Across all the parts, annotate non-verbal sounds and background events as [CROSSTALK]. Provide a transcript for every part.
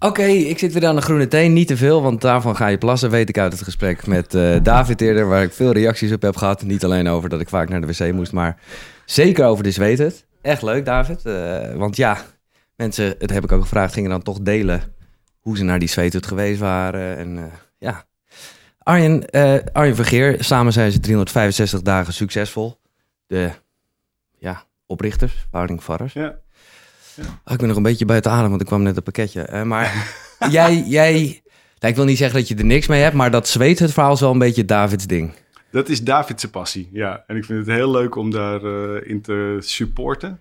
Oké, ik zit weer aan de groene thee. Niet te veel, want daarvan ga je plassen, weet ik uit het gesprek met eh, David eerder, waar ik veel reacties op heb gehad. Niet alleen over dat ik vaak naar de wc moest, maar zeker over de zweet het. Echt leuk, David. Eh, want ja, mensen, het heb ik ook gevraagd, gingen dan toch delen hoe ze naar die zweethut geweest waren. En eh, ja, Arjen, Arjen Vergeer, samen zijn ze 365 dagen succesvol. De ja, oprichters, Wouding Varres. Ja. Oh, ik ben nog een beetje het adem, want ik kwam net een pakketje. Eh, maar [LAUGHS] jij, jij nou, ik wil niet zeggen dat je er niks mee hebt, maar dat zweet het verhaal is wel een beetje Davids ding. Dat is David's passie, ja. En ik vind het heel leuk om daarin in te supporten.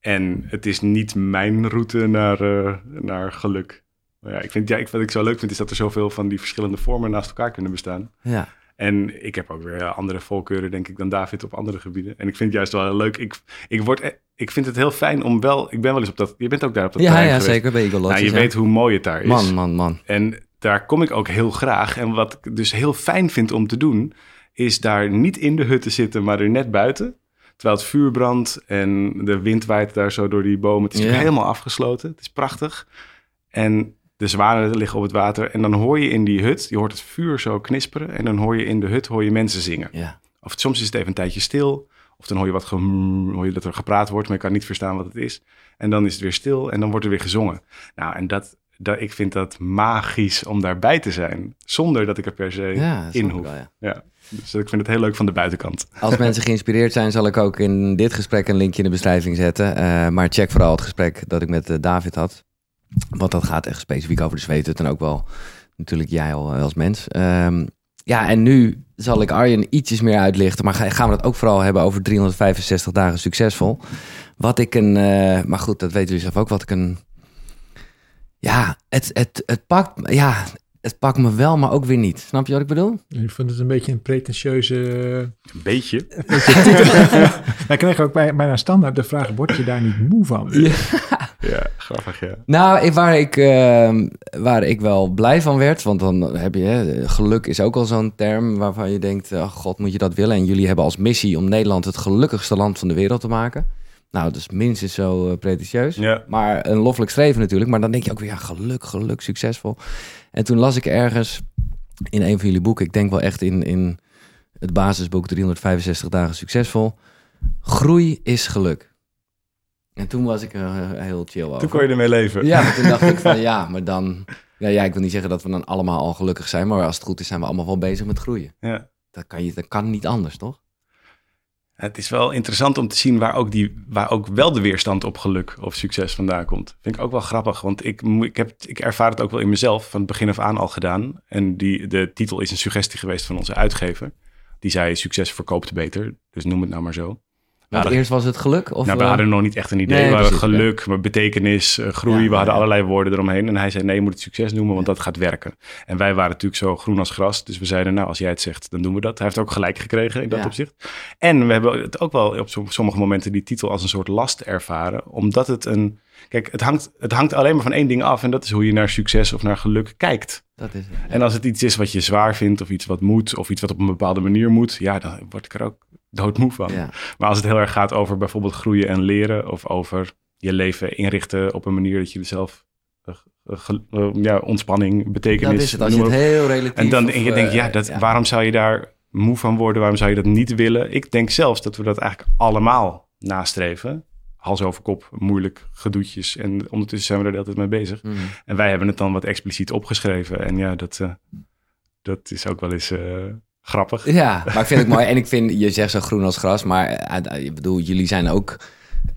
En het is niet mijn route naar, eh, naar geluk. Maar ja, ik vind, ja, ik, wat ik zo leuk vind, is dat er zoveel van die verschillende vormen naast elkaar kunnen bestaan. Ja. En ik heb ook weer andere voorkeuren, denk ik, dan David op andere gebieden. En ik vind het juist wel heel leuk. Ik, ik, word, e- ik vind het heel fijn om wel... Ik ben wel eens op dat... Je bent ook daar op dat Ja, terrein ja, geweest. zeker bij Eagle Nou, Lodges, je ja. weet hoe mooi het daar is. Man, man, man. En daar kom ik ook heel graag. En wat ik dus heel fijn vind om te doen, is daar niet in de hut te zitten, maar er net buiten. Terwijl het vuur brandt en de wind waait daar zo door die bomen. Het is helemaal afgesloten. Het is prachtig. En de zwanen liggen op het water. En dan hoor je in die hut, je hoort het vuur zo knisperen. En dan hoor je in de hut hoor je mensen zingen. Ja. Of soms is het even een tijdje stil. Of dan hoor je, wat gem- hoor je dat er gepraat wordt, maar je kan niet verstaan wat het is. En dan is het weer stil en dan wordt er weer gezongen. Nou, en dat, dat, ik vind dat magisch om daarbij te zijn. Zonder dat ik er per se Ja, in hoef. wel, ja. Ja. Dus ik vind het heel leuk van de buitenkant. Als mensen geïnspireerd zijn, zal ik ook in dit gesprek een linkje in de beschrijving zetten. Eh, maar check vooral het gesprek dat ik met eh, David had. Want dat gaat echt specifiek over de zweethut en ook wel natuurlijk jij al eh, als mens. Ehm, ja, en nu zal ik Arjen ietsjes meer uitlichten. Maar ga- gaan we het ook vooral hebben over 365 dagen succesvol. Wat ik een... eh, maar goed, dat weten jullie zelf ook. Wat ik een... Ja, het, het, het pakt... Ja, het pakt me wel, maar ook weer niet. Snap je wat ik bedoel? Ik vond het een beetje een pretentieuze... Een beetje. [LAUGHS] Wij kregen ook bij, bijna standaard de vraag, word je daar niet moe van? Ja, grappig, ja. Nou, ik- waar ik, eh, waar ik wel blij van werd, want dan heb je, hè, geluk is ook al zo'n term waarvan je denkt, oh god, moet je dat willen? En jullie hebben als missie om Nederland het gelukkigste land van de wereld te maken. Nou, dat is minstens zo eh, pretentieus. Ja. Maar een loffelijk streven natuurlijk. Maar dan denk je ook weer, ja, geluk, geluk, succesvol. En toen las ik ergens in een van jullie boeken, ik denk wel echt in, in het basisboek 365 dagen succesvol. Groei is geluk. En toen was ik eh, heel chill over. Toen kon je ermee leven. Ja, toen dacht ik van [LAUGHS] ja, maar dan... Ja, ja, ik wil niet zeggen dat we dan allemaal al gelukkig zijn, maar als het goed is zijn we allemaal wel bezig met groeien. Ja. Dat kan, je, dat kan niet anders, toch? Het is wel interessant om te zien waar ook, die, waar ook wel de weerstand op geluk of succes vandaan komt. Vind ik ook wel grappig, want ik, ik, heb, ik ervaar het ook wel in mezelf van het begin af aan al gedaan. En die, de titel is een suggestie geweest van onze uitgever. Die zei succes verkoopt beter, dus noem het nou maar zo. Want Nou, eerst was het geluk? Of, nou, we eh, hadden nog niet echt een idee. nee, we hadden precies, geluk, maar betekenis, eh, groei. Ja, we hadden ja. allerlei woorden eromheen. En hij zei, nee, je moet het succes noemen, want dat gaat werken. En wij waren natuurlijk zo groen als gras. Dus we zeiden, nou, als jij het zegt, dan doen we dat. Hij heeft ook gelijk gekregen in dat Ja. opzicht. En we hebben het ook wel op som- sommige momenten die titel als een soort last ervaren. Omdat het een... Kijk, het hangt, het hangt alleen maar van één ding af. En dat is hoe je naar succes of naar geluk kijkt. Dat is het. En als het iets is wat je zwaar vindt, of iets wat moet, of iets wat op een bepaalde manier moet, ja, dan word ik er ook doodmoe van. Ja. Maar als het heel erg gaat over bijvoorbeeld groeien en leren, of over je leven inrichten op een manier dat je zelf eh, eh, eh, ja, ontspanning, betekenis. Dat is het, als je het heel relatief... en dan en je denkt, ja, dat, waarom zou je daar moe van worden? Waarom zou je dat niet willen? Ik denk zelfs dat we dat eigenlijk allemaal nastreven. Hals over kop, moeilijk gedoetjes. En ondertussen zijn we er de hele tijd mee bezig. Mhm. En wij hebben het dan wat expliciet opgeschreven. En ja, dat, dat is ook wel eens grappig. Ja, maar ik vind het mooi. En ik vind, je zegt zo groen als gras, maar eh, ik bedoel, jullie zijn ook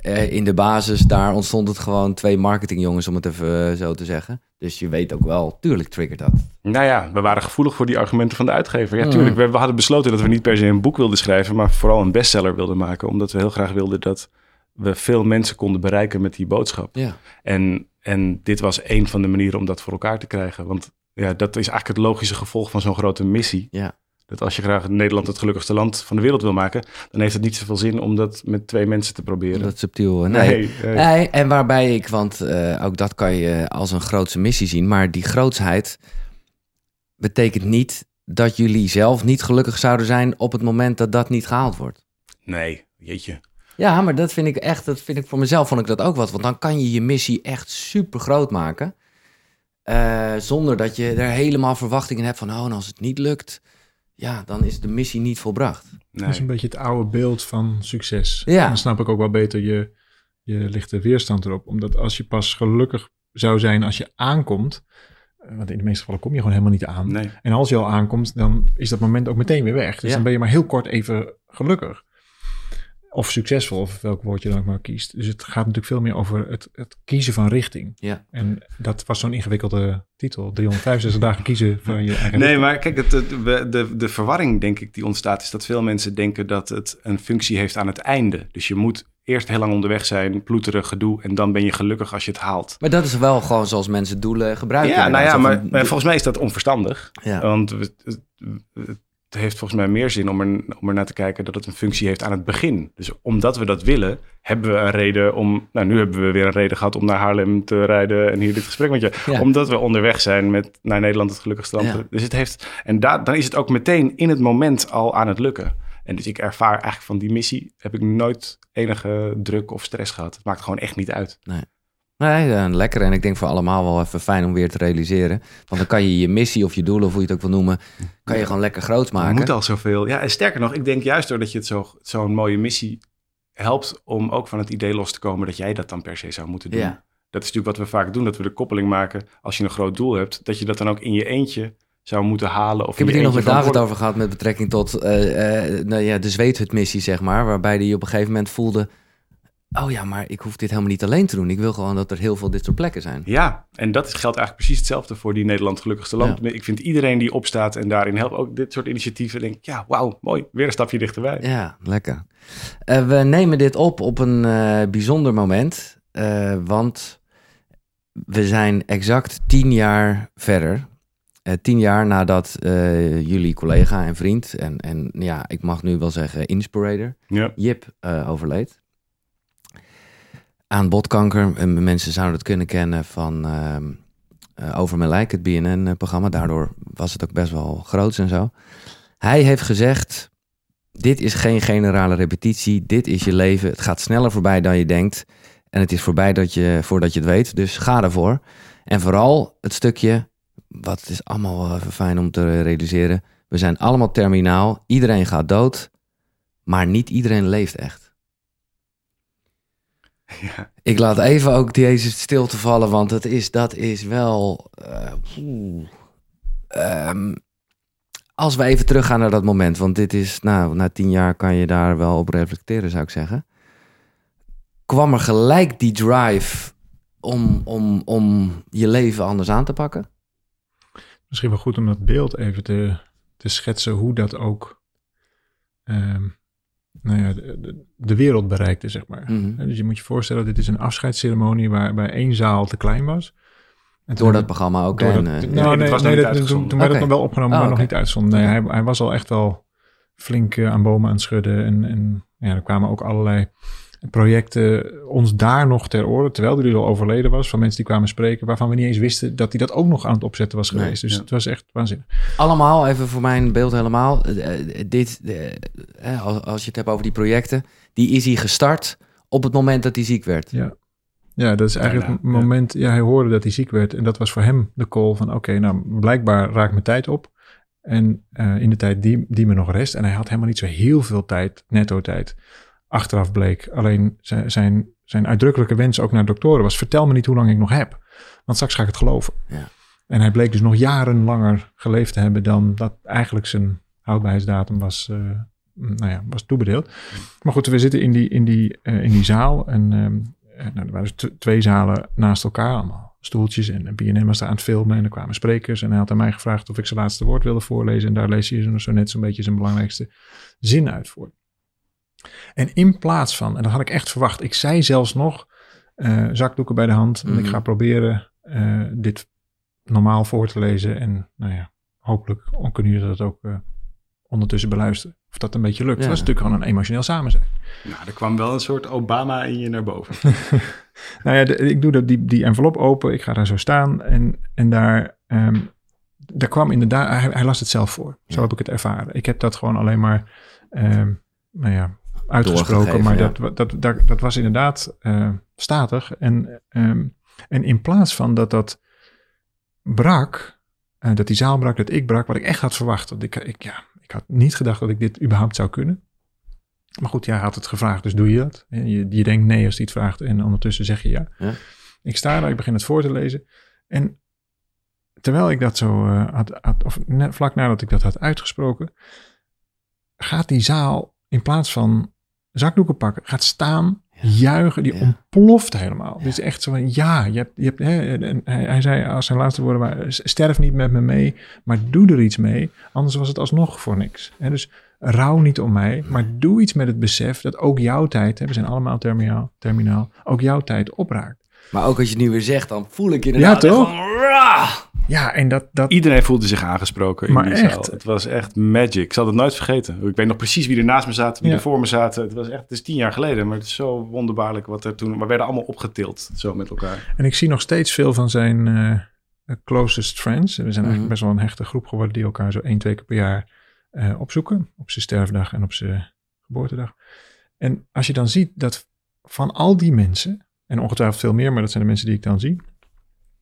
eh, in de basis, daar ontstond het gewoon twee marketingjongens, om het even eh, zo te zeggen. Dus je weet ook wel, tuurlijk triggert dat. Nou ja, we waren gevoelig voor die argumenten van de uitgever. Ja, Mm. tuurlijk. We, we hadden besloten dat we niet per se een boek wilden schrijven, maar vooral een bestseller wilden maken. Omdat we heel graag wilden dat we veel mensen konden bereiken met die boodschap. Ja. En, en dit was een van de manieren om dat voor elkaar te krijgen. Want ja, dat is eigenlijk het logische gevolg van zo'n grote missie. Ja. Dat als je graag Nederland het gelukkigste land van de wereld wil maken, dan heeft het niet zoveel zin om dat met twee mensen te proberen. Dat subtiel. Nee. nee, nee. Nee, en waarbij ik, want eh, ook dat kan je als een grootse missie zien, maar die grootsheid betekent niet dat jullie zelf niet gelukkig zouden zijn op het moment dat dat niet gehaald wordt. nee, jeetje. Ja, maar dat vind ik echt, dat vind ik voor mezelf vond ik dat ook wat, want dan kan je je missie echt super groot maken. Eh, zonder dat je er helemaal verwachtingen hebt van, oh, en als het niet lukt, ja, dan is de missie niet volbracht. Dat is een beetje het oude beeld van succes. Ja. En dan snap ik ook wel beter je, je lichte weerstand erop. Omdat als je pas gelukkig zou zijn als je aankomt, eh, want in de meeste gevallen kom je gewoon helemaal niet aan. Nee. En als je al aankomt, dan is dat moment ook meteen weer weg. Dus Ja. dan ben je maar heel kort even gelukkig. Of succesvol, of welk woord je dan ook maar kiest. Dus het gaat natuurlijk veel meer over het, het kiezen van richting. Ja. En dat was zo'n ingewikkelde titel. 365 dagen kiezen van je eigen Nee, maar kijk, het, de, de verwarring denk ik die ontstaat is dat veel mensen denken dat het een functie heeft aan het einde. Dus je moet eerst heel lang onderweg zijn, ploeterig gedoe en dan ben je gelukkig als je het haalt. Maar dat is wel gewoon zoals mensen doelen gebruiken. Ja, nou ja, maar, maar volgens mij is dat onverstandig. Ja. Want we- het, heeft volgens mij meer zin om er, om er naar te kijken dat het een functie heeft aan het begin. Dus omdat we dat willen, hebben we een reden om... Nou, nu hebben we weer een reden gehad om naar Haarlem te rijden en hier dit gesprek met je. Ja. Omdat we onderweg zijn met naar Nederland het gelukkigste land. Ja. Dus het heeft... En daar dan is het ook meteen in het moment al aan het lukken. En dus ik ervaar eigenlijk van die missie heb ik nooit enige druk of stress gehad. Het maakt gewoon echt niet uit. Nee, eh, lekker. En ik denk voor allemaal wel even fijn om weer te realiseren. Want dan kan je je missie of je doelen, of hoe je het ook wil noemen, kan je gewoon lekker groot Je maken. moet al zoveel. Ja, en sterker nog, ik denk juist doordat je het zo- zo'n mooie missie helpt om ook van het idee los te komen dat jij dat dan per se zou moeten doen. Ja. Dat is natuurlijk wat we vaak doen, dat we de koppeling maken als je een groot doel hebt, dat je dat dan ook in je eentje zou moeten halen. Of Ik heb het je hier nog met David over gehad met betrekking tot eh, eh, nou ja, de zweethutmissie, zeg maar. Waarbij hij op een gegeven moment voelde... Oh ja, maar ik hoef dit helemaal niet alleen te doen. Ik wil gewoon dat er heel veel dit soort plekken zijn. Ja, en dat geldt eigenlijk precies hetzelfde voor die Nederland gelukkigste land. Ik vind iedereen die opstaat en daarin helpt, ook dit soort initiatieven, denk ik, ja, wauw, mooi, weer een stapje dichterbij. Ja, lekker. Eh, we nemen dit op op een eh, bijzonder moment. eh, want we zijn exact tien jaar verder. Tien jaar nadat jullie collega en vriend... En, en ja, ik mag nu wel zeggen inspirator... Ja. Jip overleed. Aan botkanker. En mensen zouden het kunnen kennen van ehm, eh, Over Mijn Lijk, het BNN-programma. Daardoor was het ook best wel groots en zo. Hij heeft gezegd, dit is geen generale repetitie. Dit is je leven. Het gaat sneller voorbij dan je denkt. En het is voorbij dat je, voordat je het weet. Dus ga ervoor. En vooral het stukje, wat is allemaal even fijn om te realiseren. We zijn allemaal terminaal. Iedereen gaat dood. Maar niet iedereen leeft echt. Ja. Ik laat even ook deze stilte vallen, want het is, dat is wel. eh, oeh. Ehm, als we even teruggaan naar dat moment, want dit is, nou, na tien jaar kan je daar wel op reflecteren, zou ik zeggen. Kwam er gelijk die drive om, om, om je leven anders aan te pakken? Misschien wel goed om dat beeld even te, te schetsen hoe dat ook ehm, nou ja, de, de- de wereld bereikte, zeg maar. Mhm. Dus je moet je voorstellen, dit is een afscheidsceremonie waarbij één zaal te klein was. En Door dat programma ook. door en, dat- nou, nee, was nee, niet dat- toen, toen werd het nog wel opgenomen, Oh, maar nog niet uitgezonden. Nee, hij, hij was al echt wel flink eh, aan bomen aan het schudden. En, en ja, er kwamen ook allerlei projecten ons daar nog ter oren, terwijl hij dus al overleden was, van mensen die kwamen spreken, waarvan we niet eens wisten dat hij dat ook nog aan het opzetten was Nee, geweest. dus ja. het was echt waanzinnig. allemaal, even voor mijn beeld helemaal. eh, eh, dit, eh, als, je het hebt over die projecten, die is hij gestart op het moment dat hij ziek werd. Ja. Ja, dat is eigenlijk het moment, ja. hij hoorde dat hij ziek werd. En dat was voor hem de call van, oké, nou, blijkbaar raakt mijn tijd op. En eh, in de tijd die, die me nog rest, en hij had helemaal niet zo heel veel tijd, netto tijd, achteraf bleek. Alleen zijn, zijn, uitdrukkelijke wens ook naar doktoren was, vertel me niet hoe lang ik nog heb. Want straks ga ik het geloven. Ja. En hij bleek dus nog jaren langer geleefd te hebben dan dat eigenlijk zijn houdbaarheidsdatum was, eh, nou ja, was toebedeeld. Maar goed, we zitten in die, in die, eh, in die zaal en eh, nou, er waren dus twee zalen naast elkaar, allemaal stoeltjes. En BNN was daar aan het filmen en er kwamen sprekers. En hij had aan mij gevraagd of ik zijn laatste woord wilde voorlezen. En daar lees je zo- zo net zo'n beetje zijn belangrijkste zin uit voor. En in plaats van, en dat had ik echt verwacht, ik zei zelfs nog, eh, zakdoeken bij de hand. En ik Mhm. ga proberen eh, dit normaal voor te lezen. En nou ja, hopelijk kunnen jullie dat ook eh, ondertussen beluisteren. Of dat een beetje lukt. Ja. Dat is natuurlijk gewoon een emotioneel samen zijn. Nou, er kwam wel een soort Obama in je naar boven. [LAUGHS] Nou ja, de- ik doe dat, die, die envelop open. Ik ga daar zo staan. En, en daar, ehm, daar kwam inderdaad... Hij, hij las het zelf voor. Zo Ja. heb ik het ervaren. Ik heb dat gewoon alleen maar... ehm, nou ja, uitgesproken. Maar ja. dat, dat, dat, dat, was inderdaad eh, statig. En, ehm, en in plaats van dat dat brak, eh, dat die zaal brak, dat ik brak, wat ik echt had verwacht. Want ik, ik, ja, ik had niet gedacht dat ik dit überhaupt zou kunnen. Maar goed, jij had het gevraagd, dus doe je dat. En je, je denkt nee als hij het vraagt en ondertussen zeg je ja. Ja. Ik sta daar, ik begin het voor te lezen. En terwijl ik dat zo eh, had, had, of net vlak nadat ik dat had uitgesproken, gaat die zaal in plaats van zakdoeken pakken, gaat staan, juichen, die Ja. ontploft helemaal. Dit is echt zo van, ja, je hebt, je hebt, hè, en hij, hij zei als zijn laatste woorden waren, sterf niet met me mee, maar doe er iets mee, anders was het alsnog voor niks. Hè, dus rouw niet om mij, maar doe iets met het besef dat ook jouw tijd, hè, we zijn allemaal terminaal, terminaal ook jouw tijd opraakt. Maar ook als je het nu weer zegt, dan voel ik inderdaad Ja, toch? Ja, en dat, dat Iedereen voelde zich aangesproken in Maar die echt. zaal. Het was echt magic. Ik zal het nooit vergeten. Ik weet nog precies wie er naast me zaten, wie Ja. er voor me zaten. Het was echt, het is tien jaar geleden, maar het is zo wonderbaarlijk wat er toen... We werden allemaal opgetild, zo met elkaar. En ik zie nog steeds veel van zijn eh, closest friends. We zijn eigenlijk Mhm. best wel een hechte groep geworden die elkaar zo één, twee keer per jaar eh, opzoeken. Op zijn sterfdag en op zijn geboortedag. En als je dan ziet dat van al die mensen, en ongetwijfeld veel meer, maar dat zijn de mensen die ik dan zie,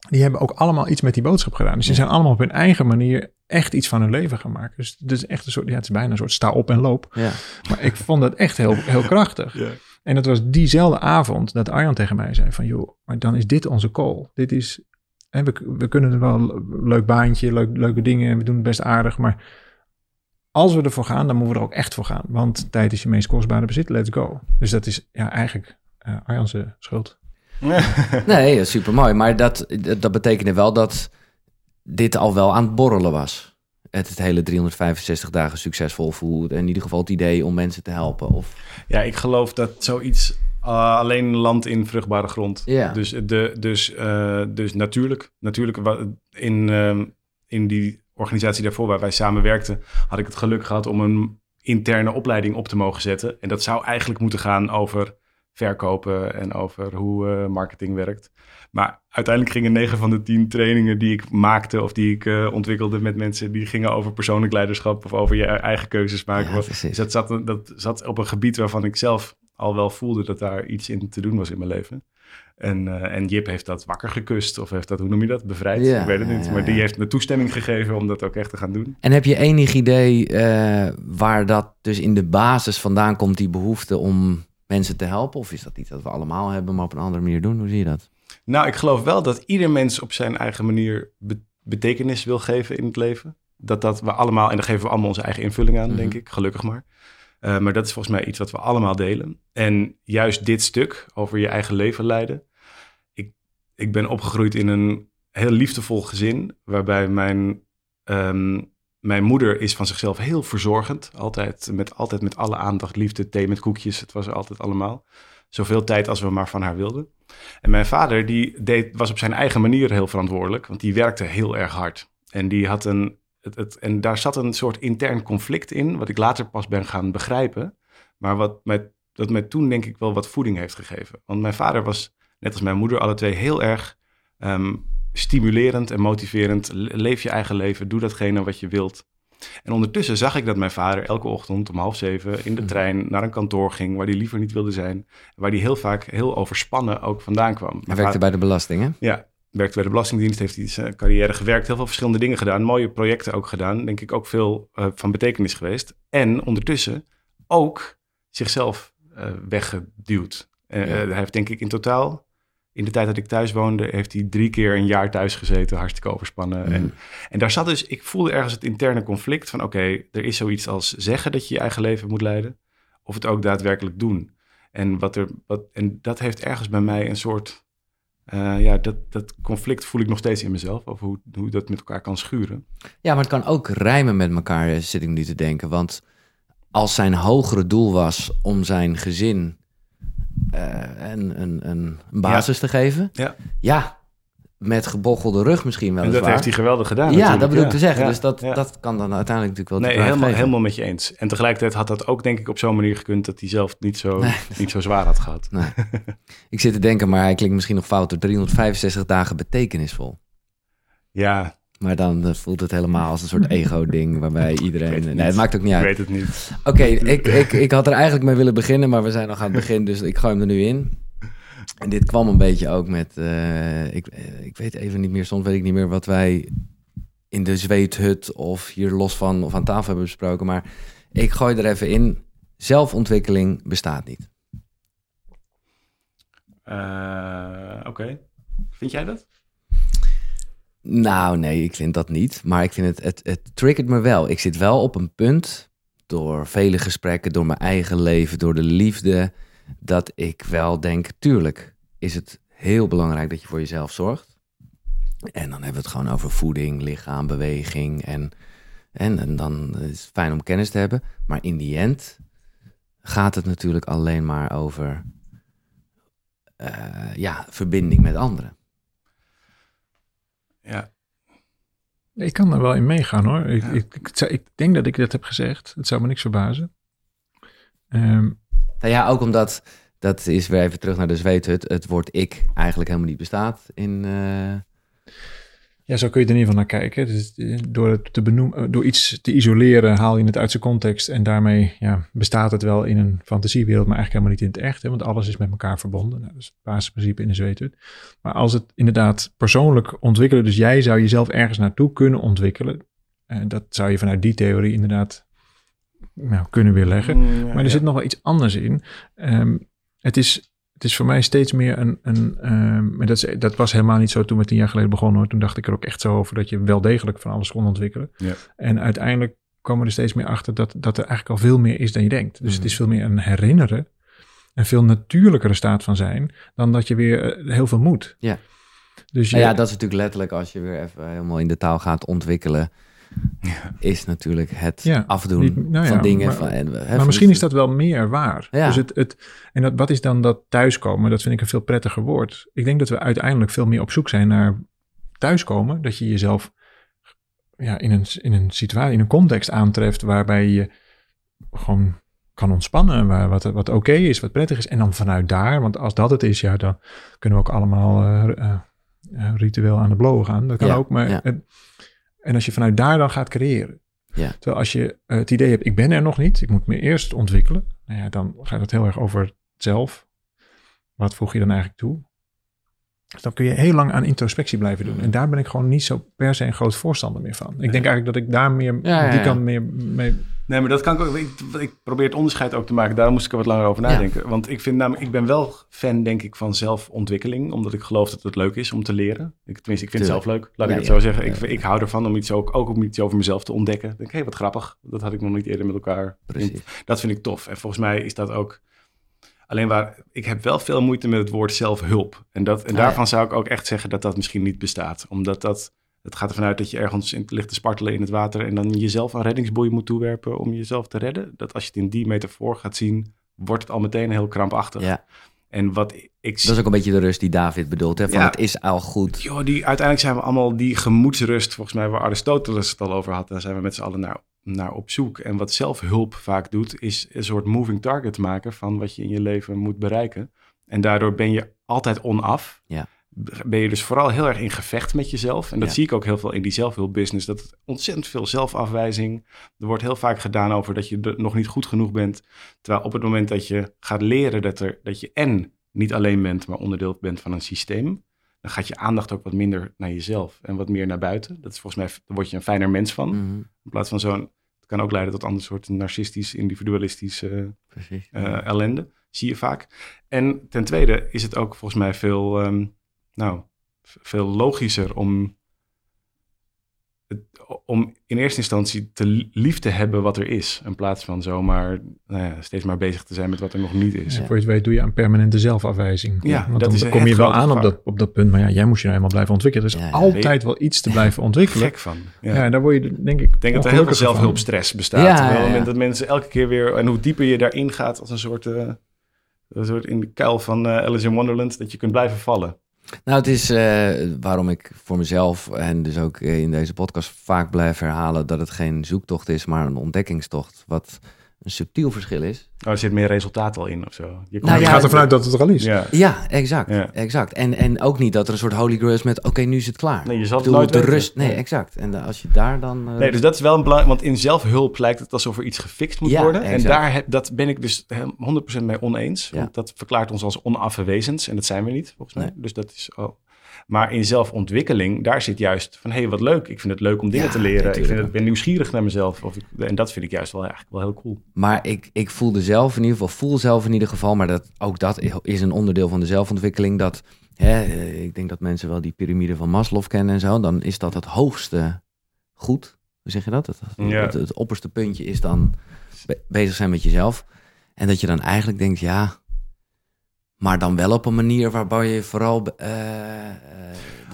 die hebben ook allemaal iets met die boodschap gedaan. Dus die zijn allemaal op hun eigen manier echt iets van hun leven gaan maken. Dus het is echt een soort, ja, het is bijna een soort sta op en loop. Ja. Maar ik vond dat echt heel, heel krachtig. Ja. En het was diezelfde avond dat Arjan tegen mij zei van... joh, maar dan is dit onze call. Dit is... Hè, we, we kunnen er wel een leuk baantje, leuk, leuke dingen... we doen het best aardig, maar... als we ervoor gaan, dan moeten we er ook echt voor gaan. Want tijd is je meest kostbare bezit, let's go. Dus dat is ja, eigenlijk eh Arjan's schuld. [LAUGHS] Nee, super mooi. Maar dat, dat betekende wel dat dit al wel aan het borrelen was. Het, het hele 365 dagen succesvol voelt. In ieder geval het idee om mensen te helpen. Of, Ja, ik geloof dat zoiets uh, alleen landt in vruchtbare grond. Ja. Dus, de, dus, uh, dus natuurlijk, natuurlijk in, uh, in die organisatie daarvoor waar wij samen werkten, had ik het geluk gehad om een interne opleiding op te mogen zetten. En dat zou eigenlijk moeten gaan over verkopen en over hoe uh, marketing werkt. Maar uiteindelijk gingen 9 van de 10 trainingen die ik maakte of die ik uh, ontwikkelde met mensen, die gingen over persoonlijk leiderschap of over je eigen keuzes maken. Ja, dus dat zat, dat zat op een gebied waarvan ik zelf al wel voelde dat daar iets in te doen was in mijn leven. En, uh, en Jip heeft dat wakker gekust, of heeft dat, hoe noem je dat, bevrijd? Ja, ik weet het niet. ja, maar die heeft me toestemming gegeven om dat ook echt te gaan doen. En heb je enig idee waar dat dus in de basis vandaan komt, die behoefte om mensen te helpen? Of is dat iets dat we allemaal hebben, maar op een andere manier doen? Hoe zie je dat? Nou, ik geloof wel dat ieder mens op zijn eigen manier be betekenis wil geven in het leven. Dat dat we allemaal, en daar geven we allemaal onze eigen invulling aan, mm -hmm. denk ik, gelukkig maar. Uh, maar dat is volgens mij iets wat we allemaal delen. En juist dit stuk over je eigen leven leiden. Ik, ik ben opgegroeid in een heel liefdevol gezin, waarbij mijn, um, mijn moeder is van zichzelf heel verzorgend. Altijd met, altijd met alle aandacht, liefde, thee met koekjes. Het was er altijd allemaal. Zoveel tijd als we maar van haar wilden. En mijn vader die deed, was op zijn eigen manier heel verantwoordelijk, want die werkte heel erg hard. En die had een het, en daar zat een soort intern conflict in, wat ik later pas ben gaan begrijpen. Maar wat mij, dat mij toen denk ik wel wat voeding heeft gegeven. Want mijn vader was, net als mijn moeder, alle twee heel erg um, stimulerend en motiverend. Leef je eigen leven, doe datgene wat je wilt. En ondertussen zag ik dat mijn vader elke ochtend om half zeven in de trein naar een kantoor ging waar hij liever niet wilde zijn. Waar hij heel vaak heel overspannen ook vandaan kwam. Hij werkte bij de belasting, hè? Ja, werkte bij de Belastingdienst, heeft hij zijn carrière gewerkt, heel veel verschillende dingen gedaan, mooie projecten ook gedaan, denk ik ook veel uh, van betekenis geweest. En ondertussen ook zichzelf uh, weggeduwd. Uh, ja. hij heeft denk ik in totaal, in de tijd dat ik thuis woonde, heeft hij drie keer een jaar thuis gezeten, hartstikke overspannen. Mm. En, en daar zat dus, ik voelde ergens het interne conflict van oké, okay, er is zoiets als zeggen dat je je eigen leven moet leiden, of het ook daadwerkelijk doen. En, wat er, wat, en dat heeft ergens bij mij een soort uh, ja, dat, dat conflict voel ik nog steeds in mezelf, over hoe, hoe dat met elkaar kan schuren. Ja, maar het kan ook rijmen met elkaar, eh, zit ik nu te denken. Want als zijn hogere doel was om zijn gezin uh, een, een, een basis ja. te geven, ja. ja, met gebochelde rug misschien wel. En dat heeft hij geweldig gedaan. Ja, dat bedoel ik ja. te zeggen. Ja. Dus dat, ja. dat kan dan uiteindelijk natuurlijk wel. Nee, helemaal, helemaal met je eens. En tegelijkertijd had dat ook denk ik op zo'n manier gekund dat hij zelf niet zo, nee. niet zo zwaar had gehad. Nee. [LAUGHS] ik zit te denken, maar hij klinkt misschien nog fout. 365 dagen betekenisvol. Ja. Maar dan uh, voelt het helemaal als een soort [LAUGHS] ego-ding waarbij iedereen. Het nee, het maakt ook niet uit. Ik weet het niet. Oké, okay, ik, ik, ik had er eigenlijk mee willen beginnen, maar we zijn nog aan het begin, dus ik gooi hem er nu in. En dit kwam een beetje ook met, eh, ik, eh, ik weet even niet meer, soms weet ik niet meer wat wij in de zweethut of hier los van of aan tafel hebben besproken. Maar ik gooi er even in, zelfontwikkeling bestaat niet. Eh, Oké. Vind jij dat? Nou, nee, ik vind dat niet. Maar ik vind het, het, het triggert me wel. Ik zit wel op een punt, door vele gesprekken, door mijn eigen leven, door de liefde, dat ik wel denk, tuurlijk is het heel belangrijk dat je voor jezelf zorgt. En dan hebben we het gewoon over voeding, lichaam, beweging. En, en, en dan is het fijn om kennis te hebben. Maar in die end gaat het natuurlijk alleen maar over eh, ja, verbinding met anderen. Ja. Ik kan er wel in meegaan hoor. Ik, ik, ik, ik denk dat ik dat heb gezegd. Het zou me niks verbazen. Ehm, Nou ja, ook omdat, dat is weer even terug naar de zweethut, het woord ik eigenlijk helemaal niet bestaat in... eh, ja, zo kun je er in ieder geval naar kijken. Dus, eh, door, het te benoemen, eh, door iets te isoleren haal je het uit zijn context. En daarmee ja, bestaat het wel in een fantasiewereld, maar eigenlijk helemaal niet in het echt. Hè, want alles is met elkaar verbonden. Nou, dat is het basisprincipe in de zweethut. Maar als het inderdaad persoonlijk ontwikkelen, dus jij zou jezelf ergens naartoe kunnen ontwikkelen. En dat zou je vanuit die theorie inderdaad nou, kunnen weerleggen. Mm, ja, Maar er ja. zit nog wel iets anders in. Ehm, het, is, het is voor mij steeds meer een. een ehm, maar dat, is, dat was helemaal niet zo toen we tien jaar geleden begonnen. Hoor. Toen dacht ik er ook echt zo over dat je wel degelijk van alles kon ontwikkelen. Ja. En uiteindelijk komen we er steeds meer achter dat, dat er eigenlijk al veel meer is dan je denkt. Dus het is Mhm. veel meer een herinneren. Een veel natuurlijkere staat van zijn. dan dat je weer eh, heel veel moet. Ja. Dus je, Nou ja, dat is natuurlijk letterlijk als je weer even helemaal in de taal gaat ontwikkelen, Ja. is natuurlijk het Ja, afdoen niet- nou ja, van dingen. maar- van, en, hè, maar van- misschien is dat wel meer waar. Ja. Dus het, het, en dat, wat is dan dat thuiskomen? Dat vind ik een veel prettiger woord. Ik denk dat we uiteindelijk veel meer op zoek zijn naar thuiskomen. Dat je jezelf ja, in, een, in een situatie, in een context aantreft waarbij je gewoon kan ontspannen. Waar, wat, wat oké is, wat prettig is. En dan vanuit daar, want als dat het is, ja, dan kunnen we ook allemaal eh, eh, eh, ritueel aan de blowen gaan. Dat kan Ja, ook. Maar, het- en als je vanuit daar dan gaat creëren. Ja. Terwijl als je eh, het idee hebt, ik ben er nog niet, ik moet me eerst ontwikkelen. Nou ja, dan gaat het heel erg over zelf. Wat voeg je dan eigenlijk toe? Dus dan kun je heel lang aan introspectie blijven doen. En daar ben ik gewoon niet zo per se een groot voorstander meer van. Ik denk eigenlijk dat ik daar meer, Ja, ja, die kan meer mee... Nee, maar dat kan ik ook. Ik, ik probeer het onderscheid ook te maken. Daar moest ik er wat langer over Ja. nadenken. Want ik vind namelijk, ik ben wel fan, denk ik, van zelfontwikkeling. Omdat ik geloof dat het leuk is om te leren. Ik, tenminste, ik vind het zelf leuk. Laat Ja, ik het ja. zo zeggen. Ik, ik hou ervan om iets ook, ook om iets over mezelf te ontdekken. Ik denk, hé, wat grappig. Dat had ik nog niet eerder met elkaar. Precies. Dat vind ik tof. En volgens mij is dat ook. Alleen waar ik heb wel veel moeite met het woord zelfhulp. En, dat, en Ah, daarvan zou ik ook echt zeggen dat dat misschien niet bestaat. Omdat dat. Het gaat ervan uit dat je ergens in, ligt te spartelen in het water. en dan jezelf een reddingsboei moet toewerpen om jezelf te redden. Dat als je het in die metafoor gaat zien. wordt het al meteen heel krampachtig. Ja, En wat ik dat is ook een beetje de rust die David bedoelt. Hè? Van Ja. het is al goed. Joh, die, uiteindelijk zijn we allemaal die gemoedsrust, volgens mij waar Aristoteles het al over had, daar zijn we met z'n allen naar, naar op zoek. En wat zelfhulp vaak doet, is een soort moving target maken van wat je in je leven moet bereiken. En daardoor ben je altijd onaf. Ja. Ben je dus vooral heel erg in gevecht met jezelf. En dat Ja. zie ik ook heel veel in die zelfhulpbusiness. Dat het ontzettend veel zelfafwijzing. Er wordt heel vaak gedaan over dat je er nog niet goed genoeg bent. Terwijl op het moment dat je gaat leren dat, er, dat je en niet alleen bent, maar onderdeel bent van een systeem dan gaat je aandacht ook wat minder naar jezelf en wat meer naar buiten. Dat is volgens mij, daar word je een fijner mens van. Mhm, In plaats van zo'n, het kan ook leiden tot ander soort narcistisch, individualistisch eh, eh, ellende. Zie je vaak. En ten tweede is het ook volgens mij veel, ehm, nou, veel logischer om, het, om in eerste instantie te lief te hebben wat er is. In plaats van zomaar nou ja, steeds maar bezig te zijn met wat er nog niet is. Voor je het weet doe je aan permanente zelfafwijzing. Ja, Want dat dan kom je wel aan op dat, op dat punt. Maar ja, jij moest je nou helemaal blijven ontwikkelen. Er is Ja, ja. altijd wel iets te blijven ontwikkelen. Gek van. Ja. Ja, daar word je denk ik Ik denk dat er heel veel zelfhulpstress bestaat. Ja, Ja, Op het moment ja. dat mensen elke keer weer... En hoe dieper je daarin gaat als een soort... eh, een soort in de kuil van eh, Alice in Wonderland... dat je kunt blijven vallen. Nou, het is eh, waarom ik voor mezelf en dus ook eh, in deze podcast vaak blijf herhalen dat het geen zoektocht is, maar een ontdekkingstocht. Wat, een subtiel verschil is. Oh, er zit meer resultaat al in of zo. Je Nou je ja, gaat ervan uit dat het er al is. ja. Ja, exact. Ja. exact. En, en ook niet dat er een soort holy grail is met, oké, nu is het klaar. Nee, je zal Ik het bedoel, nooit de weten. rust. Nee, exact. En eh, als je daar dan... eh, Nee, dus dat is wel een belangrijk, want in zelfhulp lijkt het alsof er iets gefixt moet Ja, worden. En exact. daar heb, dat ben ik dus helemaal 100% mee oneens. Want dat verklaart ons als onaffe wezens en dat zijn we niet, volgens mij. Nee. Dus dat is al. Maar in zelfontwikkeling, daar zit juist van, hé, hey, wat leuk. Ik vind het leuk om dingen Ja, te leren. ik, vind het, ben nieuwsgierig naar mezelf. Of ik, en dat vind ik juist wel eigenlijk wel heel cool. Maar ik, ik voelde zelf in ieder geval, voel zelf in ieder geval, maar dat, ook dat is een onderdeel van de zelfontwikkeling. Dat, hè, eh, ik denk dat mensen wel die piramide van Maslow kennen en zo. Dan is dat het hoogste goed. Hoe zeg je dat? Het, Ja. het, het opperste puntje is dan be- bezig zijn met jezelf. En dat je dan eigenlijk denkt, ja, maar dan wel op een manier waarbij je vooral... eh, eh,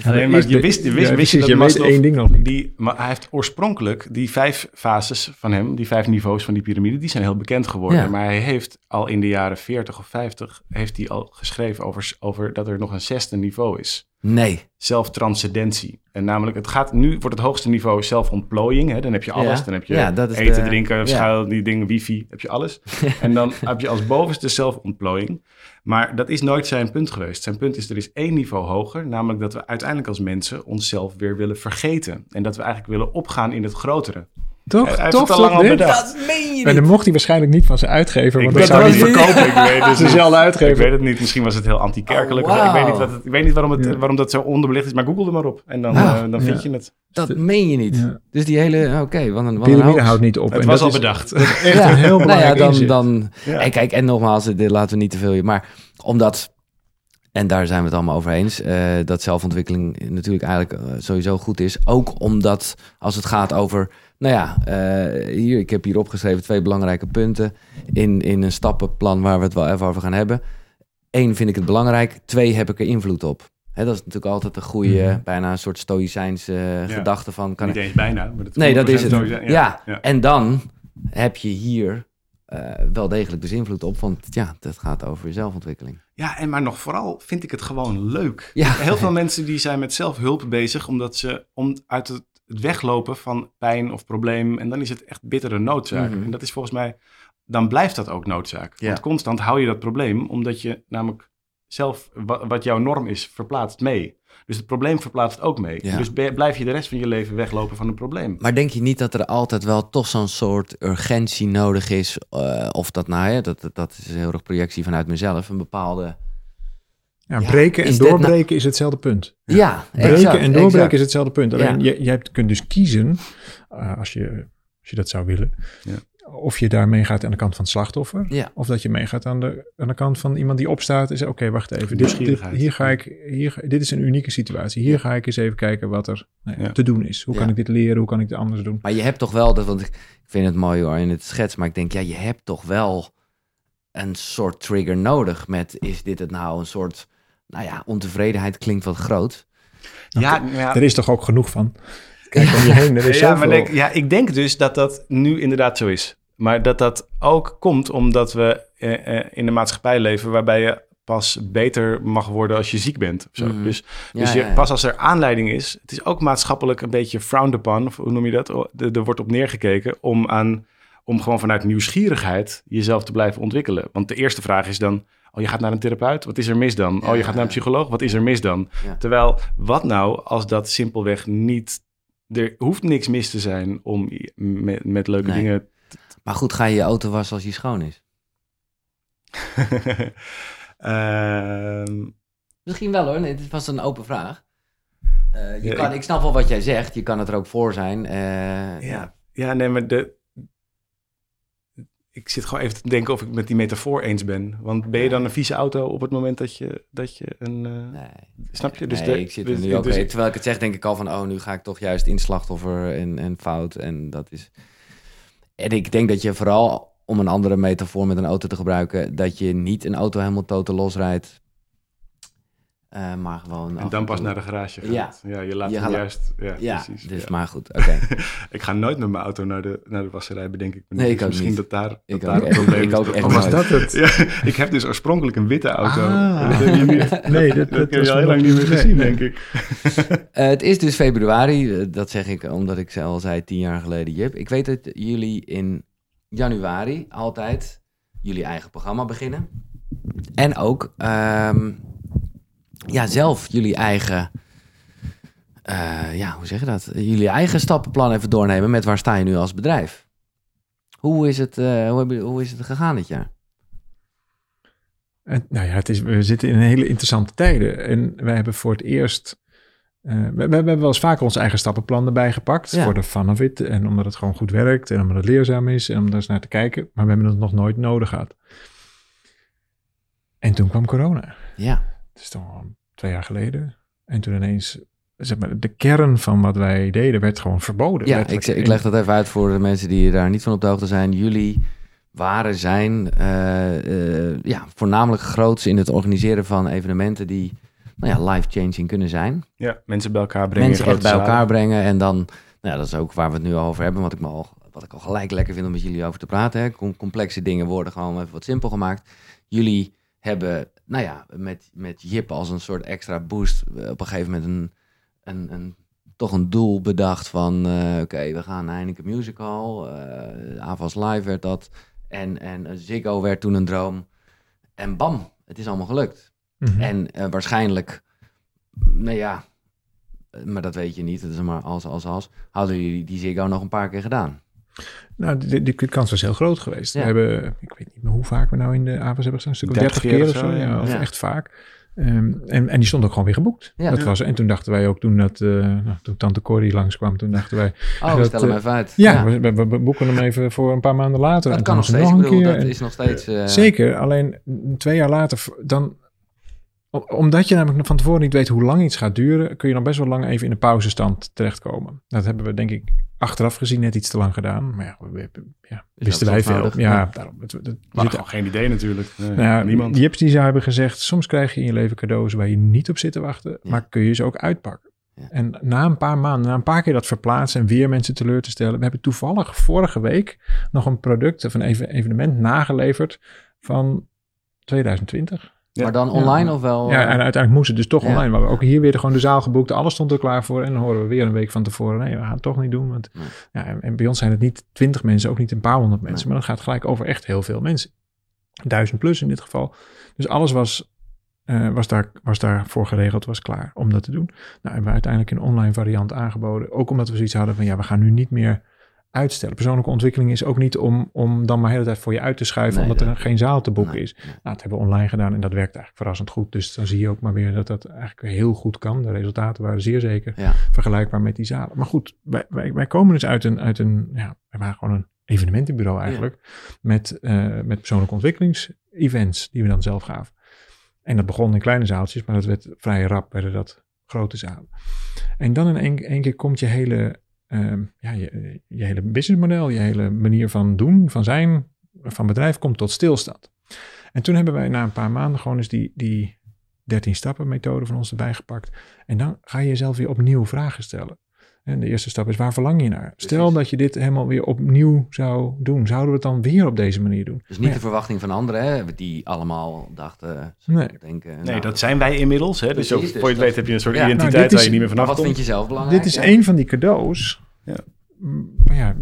maar je wist, je wist, Ja, wist je precies, dat je weet Maslow, één ding nog niet. Die, maar hij heeft oorspronkelijk die vijf fases van hem, die vijf niveaus van die piramide, die zijn heel bekend geworden. Ja. Maar hij heeft al in de jaren 40 of 50 heeft hij al geschreven over, over dat er nog een zesde niveau is. Nee. Zelftranscendentie. En namelijk, het gaat nu wordt het hoogste niveau zelfontplooiing. Hè? Dan heb je alles. Ja. Dan heb je Ja, dat is eten, de- drinken, ja. schuil, die dingen, wifi, heb je alles. [LAUGHS] en dan heb je als bovenste zelfontplooiing. Maar dat is nooit zijn punt geweest. Zijn punt is, er is één niveau hoger. Namelijk dat we uiteindelijk als mensen onszelf weer willen vergeten. En dat we eigenlijk willen opgaan in het grotere. Toch? Hij heeft Tof, het al lang toch, al dit? bedacht. Dat meen je Maar dan mocht hij waarschijnlijk niet van zijn uitgever, want Ik dat weet zou het niet verkopen. Ik weet het [LAUGHS] niet. Dezelfde Ik uitgever. weet het niet. Misschien was het heel anti-kerkelijk. Oh, ik, weet niet wat het, ik weet niet waarom, het, Ja. waarom dat zo onderbelicht is. Maar google er maar op. En dan, Ah, eh, dan vind ja. je het. Dat meen je niet. Ja. Dus die hele, oké, wat een, wat een Pyramide houdt niet op. Het En was dat al is bedacht. [LAUGHS] Echt Ja. een heel Nou ja, belangrijk dan, inzicht. dan Ja. En kijk, en nogmaals, dit laten we niet te veel. Maar omdat, en daar zijn we het allemaal over eens, eh, dat zelfontwikkeling natuurlijk eigenlijk eh, sowieso goed is. Ook omdat als het gaat over, nou ja, eh, hier, ik heb hier opgeschreven twee belangrijke punten in, in een stappenplan waar we het wel even over gaan hebben. Eén vind ik het belangrijk, twee heb ik er invloed op. Hè, dat is natuurlijk altijd een goede, Mhm. bijna een soort stoïcijnse gedachte van... Kan Niet ik, eens bijna. Maar dat Nee, dat is 100% het. Ja, ja. en dan heb je hier eh, wel degelijk dus invloed op, want ja, het gaat over zelfontwikkeling. Ja, en maar nog vooral vind ik het gewoon leuk. Ja. Heel veel mensen die zijn met zelfhulp bezig omdat ze om uit het, het weglopen van pijn of probleem en dan is het echt bittere noodzaak. Mhm. En dat is volgens mij, dan blijft dat ook noodzaak. Ja. Want constant hou je dat probleem omdat je namelijk zelf wa- wat jouw norm is verplaatst mee. Dus het probleem verplaatst ook mee. Ja. Dus blijf je de rest van je leven weglopen van een probleem. Maar denk je niet dat er altijd wel toch zo'n soort urgentie nodig is, eh, of dat nou, hè, dat, dat- is een heel erg projectie vanuit mezelf, een bepaalde... Ja, Ja, breken en nou- doorbreken is hetzelfde punt. Ja, Breken exact, en doorbreken exact. is hetzelfde punt. Alleen Ja. je, je hebt, kunt dus kiezen, eh, als, je, als je dat zou willen, Ja. Of je daar meegaat aan de kant van het slachtoffer, Ja. of dat je meegaat aan de, aan de kant van iemand die opstaat en zegt, oké, wacht even, dit, hier ga ik, hier, dit is een unieke situatie. Hier ga ik eens even kijken wat er nou ja, Ja. te doen is. Hoe kan ik dit leren? Hoe kan ik het anders doen? Maar je hebt toch wel, dat, want ik vind het mooi hoor in het schets, maar ik denk, ja, je hebt toch wel een soort trigger nodig met, is dit het nou een soort, nou ja, ontevredenheid klinkt wat groot. Ja, ja, Er is toch ook genoeg van? [LAUGHS] Kijk om je heen, er is ja, maar denk, ja, ik denk dus dat dat nu inderdaad zo is. Maar dat dat ook komt omdat we eh, eh, in de maatschappij leven waarbij je pas beter mag worden als je ziek bent. Of zo. Mhm. Dus, Ja, dus je, ja, ja. pas als er aanleiding is, het is ook maatschappelijk een beetje frowned upon, of hoe noem je dat? Er, wordt op neergekeken om, aan, om gewoon vanuit nieuwsgierigheid jezelf te blijven ontwikkelen. Want de eerste vraag is dan, oh je gaat naar een therapeut, wat is er mis dan? Oh je gaat naar een psycholoog, wat is er mis dan? Terwijl, wat nou als dat simpelweg niet... Er hoeft niks mis te zijn om met, met leuke Nee. dingen... Maar goed, ga je je auto wassen als die schoon is? [LAUGHS] Ehm, Misschien wel hoor, nee, dit was een open vraag. Eh, je Ja, kan, ik- ik... snap wel wat jij zegt, je kan het er ook voor zijn. eh, ja. ja, nee, maar de... Ik zit gewoon even te denken of ik met die metafoor eens ben. Want ben je dan een vieze auto op het moment dat je, dat je een... eh, Nee, snap je? Dus nee, de- ik zit dus- er nu ook dus-. Terwijl ik het zeg, denk ik al van, oh, nu ga ik toch juist in slachtoffer en, en fout. En dat is... En ik denk dat je vooral, om een andere metafoor met een auto te gebruiken, dat je niet een auto helemaal totaal losrijdt. Eh, maar gewoon... En dan pas naar de garage gaat. Ja. Ja, je laat Je hem juist... Ja, Ja, precies. dus ja. maar goed, oké. [LAUGHS] Ik ga nooit met mijn auto naar de, naar de wasserij, bedenk ik. Nee, ik Dus ook misschien niet. dat daar, dat Ik daar ook het echt- probleem ik ook is. echt Of was dat het? [LAUGHS] Ja, ik heb dus oorspronkelijk een witte auto. Ah. [LAUGHS] Dat Nee, dat, Dat heb je al heel lang niet meer gezien, nee. denk ik. Eh, het is dus februari, eh, dat zeg ik omdat ik al zei tien jaar geleden, Jip. Ik weet dat jullie in januari altijd jullie eigen programma beginnen. En ook ehm, ja, zelf jullie eigen, eh, ja, hoe zeg je dat? Jullie eigen stappenplan even doornemen met waar sta je nu als bedrijf. Hoe is het, eh, hoe, je, hoe is het gegaan dit jaar? En, nou ja, het is, we zitten in hele interessante tijden. En wij hebben voor het eerst. eh, we, we hebben wel eens vaker ons eigen stappenplan erbij gepakt. Ja. Voor de fun of it. En omdat het gewoon goed werkt. En omdat het leerzaam is. En om daar eens naar te kijken. Maar we hebben het nog nooit nodig gehad. En toen kwam corona. Ja, Het is toch al twee jaar geleden. En toen ineens. Zeg maar, de kern van wat wij deden werd gewoon verboden. ja ik, ik leg dat even uit voor de mensen die daar niet van op de hoogte zijn. Jullie waren, zijn eh, eh, ja, voornamelijk groots in het organiseren van evenementen die nou ja, life-changing kunnen zijn. Ja, mensen bij elkaar brengen. mensen echt bij elkaar brengen. En dan, nou ja, dat is ook waar we het nu over hebben. Wat ik, me al, wat ik al gelijk lekker vind om met jullie over te praten. Hè. Com- complexe dingen worden gewoon even wat simpel gemaakt. Jullie hebben, nou ja, met, met Jip als een soort extra boost op een gegeven moment een, een, een, toch een doel bedacht van, eh, oké, we gaan naar Heineken Musical. eh Avas Live werd dat. En, en Ziggo werd toen een droom. En bam, het is allemaal gelukt. Mhm. En eh, waarschijnlijk, nou ja, maar dat weet je niet. Het is maar als, als, als. Hadden jullie die Ziggo nog een paar keer gedaan? Nou, de, de, de kans was heel groot geweest. Ja. We hebben, ik weet niet meer hoe vaak we nou in de AVA's hebben gestaan. Een stuk of 30 30 keer of of zo. zo, Ja, ja. of Ja. echt vaak. Ehm, en, en die stond ook gewoon weer geboekt. Ja. dat Ja. was, en toen dachten wij ook, toen, dat, eh, nou, toen tante Corrie langskwam, toen dachten wij... Oh, Dat, stel hem eh, even uit. Ja, We, we, we boeken hem even voor een paar maanden later. dat en kan nog steeds. bedoel, een dat keer. is nog steeds... eh, Zeker, alleen twee jaar later, dan... Omdat je namelijk van tevoren niet weet hoe lang iets gaat duren, kun je dan best wel lang even in de pauzestand terechtkomen. Dat hebben we denk ik achteraf gezien net iets te lang gedaan. Maar ja, we, we- ja Is wisten wij veel. ja, ja. daarom. Het, het, We er hadden zit- gewoon geen idee natuurlijk. Nee, nou ja, niemand. Jips die zou hebben gezegd, soms krijg je in je leven cadeaus waar je niet op zit te wachten, Ja. maar kun je ze ook uitpakken. Ja. En na een paar maanden, na een paar keer dat verplaatsen en weer mensen teleur te stellen, we hebben toevallig vorige week nog een product of een even- evenement nageleverd van 2020. Ja. Maar dan online of wel? Ja, eh, en uiteindelijk moest het dus toch Ja. online. Maar we ook hier weer gewoon de zaal geboekt. Alles stond er klaar voor. En dan horen we weer een week van tevoren. Nee, we gaan het toch niet doen. Want, Nee. ja, en, en bij ons zijn het niet twintig mensen, ook niet een paar honderd mensen. Nee. Maar dat gaat gelijk over echt heel veel mensen. Duizend plus in dit geval. Dus alles was, eh, was, daar, was daarvoor geregeld, was klaar om dat te doen. Nou, hebben we uiteindelijk een online variant aangeboden. Ook omdat we zoiets hadden van, ja, we gaan nu niet meer uitstellen. Persoonlijke ontwikkeling is ook niet om, om dan maar de hele tijd voor je uit te schuiven, Nee, omdat dat- er geen zaal te boeken nee, is. Nou, dat hebben we online gedaan en dat werkt eigenlijk verrassend goed. Dus dan zie je ook maar weer dat dat eigenlijk heel goed kan. De resultaten waren zeer zeker Ja. vergelijkbaar met die zalen. Maar goed, wij, wij, wij komen dus uit een, uit een, ja, wij waren gewoon een evenementenbureau eigenlijk. Met, eh, met persoonlijke ontwikkelingsevents die we dan zelf gaven. En dat begon in kleine zaaltjes, maar dat werd vrij rap, werden dat grote zalen. En dan in één keer komt je hele, ehm, ja, je, je hele businessmodel, je hele manier van doen, van zijn, van bedrijf, komt tot stilstand. En toen hebben wij na een paar maanden gewoon eens die, die 13 stappen methode van ons erbij gepakt. En dan ga je jezelf weer opnieuw vragen stellen. En de eerste stap is, waar verlang je naar? Stel Precies. dat je dit helemaal weer opnieuw zou doen. Zouden we het dan weer op deze manier doen? Dus niet de verwachting van anderen, hè, die allemaal dachten, Nee. denken... Nee, nou, dat zijn wij inmiddels. Hè? Dus ook, dus voor je het dat- weet heb je een soort Ja, nou, identiteit dit waar is- je niet meer Maar vanaf wat komt. vind je zelf belangrijk? Dit is Ja. een van die cadeaus. Ja. Maar ja,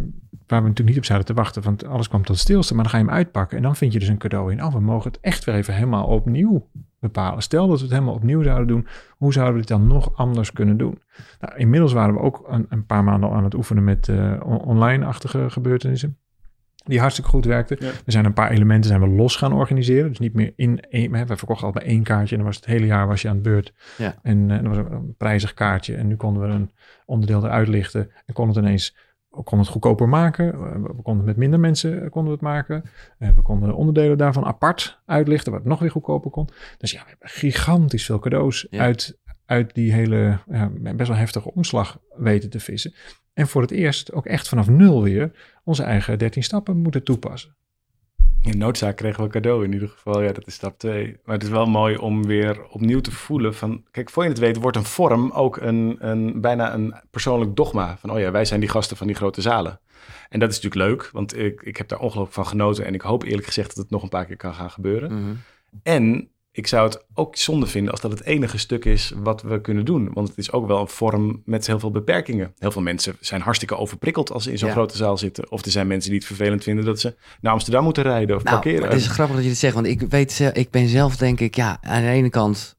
waar we natuurlijk niet op zaten te wachten, want alles kwam tot stilste. Maar dan ga je hem uitpakken en dan vind je dus een cadeau in. Oh, we mogen het echt weer even helemaal opnieuw bepalen. Stel dat we het helemaal opnieuw zouden doen, hoe zouden we dit dan nog anders kunnen doen? Nou, inmiddels waren we ook een, een paar maanden al aan het oefenen met eh, on- online-achtige gebeurtenissen. Die hartstikke goed werkten. Ja. Er zijn een paar elementen zijn we los gaan organiseren. Dus niet meer in één. We verkochten al bij één kaartje. En dan was het hele jaar was je aan het beurt. Ja. En eh, dat was een prijzig kaartje. En nu konden we een onderdeel eruit lichten. En konden het ineens we konden het goedkoper maken. We konden het met minder mensen eh, konden we het maken. We konden onderdelen daarvan apart uitlichten, wat nog weer goedkoper kon. Dus ja, we hebben gigantisch veel cadeaus Ja. uit, uit die hele ja, best wel heftige omslag weten te vissen. En voor het eerst ook echt vanaf nul weer onze eigen 13 stappen moeten toepassen. In noodzaak kregen we een cadeau in ieder geval. Ja, dat is stap twee. Maar het is wel mooi om weer opnieuw te voelen van... Kijk, voor je het weet wordt een vorm ook een, een, bijna een persoonlijk dogma. Van, oh ja, wij zijn die gasten van die grote zalen. En dat is natuurlijk leuk, want ik, ik heb daar ongelooflijk van genoten. En ik hoop eerlijk gezegd dat het nog een paar keer kan gaan gebeuren. Mhm. En ik zou het ook zonde vinden als dat het enige stuk is wat we kunnen doen. Want het is ook wel een vorm met heel veel beperkingen. Heel veel mensen zijn hartstikke overprikkeld als ze in zo'n Ja. grote zaal zitten. Of er zijn mensen die het vervelend vinden dat ze naar Amsterdam moeten rijden of Nou, parkeren. het is grappig dat je dit zegt, want ik weet, ik ben zelf denk ik, ja, aan de ene kant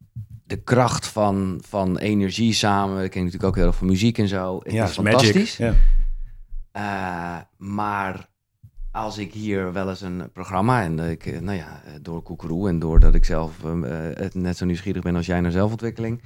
de kracht van, van energie samen. Ik ken natuurlijk ook heel van muziek en zo. Het ja, is magic. fantastisch. Ja. Eh, maar als ik hier wel eens een programma en ik, eh, nou ja, eh, door Koekeroe en doordat ik zelf eh, het net zo nieuwsgierig ben als jij naar zelfontwikkeling,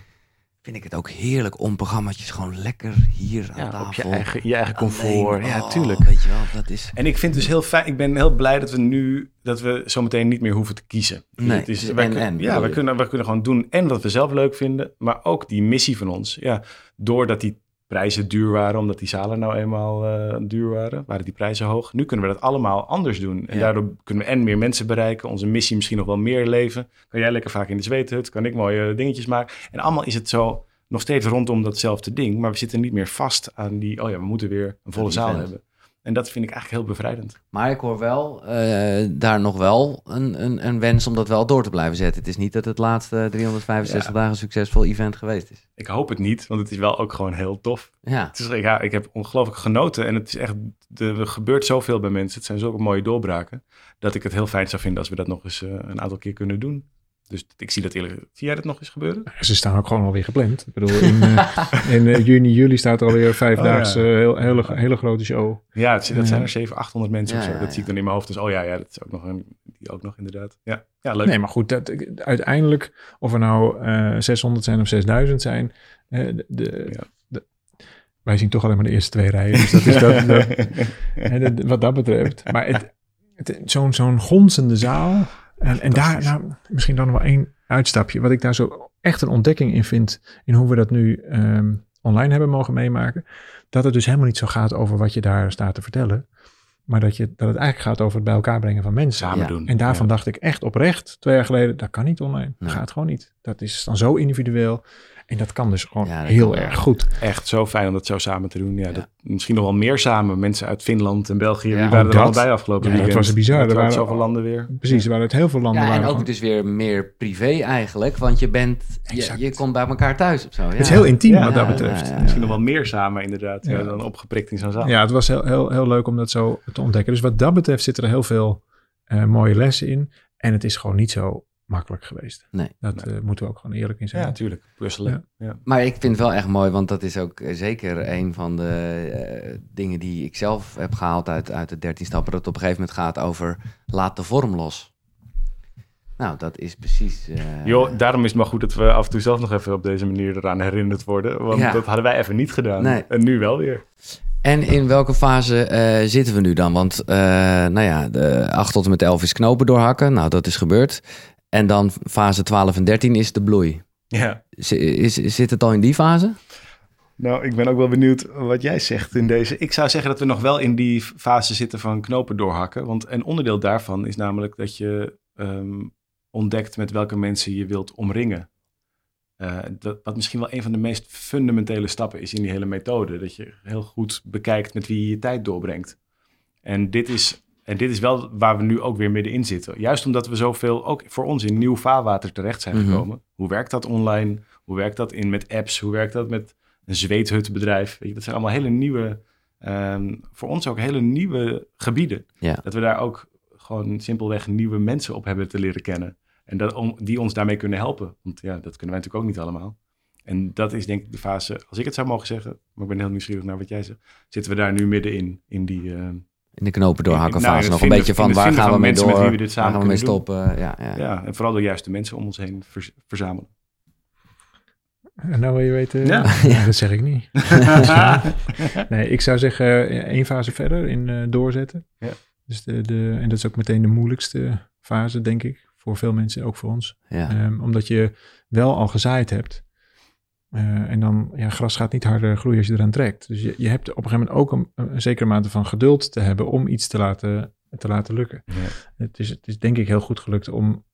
vind ik het ook heerlijk om programma's gewoon lekker hier aan Ja, tafel. op je eigen, je eigen alleen. comfort. ja, Oh, tuurlijk. Weet je wel, dat is. En ik vind dus heel fijn, ik ben heel blij dat we nu, dat we zometeen niet meer hoeven te kiezen. Nee, het is, het is wij en- kun- en, ja, we kunnen, we kunnen gewoon doen en wat we zelf leuk vinden, maar ook die missie van ons. Ja, doordat die prijzen duur waren, omdat die zalen nou eenmaal eh, duur waren, waren die prijzen hoog. Nu kunnen we dat allemaal anders doen. En Ja. daardoor kunnen we en meer mensen bereiken, onze missie misschien nog wel meer leven. Kan jij lekker vaak in de zweethut, kan ik mooie dingetjes maken. En allemaal is het zo nog steeds rondom datzelfde ding, maar we zitten niet meer vast aan die, oh ja, we moeten weer een volle zaal event. hebben. En dat vind ik eigenlijk heel bevrijdend. Maar ik hoor wel eh, daar nog wel een, een, een wens om dat wel door te blijven zetten. Het is niet dat het laatste 365 Ja. dagen een succesvol event geweest is. Ik hoop het niet, want het is wel ook gewoon heel tof. Ja, Het is, ja, ik heb ongelooflijk genoten en het is echt, er gebeurt zoveel bij mensen. Het zijn zulke mooie doorbraken, dat ik het heel fijn zou vinden als we dat nog eens eh, een aantal keer kunnen doen. Dus ik zie dat eerlijk. Zie jij dat nog eens gebeuren? Ze staan ook gewoon alweer gepland. Ik bedoel, in, eh, in eh, juni, juli staat er alweer vijfdaagse, [LAUGHS] Oh, ja. heel, hele, hele grote show. Ja, het, dat zijn er 700, 800 mensen Ja, of zo. ja, dat ja. zie ik dan in mijn hoofd. Dus oh ja, ja dat is ook nog een, die ook nog inderdaad. Ja, ja leuk. Nee, maar goed, dat, uiteindelijk, of er nou eh 600 zijn of 6000 zijn, eh, de, de- Ja. de- wij zien toch alleen maar de eerste twee rijen. Dus dat is dat, [LAUGHS] dat- hè, dat- wat dat betreft. Maar het, het, zo'n zo'n gonzende zaal. En, en daar, nou, misschien dan nog wel één uitstapje. Wat ik daar zo echt een ontdekking in vind, in hoe we dat nu ehm, online hebben mogen meemaken. Dat het dus helemaal niet zo gaat over wat je daar staat te vertellen. Maar dat, je, dat het eigenlijk gaat over het bij elkaar brengen van mensen. Samen Ja. doen. En daarvan Ja. dacht ik echt oprecht, twee jaar geleden, dat kan niet online. Dat Nee. gaat gewoon niet. Dat is dan zo individueel. En dat kan dus gewoon Ja, heel erg goed. Echt zo fijn om dat zo samen te doen. Ja, Ja. Dat, misschien nog wel meer samen. Mensen uit Finland en België, Ja. die waren er dat. allebei afgelopen Ja, dat weekend. was bizar. Er waren zoveel landen weer. Precies, er waren uit heel veel landen. ja en waren ook gewoon- dus weer meer privé eigenlijk. Want je bent, je, komt bij elkaar thuis of zo. Ja. Het is heel intiem Ja, wat dat ja, betreft. ja, Ja, ja. Misschien nog wel meer samen inderdaad. Ja. Ja. dan opgeprikt in zo'n zaal. het was heel, heel, heel leuk om dat zo te ontdekken. Dus wat dat betreft zitten er heel veel eh, mooie lessen in. En het is gewoon niet zo makkelijk geweest. Nee. Dat eh, moeten we ook gewoon eerlijk in zijn. Ja, natuurlijk. Puzzelen. Ja. Maar ik vind het wel echt mooi, want dat is ook eh, zeker een van de eh, dingen die ik zelf heb gehaald uit, uit de 13 stappen. Dat het op een gegeven moment gaat over laat de vorm los. Nou, dat is precies. eh, Joh, daarom is het maar goed dat we af en toe zelf nog even op deze manier eraan herinnerd worden. Want Ja. dat hadden wij even niet gedaan. Nee. En nu wel weer. En in welke fase eh, zitten we nu dan? Want eh, nou ja, de 8 tot en met 11 is knopen doorhakken. Nou, dat is gebeurd. En dan fase 12 en 13 is de bloei. Ja. Z- is, zit het al in die fase? Nou, ik ben ook wel benieuwd wat jij zegt in deze. Ik zou zeggen dat we nog wel in die fase zitten van knopen doorhakken. Want een onderdeel daarvan is namelijk dat je ehm, ontdekt met welke mensen je wilt omringen. Eh, dat, wat misschien wel een van de meest fundamentele stappen is in die hele methode. Dat je heel goed bekijkt met wie je je tijd doorbrengt. En dit is, en dit is wel waar we nu ook weer middenin zitten. Juist omdat we zoveel, ook voor ons, in nieuw vaarwater terecht zijn Mhm. gekomen. Hoe werkt dat online? Hoe werkt dat in met apps? Hoe werkt dat met een zweethutbedrijf? Weet je, dat zijn allemaal hele nieuwe, ehm, voor ons ook hele nieuwe gebieden. Ja. Dat we daar ook gewoon simpelweg nieuwe mensen op hebben te leren kennen. En dat, om, die ons daarmee kunnen helpen. Want ja, dat kunnen wij natuurlijk ook niet allemaal. En dat is denk ik de fase, als ik het zou mogen zeggen, maar ik ben heel nieuwsgierig naar wat jij zegt, zitten we daar nu middenin in die... ehm, In de knopen doorhakken Nou, fase nog vinden- een beetje van waar gaan we mee mensen met door? wie we dit samen waar gaan we mee stoppen? Ja, ja. ja, en vooral de juiste mensen om ons heen verzamelen. En nou wil je weten? Ja. [LAUGHS] Ja, dat zeg ik niet. [LAUGHS] Nee, ik zou zeggen eh, één fase verder in eh, doorzetten. Ja. Dus de, de, en dat is ook meteen de moeilijkste fase, denk ik. Voor veel mensen, ook voor ons. Ja. Ehm, omdat je wel al gezaaid hebt. Eh, en dan, ja, gras gaat niet harder groeien als je eraan trekt. Dus je, je hebt op een gegeven moment ook een, een zekere mate van geduld te hebben om iets te laten, te laten lukken. Ja. Het, is, het is denk ik heel goed gelukt om,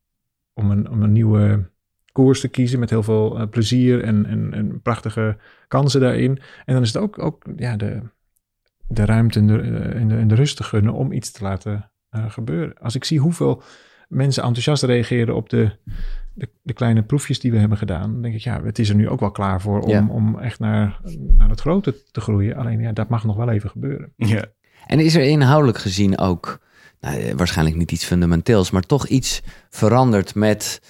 om, een, om een nieuwe koers te kiezen met heel veel eh, plezier en, en, en prachtige kansen daarin. En dan is het ook, ook ja, de, de ruimte en de, eh, en, de, en de rust te gunnen om iets te laten gebeuren. Als ik zie hoeveel mensen enthousiast reageren op de, de, de kleine proefjes die we hebben gedaan, dan denk ik, ja, het is er nu ook wel klaar voor om, Ja. om echt naar, naar het grote te groeien. Alleen ja, dat mag nog wel even gebeuren. Ja. En is er inhoudelijk gezien ook, nou, eh, waarschijnlijk niet iets fundamenteels, maar toch iets veranderd met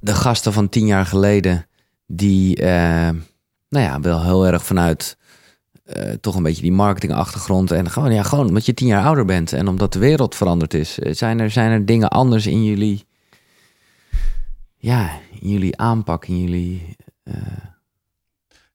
de gasten van tien jaar geleden, die, eh, nou ja, wel heel erg vanuit eh, toch een beetje die marketingachtergrond en gewoon, ja, gewoon omdat je tien jaar ouder bent en omdat de wereld veranderd is. Zijn er, zijn er dingen anders in jullie, ja, in jullie aanpak, in jullie... eh,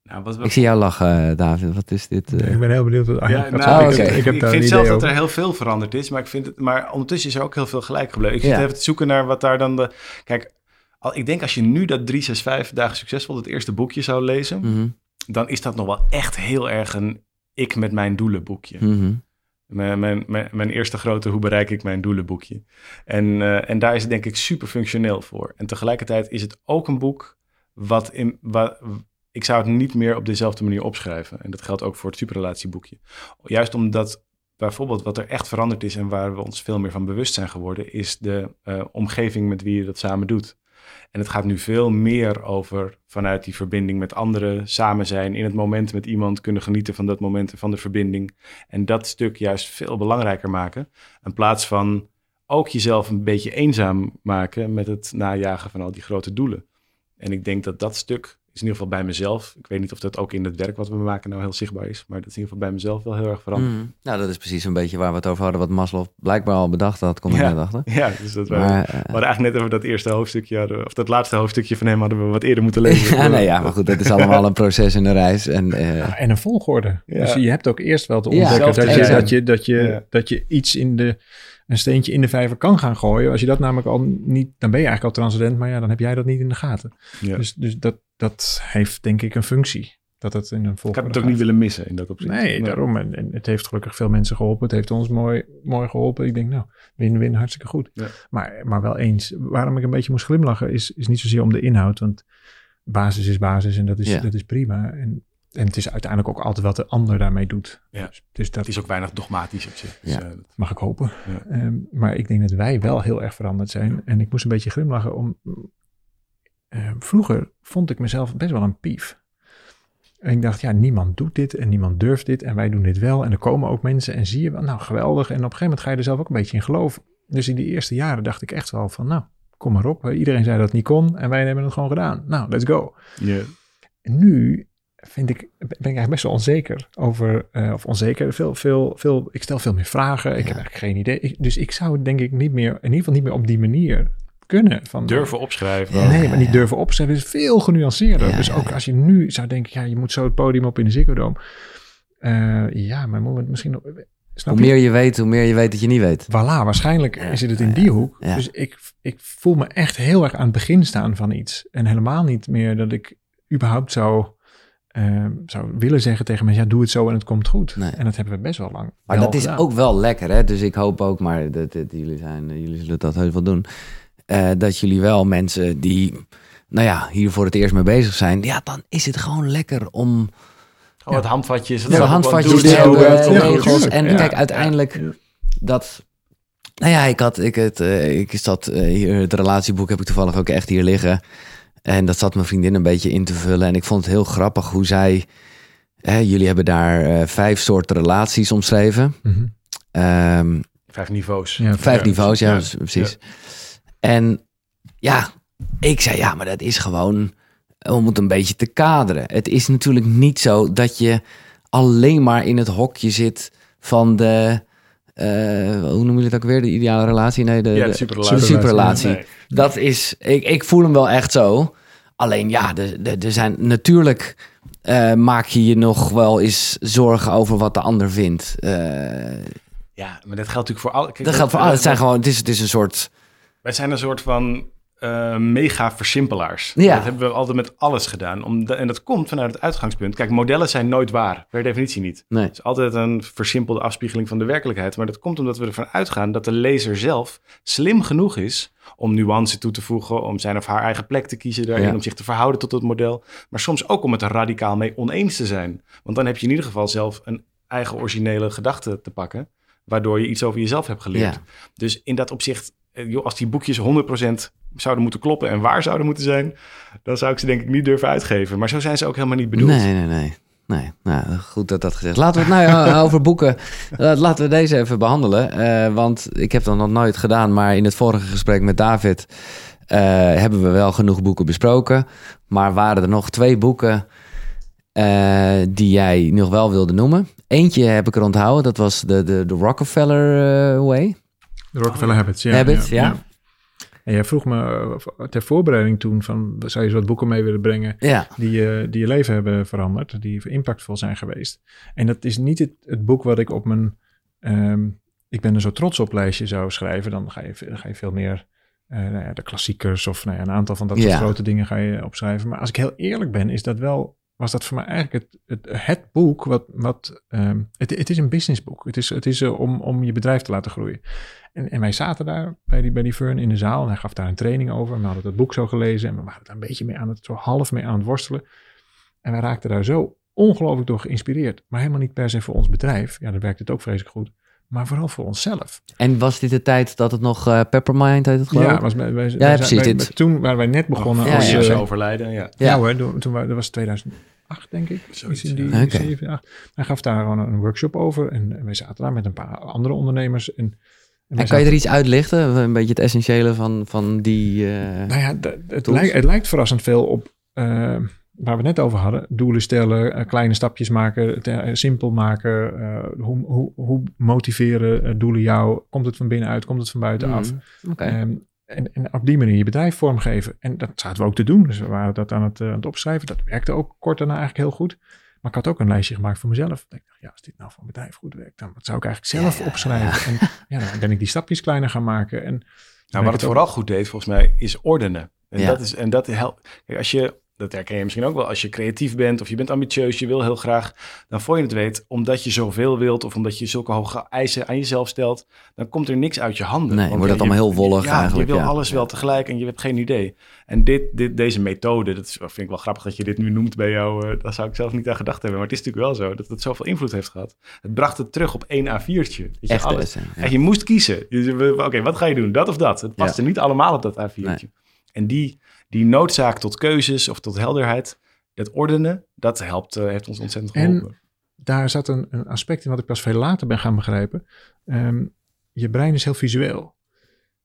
Nou, wat, ik zie jou lachen, David. Wat is dit? eh? Ik ben heel benieuwd wat Ja, Arjan gaat nou, ik, ik, vind zelf dat er heel veel veranderd is, maar, ik vind het, maar ondertussen is er ook heel veel gelijk gebleven. Ik zit Ja. even te zoeken naar wat daar dan de... Kijk, al, ik denk als je nu dat 365 dagen succesvol, het eerste boekje zou lezen, Mhm, dan is dat nog wel echt heel erg een ik met mijn doelen boekje. mhm. Mijn, mijn, mijn, mijn eerste grote hoe bereik ik mijn doelen boekje. En, eh, en daar is het denk ik super functioneel voor. En tegelijkertijd is het ook een boek wat in... Ik zou het niet meer op dezelfde manier opschrijven. En dat geldt ook voor het superrelatieboekje. Juist omdat bijvoorbeeld wat er echt veranderd is en waar we ons veel meer van bewust zijn geworden, is de eh, omgeving met wie je dat samen doet. En het gaat nu veel meer over vanuit die verbinding met anderen, samen zijn, in het moment met iemand kunnen genieten van dat moment en van de verbinding. En dat stuk juist veel belangrijker maken. In plaats van ook jezelf een beetje eenzaam maken met het najagen van al die grote doelen. En ik denk dat dat stuk is in ieder geval bij mezelf. Ik weet niet of dat ook in het werk wat we maken nou heel zichtbaar is. Maar dat is in ieder geval bij mezelf wel heel erg veranderd. Mhm. Nou, dat is precies een beetje waar we het over hadden. Wat Maslow blijkbaar al bedacht had, kom ik Ja. net achter. [LAUGHS] Ja, dus dat we, Maar, we hadden eigenlijk net over dat eerste hoofdstukje, hadden, of dat laatste hoofdstukje van hem hadden we wat eerder moeten [LAUGHS] lezen. ja, nee, ja, maar goed, dat is allemaal een proces in een reis. En, eh, Ja, en een volgorde. Ja. Dus je hebt ook eerst wel te ontdekken dat, je, dat, je, dat, je, Ja. dat je iets in de, een steentje in de vijver kan gaan gooien. Als je dat namelijk al niet, dan ben je eigenlijk al transcendent, maar ja, dan heb jij dat niet in de gaten. Ja. Dus, dus dat, dat heeft denk ik een functie. Dat het in een ik volgorde had het ook niet willen missen in dat opzicht. Nee, daarom. En, en het heeft gelukkig veel mensen geholpen. Het heeft ons mooi, mooi geholpen. Ik denk, nou, win-win, hartstikke goed. Ja. Maar, maar wel eens, waarom ik een beetje moest glimlachen, is, is niet zozeer om de inhoud. Want basis is basis en dat is, Ja. dat is prima. En, en het is uiteindelijk ook altijd wat de ander daarmee doet. Ja. Dus, dus dat Het is ook weinig dogmatisch op zich. Dus, Ja. eh, dat- mag ik hopen. Ja. Ehm, maar ik denk dat wij wel heel erg veranderd zijn. En ik moest een beetje glimlachen om... eh, vroeger vond ik mezelf best wel een pief. En ik dacht, ja, niemand doet dit en niemand durft dit en wij doen dit wel. En er komen ook mensen en zie je wel, nou geweldig. En op een gegeven moment ga je er zelf ook een beetje in geloven. Dus in die eerste jaren dacht ik echt wel van, nou, kom maar op. Iedereen zei dat het niet kon en wij hebben het gewoon gedaan. Nou, let's go. ja. En nu vind ik, ben ik eigenlijk best wel onzeker over, eh, of onzeker, veel, veel, veel, ik stel veel meer vragen. Ik heb eigenlijk geen idee. Ik- dus ik zou denk ik niet meer, in ieder geval niet meer op die manier kunnen. Van, Durven opschrijven. Ja. Nee, maar niet durven opschrijven is veel genuanceerder. Ja, dus ook als je nu zou denken, ja, je moet zo het podium op in de Ziggo Dome. Eh, ja, maar het misschien nog... Snap hoe je? meer je weet, hoe meer je weet dat je niet weet. Voilà, waarschijnlijk Ja, zit het in ja, die hoek. ja. Dus ik, ik voel me echt heel erg aan het begin staan van iets. En helemaal niet meer dat ik überhaupt zou, eh, zou willen zeggen tegen mensen... ja, doe het zo en het komt goed. Nee. En dat hebben we best wel lang Maar wel dat is ook wel lekker, hè? Dus ik hoop ook, maar dat, dat- jullie, zijn, eh, jullie zullen dat heus wel doen. eh, dat jullie wel mensen die, nou ja, hier voor het eerst mee bezig zijn. Ja, dan is het gewoon lekker om Gewoon wat handvatjes. dat wel handvatjes te hebben, ja, en regels. tuurlijk. En Ja, kijk, ja, uiteindelijk ja. dat... Nou ja, ik had ik het, eh, ik zat eh, hier, het relatieboek heb ik toevallig ook echt hier liggen. En dat zat mijn vriendin een beetje in te vullen. En ik vond het heel grappig hoe zij, hè, jullie hebben daar eh, vijf soorten relaties omschreven. Mhm. Vijf Ehm, niveaus. Ja, Vijf Ja, niveaus, ja, ja, dus- precies. En ja, ik zei ja, maar dat is gewoon om het een beetje te kaderen. Het is natuurlijk niet zo dat je alleen maar in het hokje zit van de, hoe noem je het ook weer, de ideale relatie? Nee, de, Ja, de de- superrelatie. de superrelatie. Nee. Dat is, ik, ik voel hem wel echt zo. Alleen ja, er zijn natuurlijk. eh, maak je je nog wel eens zorgen over wat de ander vindt. Eh, Ja, maar dat geldt natuurlijk voor alle. kijk, dat geldt voor alles. Het zijn gewoon, het is, het is een soort. Wij zijn een soort van eh, mega versimpelaars. Ja. Dat hebben we altijd met alles gedaan. Om de- en dat komt vanuit het uitgangspunt. Kijk, modellen zijn nooit waar. Per definitie niet. Nee. Het is altijd een versimpelde afspiegeling van de werkelijkheid. Maar dat komt omdat we ervan uitgaan dat de lezer zelf slim genoeg is om nuance toe te voegen, om zijn of haar eigen plek te kiezen daarin, Ja. om zich te verhouden tot het model. Maar soms ook om het er radicaal mee oneens te zijn. Want dan heb je in ieder geval zelf een eigen originele gedachte te pakken, waardoor je iets over jezelf hebt geleerd. Ja. Dus in dat opzicht joh, als die boekjes 100% zouden moeten kloppen en waar zouden moeten zijn, dan zou ik ze denk ik niet durven uitgeven. Maar zo zijn ze ook helemaal niet bedoeld. Nee, nee, nee. Nee, nou, goed dat dat gezegd. Laten we het nou ja, [LAUGHS] over boeken. Uh, laten we deze even behandelen. Uh, want ik heb dat nog nooit gedaan. Maar in het vorige gesprek met David hebben we wel genoeg boeken besproken. Maar waren er nog twee boeken die jij nog wel wilde noemen? Eentje heb ik er onthouden. Dat was de, de, de Rockefeller Way. De Rockefeller Habits, ja. Habits, ja. ja. En jij vroeg me eh, ter voorbereiding toen van, zou je wat boeken mee willen brengen ja. die, uh, die je leven hebben veranderd, die impactvol zijn geweest. En dat is niet het, het boek wat ik op mijn, um, ik ben er zo trots op lijstje zou schrijven. Dan ga je, dan ga je veel meer uh, nou ja, de klassiekers of nou ja, een aantal van dat soort grote dingen ga je opschrijven. Maar als ik heel eerlijk ben, is dat wel was dat voor mij eigenlijk het, het, het boek wat, wat um, het, het is een businessboek. Het is, het is uh, om, om je bedrijf te laten groeien. En, en wij zaten daar bij die, bij die Fern in de zaal en hij gaf daar een training over. We hadden het boek zo gelezen en we waren daar een beetje mee aan het, zo half mee aan het worstelen. En wij raakten daar zo ongelooflijk door geïnspireerd. Maar helemaal niet per se voor ons bedrijf. Ja, dan werkt het ook vreselijk goed. Maar vooral voor onszelf. En was dit de tijd dat het nog uh, Peppermind heet het geloof Ja, was, wij, wij, ja wij, precies. dit. Toen waren wij net begonnen oh, als... Ja, uh, overlijden, ja. Ja, ja hoor, toen, toen, dat was 2008 denk ik. Zoiets, in die, okay. 7, 8. Hij gaf daar gewoon een workshop over. En, en wij zaten daar met een paar andere ondernemers. En, en, en kan je er iets uitlichten? Een beetje het essentiële van, van die. Uh, nou ja, het, lijkt, het lijkt verrassend veel op. Uh, waar we het net over hadden, doelen stellen, uh, kleine stapjes maken, te, simpel maken. hoe, hoe, hoe motiveren doelen jou? Komt het van binnenuit? Komt het van buitenaf? Mm, okay. um, en, en, op die manier je bedrijf vormgeven. En dat zaten we ook te doen. Dus we waren dat aan het, uh, aan het opschrijven. Dat werkte ook kort daarna eigenlijk heel goed. Maar ik had ook een lijstje gemaakt voor mezelf. Ik dacht, ja, als dit nou voor een bedrijf goed werkt, dan wat zou ik eigenlijk zelf Ja, ja, opschrijven. En ja, dan ben ik die stapjes kleiner gaan maken. En Nou, wat het vooral goed deed, volgens mij, is ordenen. En Ja. dat is en dat helpt. Kijk, als je dat herken je misschien ook wel. Als je creatief bent of je bent ambitieus, je wil heel graag, dan voor je het weet, omdat je zoveel wilt of omdat je zulke hoge eisen aan jezelf stelt, dan komt er niks uit je handen. Nee, Want wordt het allemaal heel wollig ja, eigenlijk, Je wil ja. alles wel tegelijk en je hebt geen idee. En dit, dit, deze methode, dat is, vind ik wel grappig dat je dit nu noemt bij jou. eh daar zou ik zelf niet aan gedacht hebben. Maar het is natuurlijk wel zo dat het zoveel invloed heeft gehad. Het bracht het terug op één A4'tje. Weet je, Echt alles. ja. En je moest kiezen. Dus, Oké, wat ga je doen? Dat of dat? Het paste niet allemaal op dat A4'tje. Nee. En die, die noodzaak tot keuzes of tot helderheid, dat ordenen, dat helpt, eh, heeft ons ontzettend En- geholpen. daar zat een, een aspect in wat ik pas veel later ben gaan begrijpen. Ehm, je brein is heel visueel.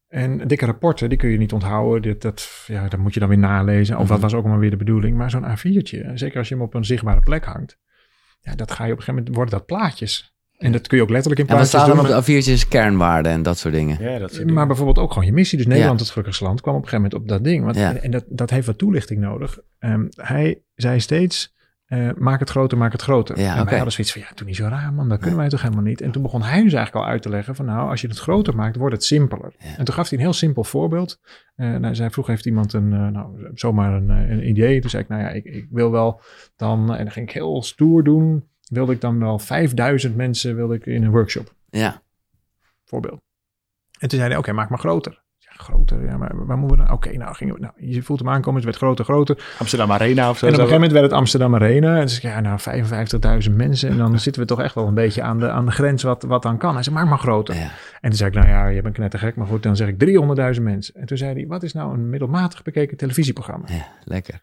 En dikke rapporten, die kun je niet onthouden. Dit, dat, ja, dat moet je dan weer nalezen. Of dat Mhm. was ook maar weer de bedoeling. Maar zo'n A4'tje, zeker als je hem op een zichtbare plek hangt. Ja, dat ga je op een gegeven moment, worden dat plaatjes. En dat kun je ook letterlijk in En wat plaatjes staat doen. dan op de A4'tjes? Kernwaarden en dat soort dingen. Ja, dat soort Maar bijvoorbeeld ook gewoon je missie. Dus Nederland, Ja. het gelukkigste land, kwam op een gegeven moment op dat ding. Want, Ja. En, en dat, dat heeft wat toelichting nodig. Ehm, hij zei steeds, eh, maak het groter, maak het groter. Ja, en wij oké. hadden zoiets van, ja, doe niet zo raar man, dat kunnen wij toch helemaal niet. En toen begon hij dus eigenlijk al uit te leggen van, nou, als je het groter maakt, wordt het simpeler. Ja. En toen gaf hij een heel simpel voorbeeld. Eh nou, zij vroeg, heeft iemand een, eh, nou, zomaar een, een idee? Toen zei ik, nou ja, ik, ik wil wel dan, en dan ging ik heel stoer doen, wilde ik dan wel 5000 mensen wilde ik in een workshop Ja, voorbeeld. En toen zei hij, oké, maak maar groter. Ja, groter, ja, maar waar moeten we dan? Oké, nou, gingen we, nou, je voelt hem aankomen, het werd groter, groter. Amsterdam Arena of zo. en op een gegeven moment werd het Amsterdam Arena. En toen zei ik, ja, nou, 55.000 mensen. En dan zitten we toch echt wel een beetje aan de, aan de grens wat, wat dan kan. Hij zei, maak maar groter. ja. En toen zei ik, nou ja, je bent knettergek, maar goed, dan zeg ik 300.000 mensen. En toen zei hij, wat is nou een middelmatig bekeken televisieprogramma? ja lekker.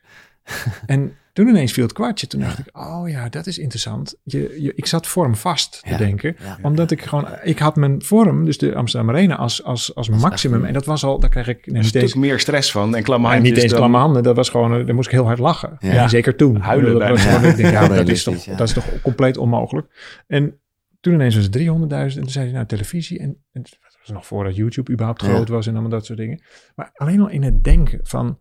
[LAUGHS] En toen ineens viel het kwartje. Toen dacht ik, oh ja, dat is interessant. Je, je, ik zat vormvast te Ja. denken Ja. omdat ik gewoon, ik had mijn vorm, dus de Amsterdam Arena, als, als, als maximum. En dat was al, daar kreeg ik een eens, stuk meer stress van en klamme ja, handjes. niet eens dan- klamme handen. Dat was gewoon, eh, daar moest ik heel hard lachen. Ja. Zeker toen. Huilen dat was bijna. gewoon, ik denk, ja, [LAUGHS] dat, is toch, dat is toch compleet onmogelijk. En toen ineens was het 300.000 en toen zei hij, nou, televisie. En, en dat was nog voordat YouTube überhaupt groot was en allemaal dat soort dingen. Maar alleen al in het denken van,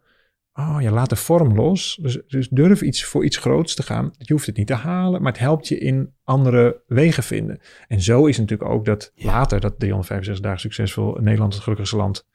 oh ja, laat de vorm los. Dus, dus durf iets voor iets groots te gaan. Je hoeft het niet te halen, maar het helpt je in andere wegen vinden. En zo is natuurlijk ook dat Ja. later, dat 365 dagen succesvol, Nederland het gelukkigste land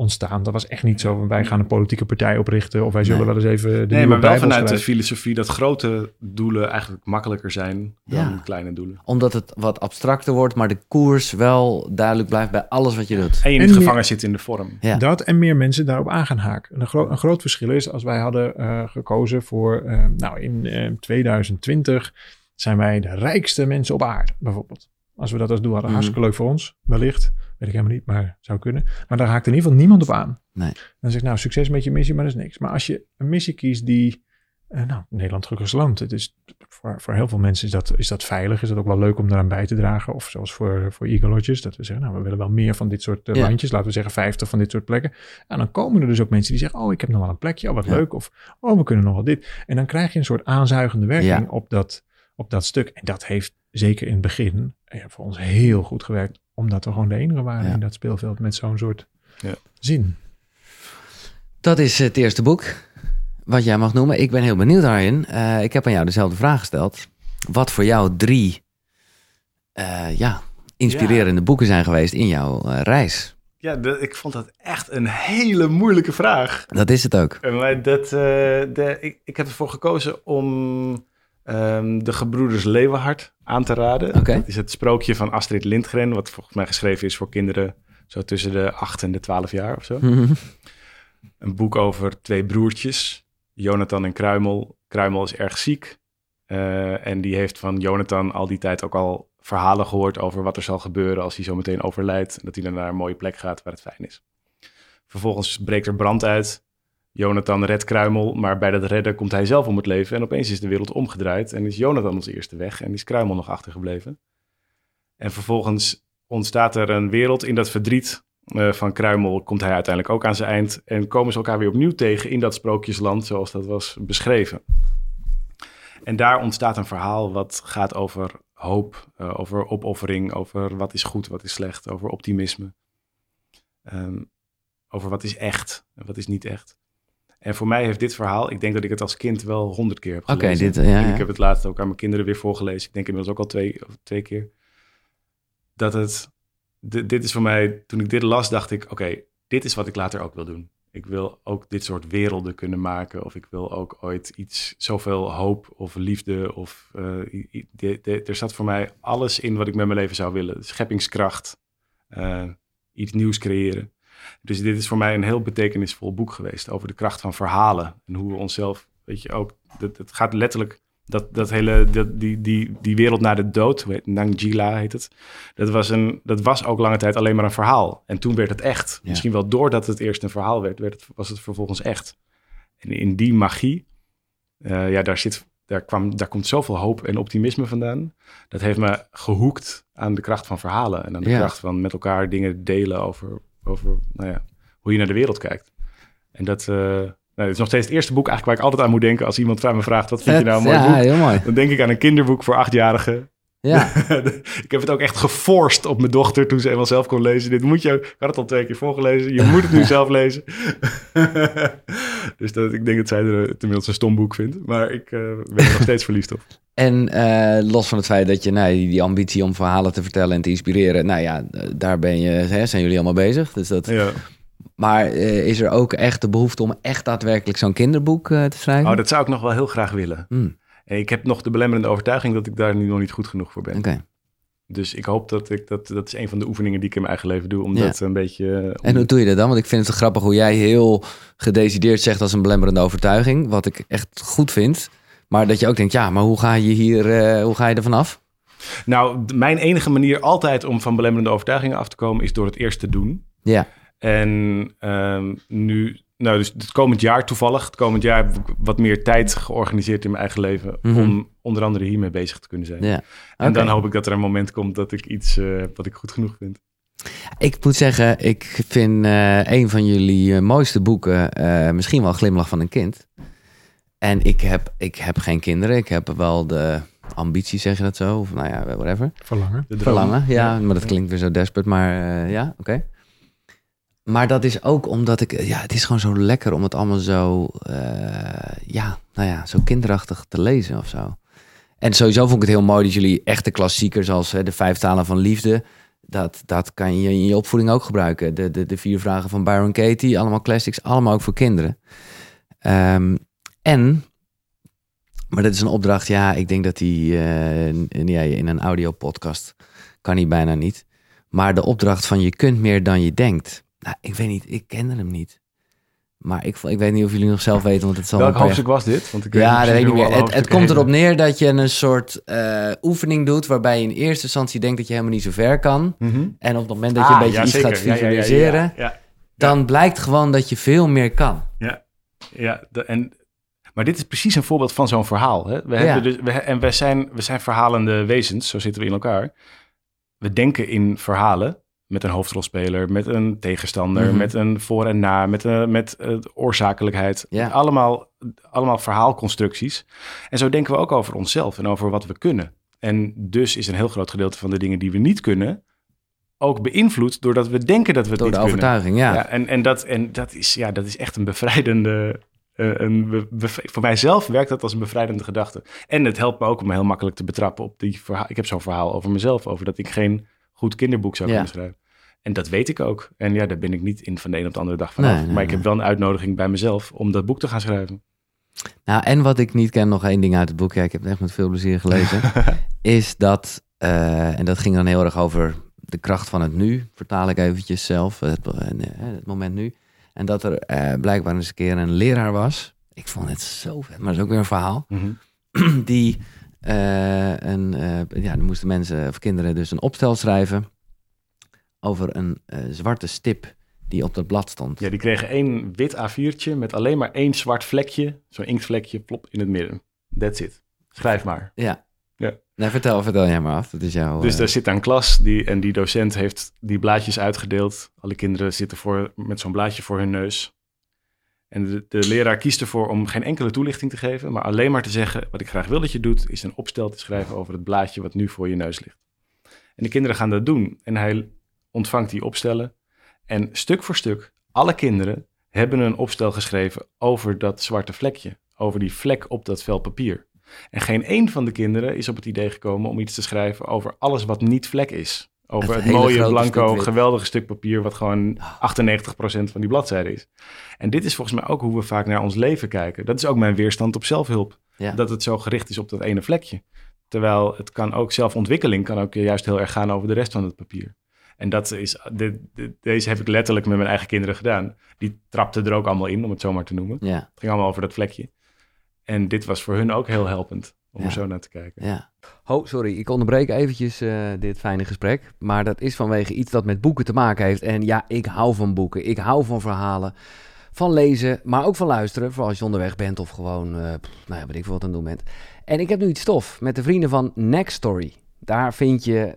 ontstaan. Dat was echt niet zo wij gaan een politieke partij oprichten of wij zullen Nee. wel eens even de Nee, maar wel vanuit de filosofie dat grote doelen eigenlijk makkelijker zijn dan Ja. kleine doelen. Omdat het wat abstracter wordt, maar de koers wel duidelijk blijft bij alles wat je doet. En je En niet meer- gevangen zit in de vorm. Ja. Dat en meer mensen daarop aan gaan haken. Een, gro- een groot verschil is als wij hadden eh, gekozen voor, eh, nou in eh, 2020 zijn wij de rijkste mensen op aarde bijvoorbeeld. Als we dat als doel hadden, Mhm. hartstikke leuk voor ons, wellicht. Weet ik helemaal niet, maar zou kunnen. Maar daar haakt in ieder geval niemand op aan. Nee. Dan zeg ik, nou, succes met je missie, maar dat is niks. Maar als je een missie kiest die, eh, nou, Nederland gelukkig land. Het is, voor, voor heel veel mensen is dat, is dat veilig. Is dat ook wel leuk om daaraan bij te dragen. Of zoals voor, voor Eagle Lodges, dat we zeggen, nou, we willen wel meer van dit soort eh, Ja. landjes. Laten we zeggen 50 van dit soort plekken. En dan komen er dus ook mensen die zeggen, oh, ik heb nog wel een plekje. Oh, wat Ja. leuk. Of, oh, we kunnen nog wel dit. En dan krijg je een soort aanzuigende werking Ja. op, dat, op dat stuk. En dat heeft zeker in het begin eh, voor ons heel goed gewerkt. Omdat we gewoon de enige waren Ja. in dat speelveld met zo'n soort Ja. zin. Dat is het eerste boek wat jij mag noemen. Ik ben heel benieuwd daarin. Eh, ik heb aan jou dezelfde vraag gesteld. Wat voor jou drie eh, ja, inspirerende boeken zijn geweest in jouw eh, reis? Ja, de- ik vond dat echt een hele moeilijke vraag. Dat is het ook. En Maar dat, eh, de, ik, ik heb ervoor gekozen om ehm, de gebroeders Leeuwenhard aan te raden. Oké. Dat is het sprookje van Astrid Lindgren, wat volgens mij geschreven is voor kinderen zo tussen de 8 en de 12 jaar of zo. Een boek over twee broertjes, Jonathan en Kruimel. Kruimel is erg ziek eh, en die heeft van Jonathan al die tijd ook al verhalen gehoord over wat er zal gebeuren als hij zo meteen overlijdt. En dat hij dan naar een mooie plek gaat waar het fijn is. Vervolgens breekt er brand uit. Jonathan redt Kruimel, maar bij dat redden komt hij zelf om het leven. En opeens is de wereld omgedraaid en is Jonathan ons eerste weg en is Kruimel nog achtergebleven. En vervolgens ontstaat er een wereld in dat verdriet eh, van Kruimel. Komt hij uiteindelijk ook aan zijn eind en komen ze elkaar weer opnieuw tegen in dat sprookjesland zoals dat was beschreven. En daar ontstaat een verhaal wat gaat over hoop, eh, over opoffering, over wat is goed, wat is slecht, over optimisme. Ehm, over wat is echt en wat is niet echt. En voor mij heeft dit verhaal, ik denk dat ik het als kind wel honderd keer heb Oké, gelezen. dit, ja, ik heb het laatst ook aan mijn kinderen weer voorgelezen. Ik denk inmiddels ook al twee, of twee keer. Dat het, di- dit is voor mij, toen ik dit las, dacht ik, oké, dit is wat ik later ook wil doen. Ik wil ook dit soort werelden kunnen maken. Of ik wil ook ooit iets, zoveel hoop of liefde. Of eh, de- de- er zat voor mij alles in wat ik met mijn leven zou willen. Scheppingskracht, eh, iets nieuws creëren. Dus dit is voor mij een heel betekenisvol boek geweest over de kracht van verhalen. En hoe we onszelf, weet je ook, het, gaat letterlijk, dat, dat hele, dat, die, die, die wereld na de dood, Nangjila heet het. Dat was, een, dat was ook lange tijd alleen maar een verhaal. En toen werd het echt. Ja. Misschien wel doordat het eerst een verhaal werd, werd het, was het vervolgens echt. En in die magie, eh, ja, daar, zit, daar, kwam, daar komt zoveel hoop en optimisme vandaan. Dat heeft me gehoekt aan de kracht van verhalen. En aan de Ja. kracht van met elkaar dingen delen over, over nou ja, hoe je naar de wereld kijkt. En dat, eh, nou, is nog steeds het eerste boek ja, [LAUGHS] ik heb het ook echt geforst op mijn dochter toen ze eenmaal zelf kon lezen. Dit moet je, ik had het al twee keer voorgelezen, je moet het nu [LAUGHS] zelf lezen. [LAUGHS] dus dat, ik denk dat zij er het inmiddels een stom boek vindt. Maar ik eh, ben er nog steeds verliefd op. en eh, los van het feit dat je nou, die die ambitie om verhalen te vertellen en te inspireren, nou ja, eh, daar ben je, hè, zijn jullie allemaal bezig. Dus dat, Ja. Maar eh, is er ook echt de behoefte om echt daadwerkelijk zo'n kinderboek eh, te schrijven? Oh, dat zou ik nog wel heel graag willen. En ik heb nog de belemmerende overtuiging dat ik daar nu nog niet goed genoeg voor ben. Dus ik hoop dat ik dat, dat is een van de oefeningen die ik in mijn eigen leven doe. Om Ja. dat een beetje. eh, om- En hoe doe je dat dan? Want ik vind het grappig hoe jij heel gedecideerd zegt als een belemmerende overtuiging. Wat ik echt goed vind. Maar dat je ook denkt, ja, maar hoe ga je hier, eh, hoe ga je er vanaf? Nou, mijn enige manier altijd om van belemmerende overtuigingen af te komen is door het eerst te doen. Ja, En ehm, nu, nou, dus het komend jaar toevallig, het komend jaar heb ik wat meer tijd georganiseerd in mijn eigen leven. Mhm. Om onder andere hiermee bezig te kunnen zijn. ja. En dan hoop ik dat er een moment komt dat ik iets eh, wat ik goed genoeg vind. Ik moet zeggen, ik vind eh, een van jullie eh, mooiste boeken eh, misschien wel Glimlach van een kind. En ik heb, ik heb geen kinderen. Ik heb wel de ambitie, zeg je dat zo? Of nou ja, whatever. Verlangen. Verlangen, ja, maar dat klinkt weer zo desperate, maar eh, ja, oké. Maar dat is ook omdat ik, ja, het is gewoon zo lekker om het allemaal zo, eh, ja, nou ja, zo kinderachtig te lezen of zo. En sowieso vond ik het heel mooi dat jullie echte klassiekers zoals hè, de vijf talen van liefde, dat, dat kan je in je opvoeding ook gebruiken. De, de, de vier vragen van Byron Katie, allemaal classics, allemaal ook voor kinderen. Ehm, en, maar dat is een opdracht, ja, ik denk dat die eh, in, ja, in een audiopodcast kan die bijna niet. Maar de opdracht van je kunt meer dan je denkt. Nou, ik weet niet, ik kende hem niet. Maar ik, ik weet niet of jullie nog zelf weten, want het zal Welk hoofdstuk was dit? Want ik weet Ja, dat weet ik niet meer. Het, het komt erop neer dat je een soort eh, oefening doet... waarbij je in eerste instantie denkt dat je helemaal niet zo ver kan. Mhm. En op het moment dat je Ah, een beetje ja, iets zeker. gaat ja, ja, visualiseren... Dan blijkt gewoon dat je veel meer kan. ja, ja de- en, maar dit is precies een voorbeeld van zo'n verhaal. Hè? We hebben dus, we, en wij zijn, we zijn verhalende wezens, zo zitten we in elkaar. We denken in verhalen met een hoofdrolspeler, met een tegenstander, Mhm. met een voor en na, met, een met eh, oorzakelijkheid. Ja. Allemaal, allemaal verhaalconstructies. En zo denken we ook over onszelf en over wat we kunnen. En dus is een heel groot gedeelte van de dingen die we niet kunnen ook beïnvloed doordat we denken dat we het Door niet de kunnen. overtuiging, ja. Ja, en, en, dat, en dat, is, ja, dat is echt een bevrijdende. eh, een be- voor mijzelf werkt dat als een bevrijdende gedachte. En het helpt me ook om me heel makkelijk te betrappen op die verhaal. Ik heb zo'n verhaal over mezelf, over dat ik geen goed kinderboek zou Ja. kunnen schrijven. En dat weet ik ook. En ja, daar ben ik niet in van de een op de andere dag vanaf. Nee, nee, maar ik heb wel een uitnodiging bij mezelf om dat boek te gaan schrijven. Nou, en wat ik niet ken, nog één ding uit het boek, ja, ik heb het echt met veel plezier gelezen, [LAUGHS] is dat, eh, en dat ging dan heel erg over de kracht van het nu, vertaal ik eventjes zelf, het, eh, het moment nu. En dat er eh, blijkbaar eens een keer een leraar was. Ik vond het zo vet, maar dat is ook weer een verhaal. [CLEARS THROAT] Die eh, een, eh, ja, dan moesten mensen of kinderen dus een opstel schrijven over een eh, zwarte stip die op dat blad stond. Ja, die kregen één wit A4'tje met alleen maar één zwart vlekje. Zo'n inktvlekje, plop, in het midden. That's it. Schrijf maar. Ja. Ja. Nee, vertel, vertel jij maar af. Dat is jouw... Dus eh, daar zit een klas die, en die docent heeft die blaadjes uitgedeeld. Alle kinderen zitten voor, met zo'n blaadje voor hun neus. En de, de leraar kiest ervoor om geen enkele toelichting te geven, maar alleen maar te zeggen: Wat ik graag wil dat je doet, is een opstel te schrijven over het blaadje wat nu voor je neus ligt. En de kinderen gaan dat doen. En hij ontvangt die opstellen. En stuk voor stuk, alle kinderen hebben een opstel geschreven over dat zwarte vlekje. Over die vlek op dat vel papier. En geen één van de kinderen is op het idee gekomen om iets te schrijven over alles wat niet vlek is. Over Het mooie, blanco, stuk geweldige stuk papier wat gewoon 98% van die bladzijde is. En dit is volgens mij ook hoe we vaak naar ons leven kijken. Dat is ook mijn weerstand op zelfhulp. Ja. Dat het zo gericht is op dat ene vlekje. Terwijl het kan ook zelfontwikkeling kan ook juist heel erg gaan over de rest van het papier. En dat is, dit- deze heb ik letterlijk met mijn eigen kinderen gedaan. Die trapten er ook allemaal in, om het zo maar te noemen. Ja, Het ging allemaal over dat vlekje. En dit was voor hun ook heel helpend om Ja. er zo naar te kijken. ja. Oh, sorry, ik onderbreek eventjes eh, dit fijne gesprek. Maar dat is vanwege iets dat met boeken te maken heeft. En ja, ik hou van boeken. Ik hou van verhalen. Van lezen, maar ook van luisteren. Vooral als je onderweg bent of gewoon, eh pff, nou ja, weet ik veel wat aan het doen bent. En ik heb nu iets stof met de vrienden van Next Story. Daar vind je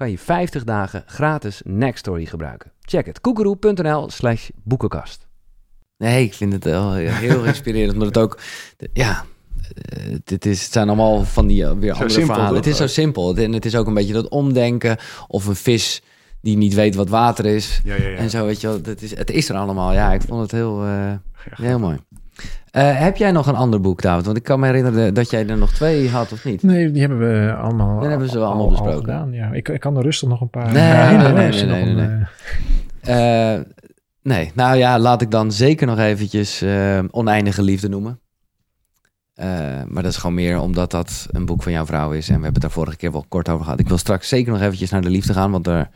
kan je 50 dagen gratis Nextory gebruiken. Check het, koekeroe.nl slash boekenkast. Nee, ik vind het wel heel [LAUGHS] inspirerend. Omdat het ook, ja, eh, dit is, het zijn allemaal van die eh, weer andere simpel, verhalen. Het is zo simpel. En het is ook een beetje dat omdenken. Of een vis die niet weet wat water is. Ja, ja, ja. En zo, weet je wel. Het is, het is er allemaal. Ja, ik vond het heel, eh, heel mooi. Eh, heb jij nog een ander boek, David? Want ik kan me herinneren dat jij er nog twee had, of niet? Nee, die hebben we allemaal, Die hebben ze al- allemaal al- al besproken. gedaan, ja. ik, ik kan er rustig nog een paar Nee, herinneren [LAUGHS] nee, nee, nee, nee. eh, nee, nou ja, laat ik dan zeker nog eventjes eh, Oneindige Liefde noemen. Maar dat is gewoon meer omdat dat een boek van jouw vrouw is. En we hebben het daar vorige keer wel kort over gehad. Ik wil straks zeker nog eventjes naar de liefde gaan, want daar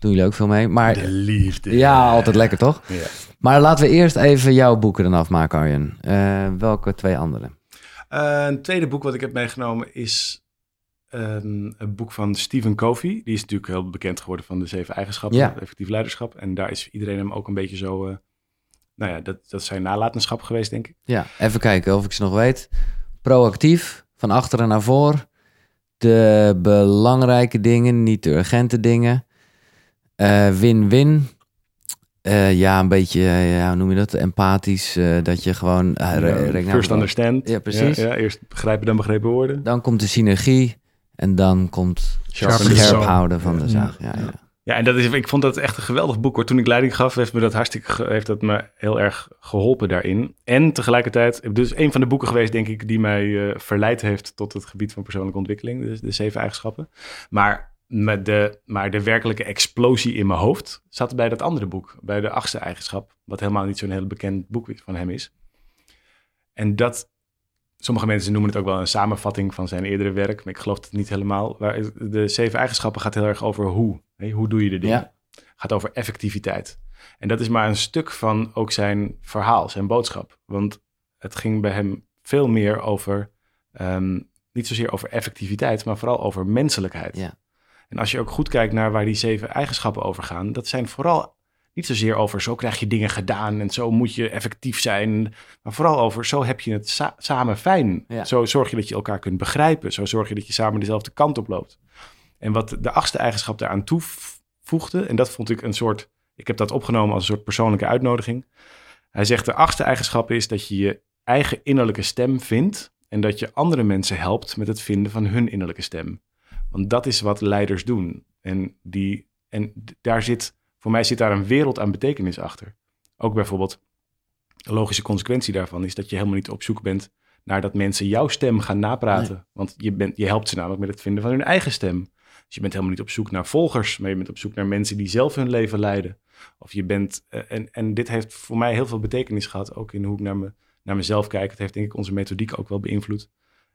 doen jullie ook veel mee. Maar De liefde. ja, altijd lekker toch? Ja. Maar laten we eerst even jouw boeken dan afmaken, Arjen. Eh, welke twee andere? Eh, een tweede boek wat ik heb meegenomen is ehm, een boek van Stephen Covey. Die is natuurlijk heel bekend geworden van de zeven eigenschappen, Ja. effectief leiderschap. En daar is iedereen hem ook een beetje zo, eh, nou ja, dat, dat is zijn nalatenschap geweest, denk ik. Ja, even kijken of ik ze nog weet. Proactief, van achteren naar voor. De belangrijke dingen, niet de urgente dingen. Eh, Win-win. Eh, ja, een beetje, eh, ja, hoe noem je dat? Empathisch. dat je gewoon... Ja, first understand. Ja, precies. Ja, ja, eerst begrijpen dan begrepen worden. Dan komt de synergie. En dan komt the scherp houden van de Ja. zaag. Ja, ja. Ja, en dat is, ik vond dat echt een geweldig boek hoor. Toen ik leiding gaf, heeft me dat hartstikke heeft dat me heel erg geholpen daarin. En tegelijkertijd, dus een van de boeken geweest, denk ik, die mij verleid heeft tot het gebied van persoonlijke ontwikkeling. Dus de zeven eigenschappen. Maar, met de, maar de werkelijke explosie in mijn hoofd zat bij dat andere boek, bij de achtste eigenschap. Wat helemaal niet zo'n heel bekend boek van hem is. En dat, sommige mensen noemen het ook wel een samenvatting van zijn eerdere werk, maar ik geloof het niet helemaal. Waar de zeven eigenschappen gaat heel erg over hoe. Hè, hoe doe je de dingen? Ja. Gaat over effectiviteit. En dat is maar een stuk van ook zijn verhaal, zijn boodschap. Want het ging bij hem veel meer over, ehm, niet zozeer over effectiviteit, maar vooral over menselijkheid. Ja. En als je ook goed kijkt naar waar die zeven eigenschappen over gaan, dat zijn vooral niet zozeer over zo krijg je dingen gedaan en zo moet je effectief zijn, maar vooral over zo heb je het sa- samen fijn. Ja. Zo zorg je dat je elkaar kunt begrijpen. Zo zorg je dat je samen dezelfde kant op loopt. En wat de achtste eigenschap daaraan toevoegde, en dat vond ik een soort, ik heb dat opgenomen als een soort persoonlijke uitnodiging. Hij zegt de achtste eigenschap is dat je je eigen innerlijke stem vindt en dat je andere mensen helpt met het vinden van hun innerlijke stem. Want dat is wat leiders doen. En, die, en daar zit, voor mij zit daar een wereld aan betekenis achter. Ook bijvoorbeeld, een logische consequentie daarvan is dat je helemaal niet op zoek bent naar dat mensen jouw stem gaan napraten. Want je, bent, je helpt ze namelijk met het vinden van hun eigen stem. Dus je bent helemaal niet op zoek naar volgers, maar je bent op zoek naar mensen die zelf hun leven leiden. Of je bent, eh, en, en dit heeft voor mij heel veel betekenis gehad, ook in hoe ik naar, me, naar mezelf kijk. Het heeft denk ik onze methodiek ook wel beïnvloed.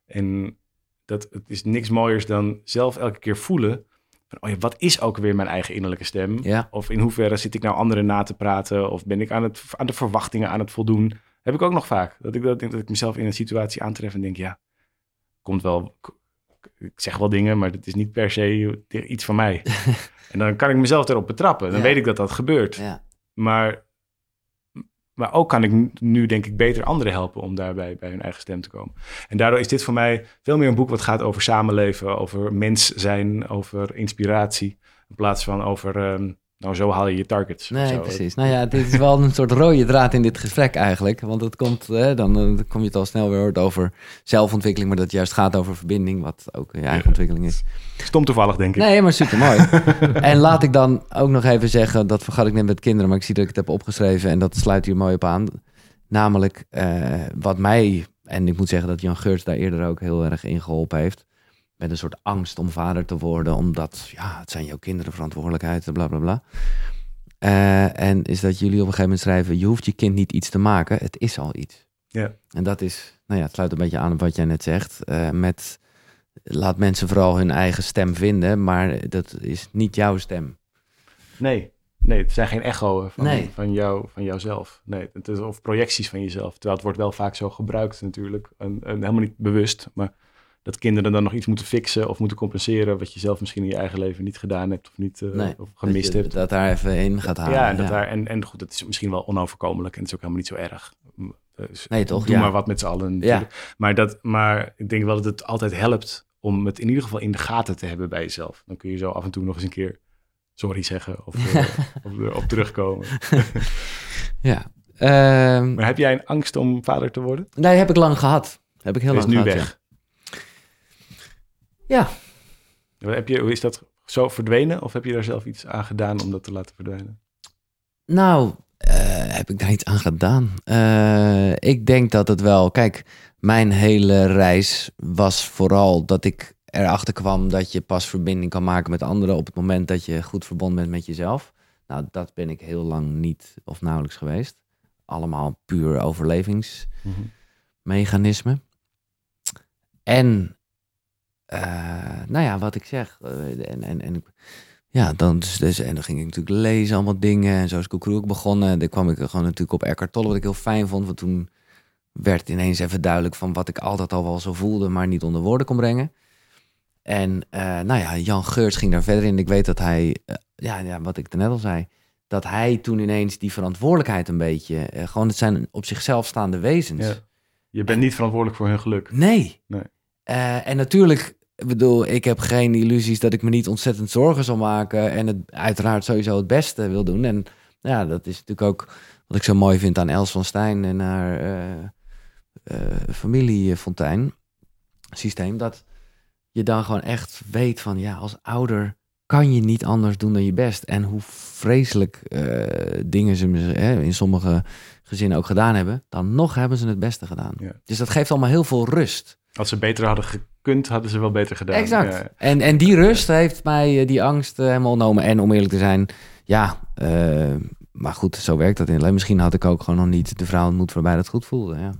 En dat, het is niks mooiers dan zelf elke keer voelen van, oh ja, wat is ook weer mijn eigen innerlijke stem? Ja. Of in hoeverre zit ik nou anderen na te praten? Of ben ik aan, het, aan de verwachtingen aan het voldoen? Heb ik ook nog vaak. Dat ik, dat, dat ik mezelf in een situatie aantref en denk, ja, komt wel... Ik zeg wel dingen, maar dat is niet per se iets van mij. [LAUGHS] en dan kan ik mezelf erop betrappen. Dan Ja. weet ik dat dat gebeurt. Ja. Maar, maar ook kan ik nu denk ik beter anderen helpen om daarbij bij hun eigen stem te komen. En daardoor is dit voor mij veel meer een boek wat gaat over samenleven, over mens zijn, over inspiratie. In plaats van over, ehm, nou zo haal je je targets. Nee, zo. precies. Nou ja, dit is wel een soort rode draad in dit gesprek eigenlijk. Want het komt, hè, dan eh, kom je het al snel weer over zelfontwikkeling, maar dat het juist gaat over verbinding, wat ook je eigen ontwikkeling is. Stom toevallig denk ik. Nee, maar super mooi. [LAUGHS] en laat ik dan ook nog even zeggen, dat vergat ik net met kinderen, maar ik zie dat ik het heb opgeschreven en dat sluit hier mooi op aan. Namelijk, eh, wat mij, en ik moet zeggen dat Jan Geurts daar eerder ook heel erg in geholpen heeft, met een soort angst om vader te worden, omdat, ja, het zijn jouw kinderen verantwoordelijkheid, bla bla bla. Eh, en is dat jullie op een gegeven moment schrijven, je hoeft je kind niet iets te maken, het is al iets. Ja. En dat is, nou ja, het sluit een beetje aan op wat jij net zegt, eh, met laat mensen vooral hun eigen stem vinden, maar dat is niet jouw stem. Nee, nee, het zijn geen echo's van, Nee. van, jou, van jouzelf. Nee, het is, of projecties van jezelf. Terwijl het wordt wel vaak zo gebruikt natuurlijk. En, en helemaal niet bewust, maar dat kinderen dan nog iets moeten fixen of moeten compenseren... wat je zelf misschien in je eigen leven niet gedaan hebt of, niet, eh, Nee, of gemist dat je hebt. Dat daar even in gaat halen. ja, en, dat Daar, en, en goed, het is misschien wel onoverkomelijk en het is ook helemaal niet zo erg. Dus Nee, toch? Doe Ja. maar wat met z'n allen. Ja. Maar, dat, maar ik denk wel dat het altijd helpt om het in ieder geval in de gaten te hebben bij jezelf. Dan kun je zo af en toe nog eens een keer sorry zeggen of, eh, [LAUGHS] of erop terugkomen. [LAUGHS] Ja. Ehm, Maar heb jij een angst om vader te worden? nee, heb ik lang gehad. Heb ik heel Dat is lang nu gehad, weg. Ja. Heb je, hoe is dat zo verdwenen of heb je daar zelf iets aan gedaan om dat te laten verdwijnen? Nou, eh, heb ik daar iets aan gedaan? Eh, ik denk dat het wel. Kijk, mijn hele reis was vooral dat ik erachter kwam dat je pas verbinding kan maken met anderen op het moment dat je goed verbonden bent met jezelf. Nou, dat ben ik heel lang niet of nauwelijks geweest. Allemaal puur overlevingsmechanisme. En, eh, nou ja, wat ik zeg. eh, en, en, en ja, dan, dus, dus, en dan ging ik natuurlijk lezen, allemaal dingen. En zo is Koekeroe ook begonnen. Dan kwam ik gewoon natuurlijk op Eckhart Tolle, wat ik heel fijn vond. Want toen werd ineens even duidelijk van wat ik altijd al wel zo voelde, maar niet onder woorden kon brengen. En eh, nou ja, Jan Geurts ging daar verder in. Ik weet dat hij, eh, ja, ja, wat ik net al zei, dat hij toen ineens die verantwoordelijkheid een beetje, eh, gewoon het zijn op zichzelf staande wezens. Ja. Je bent niet verantwoordelijk voor hun geluk. Nee. Nee. Eh, en natuurlijk, ik bedoel, ik heb geen illusies dat ik me niet ontzettend zorgen zal maken en het uiteraard sowieso het beste wil doen. En ja, dat is natuurlijk ook wat ik zo mooi vind aan Els van Stijn en haar eh eh, familiefontein systeem, dat je dan gewoon echt weet van ja, als ouder kan je niet anders doen dan je best. En hoe vreselijk eh, dingen ze hè, in sommige gezinnen ook gedaan hebben, dan nog hebben ze het beste gedaan. Ja. Dus dat geeft allemaal heel veel rust. Als ze beter hadden gekund, hadden ze wel beter gedaan. Exact. Ja. En, en die rust heeft mij eh, die angst eh, helemaal genomen. En om eerlijk te zijn, ja, eh, maar goed, zo werkt dat in het leven. Misschien had ik ook gewoon nog niet de vrouw ontmoet waarbij dat goed voelde. Ja.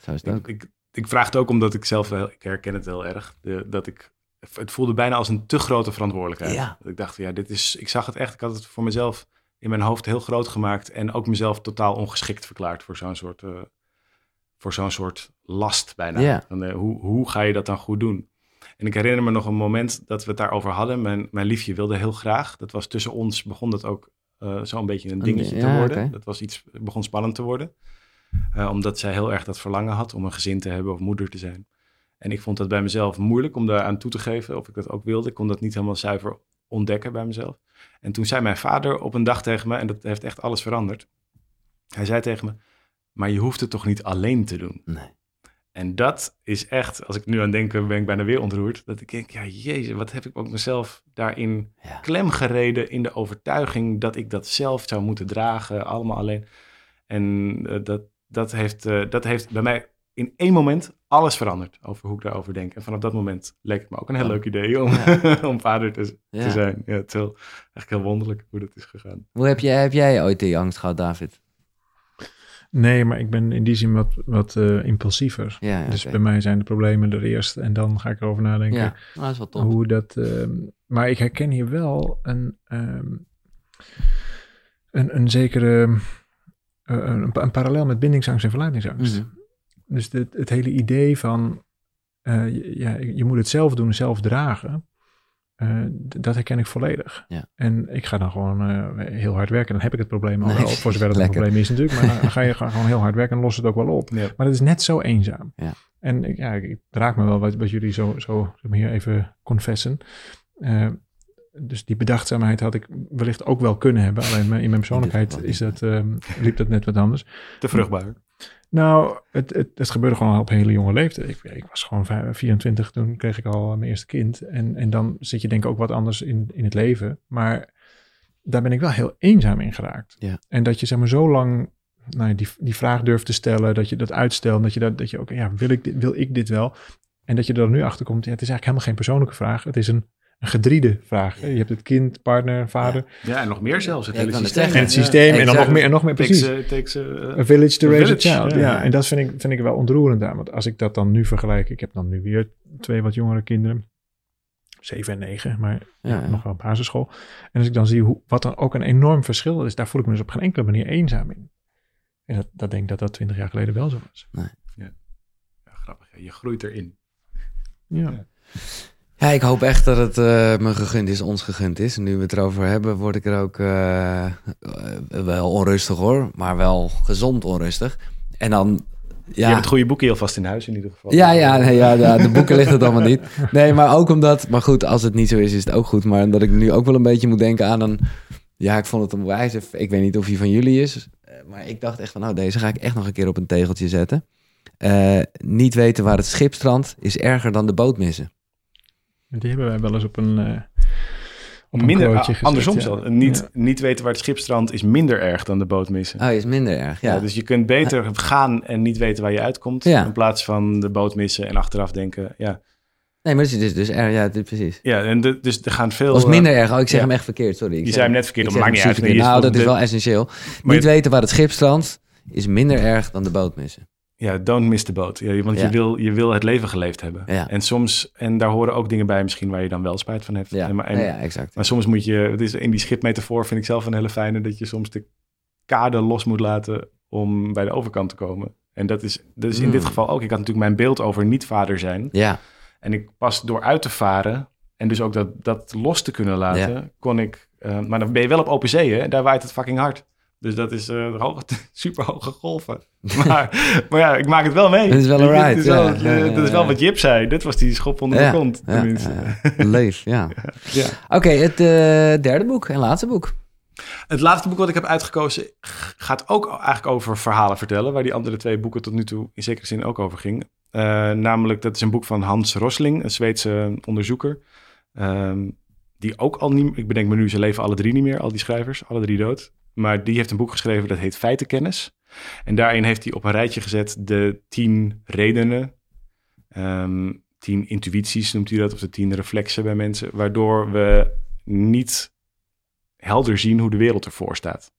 Zo is het Ik, ook. ik, ik vraag het ook omdat ik zelf wel, ik herken het heel erg, de, dat ik, het voelde bijna als een te grote verantwoordelijkheid. Ja. Dat ik dacht, ja, dit is, ik zag het echt, ik had het voor mezelf in mijn hoofd heel groot gemaakt en ook mezelf totaal ongeschikt verklaard voor zo'n soort, eh, voor zo'n soort last bijna. Eh, hoe, hoe ga je dat dan goed doen? En ik herinner me nog een moment dat we het daarover hadden. Mijn, mijn liefje wilde heel graag. Dat was tussen ons, begon dat ook eh zo'n beetje een dingetje ding- te worden. Dat was iets, begon spannend te worden. Eh, omdat zij heel erg dat verlangen had om een gezin te hebben of moeder te zijn. En ik vond dat bij mezelf moeilijk om daar aan toe te geven of ik dat ook wilde. Ik kon dat niet helemaal zuiver ontdekken bij mezelf. En toen zei mijn vader op een dag tegen me, en dat heeft echt alles veranderd. Hij zei tegen me, maar je hoeft het toch niet alleen te doen? Nee. En dat is echt, als ik nu aan denk, ben ik bijna weer ontroerd. Dat ik denk, ja jezus, wat heb ik ook mezelf daarin Ja. klem gereden in de overtuiging dat ik dat zelf zou moeten dragen, allemaal alleen. En eh, dat, dat, heeft, eh, dat heeft bij mij in één moment alles veranderd over hoe ik daarover denk. En vanaf dat moment leek het me ook een heel Ja. leuk idee om, [LAUGHS] om vader te, zijn. Ja, het is heel, echt heel wonderlijk hoe dat is gegaan. Hoe heb jij, heb jij ooit die angst gehad, David? Nee, maar ik ben in die zin wat, wat eh, impulsiever. Ja, ja, dus bij mij zijn de problemen er eerst en dan ga ik erover nadenken. Ja, nou, dat is wel tof. Hoe dat. ehm, maar ik herken hier wel een, ehm, een, een zekere. eh, een, een parallel met bindingsangst en verlatingsangst. Mhm. Dus dit, het hele idee van. eh, ja, je moet het zelf doen, zelf dragen. Eh, dat herken ik volledig. Ja. En ik ga dan gewoon eh, heel hard werken. Dan heb ik het probleem al Nee, wel. Voor zover een lekker. probleem is natuurlijk. Maar dan, dan ga je gewoon heel hard werken en los het ook wel op. Ja. Maar dat is net zo eenzaam. Ja. En ik- ja, ik- het raakt me wel wat, wat jullie zo, zo zeg maar hier even confessen. Eh, dus die bedachtzaamheid had ik wellicht ook wel kunnen hebben. Alleen mijn- in mijn persoonlijkheid is dat, ehm, liep dat net wat anders. Te vruchtbaar. Nou, het, het, het gebeurde gewoon al op hele jonge leeftijd. Ik, ik was gewoon vij- 24, toen kreeg ik al mijn eerste kind. En, en dan zit je denk ik ook wat anders in, in het leven. Maar daar ben ik wel heel eenzaam in geraakt. Ja. En dat je zeg maar zo lang nou, ja, die, die vraag durft te stellen, dat je dat uitstelt, dat je, dat, dat je ook, ja, wil ik, dit, wil ik dit wel? En dat je er dan nu achter komt, ja, het is eigenlijk helemaal geen persoonlijke vraag. Het is een, een gedriede vraag. Je hebt het kind, partner, vader Ja, en nog meer zelfs. Het Ja, hele systeem. en het Ja, systeem. en dan nog meer, en nog meer Takes, precies. eh, takes, eh, A village to A raise village, a child. ja. Ja, en dat vind ik, vind ik wel ontroerend aan. Want als ik dat dan nu vergelijk, ik heb dan nu weer twee wat jongere kinderen. Zeven en negen, maar Ja, ja. nog wel op basisschool. En als ik dan zie hoe, wat dan ook een enorm verschil is, daar voel ik me dus op geen enkele manier eenzaam in. En dat, dat denk ik dat dat twintig jaar geleden wel zo was. ja, grappig. Ja, je groeit erin. Ja. Ja, ik hoop echt dat het eh, me gegund is, ons gegund is. En nu we het erover hebben, word ik er ook eh, eh, wel onrustig hoor, maar wel gezond onrustig. En dan, Je hebt ja, het goede boekje heel vast in huis in ieder geval. ja, ja, nee, ja, ja, de boeken ligt het allemaal niet. Nee, maar ook omdat, maar goed, als het niet zo is, is het ook goed. Maar omdat ik nu ook wel een beetje moet denken aan een, ja, ik vond het een wijze, ik weet niet of die van jullie is, maar ik dacht echt van, nou, deze ga ik echt nog een keer op een tegeltje zetten. Niet weten waar het schip strandt is erger dan de boot missen. Die hebben wij wel eens op een, eh op een Minder, ah, gezet, andersom ja. zelfs. Niet, Ja. niet weten waar het schip strandt is minder erg dan de boot missen. Oh, is minder erg, ja. Ja, dus je kunt beter gaan en niet weten waar je uitkomt. Ja. In plaats van de boot missen en achteraf denken. Ja, Nee, maar het is dus, dus erg, ja, dit, precies. ja en de- dus er gaan veel. was eh, minder erg. Oh, ik zeg ja. hem echt verkeerd, sorry. Ik Je zei hem net verkeerd, ik dat zeg maakt niet uit. maar. Nou, dat is wel essentieel. Maar niet je- weten waar het schip strandt is minder erg dan de boot missen. Ja, don't miss the boat. Ja, want Ja. Je, wil, je wil het leven geleefd hebben. Ja. En soms, en daar horen ook dingen bij misschien waar je dan wel spijt van hebt. Ja, En, maar, en- ja, ja, exact. maar soms moet je, het is in die schipmetafoor vind ik zelf een hele fijne, dat je soms de kade los moet laten om bij de overkant te komen. En dat is, dat is in Mm. dit geval ook. Ik had natuurlijk mijn beeld over niet vader zijn. Ja, En ik pas door uit te varen en dus ook dat, dat los te kunnen laten, kon ik... eh, maar dan ben je wel op open zee, hè? Daar waait het fucking hard. Dus dat is eh hoge, [LAUGHS] super hoge golven. [LAUGHS] Maar, maar ja, ik maak het wel mee. Het is wel een ride, ja. dat is wel wat Jip zei. Dit was die schop onder de kont, tenminste. ja. [LAUGHS] Leef, ja. Oké, het eh, derde boek en laatste boek. Het laatste boek wat ik heb uitgekozen gaat ook eigenlijk over verhalen vertellen, waar die andere twee boeken tot nu toe in zekere zin ook over gingen. Eh, namelijk, dat is een boek van Hans Rosling, een Zweedse onderzoeker. Ehm, die ook al niet... Ik bedenk me nu, ze leven alle drie niet meer, al die schrijvers, alle drie dood. Maar die heeft een boek geschreven dat heet Feitenkennis. En daarin heeft hij op een rijtje gezet de tien redenen, ehm, tien intuïties noemt hij dat, of de tien reflexen bij mensen, waardoor we niet helder zien hoe de wereld ervoor staat.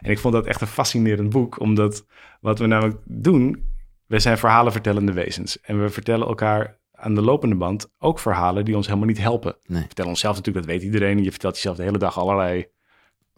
En ik vond dat echt een fascinerend boek, omdat wat we namelijk doen, wij zijn verhalenvertellende wezens. En we vertellen elkaar aan de lopende band ook verhalen die ons helemaal niet helpen. Nee. We vertellen onszelf natuurlijk, dat weet iedereen. Je vertelt jezelf de hele dag allerlei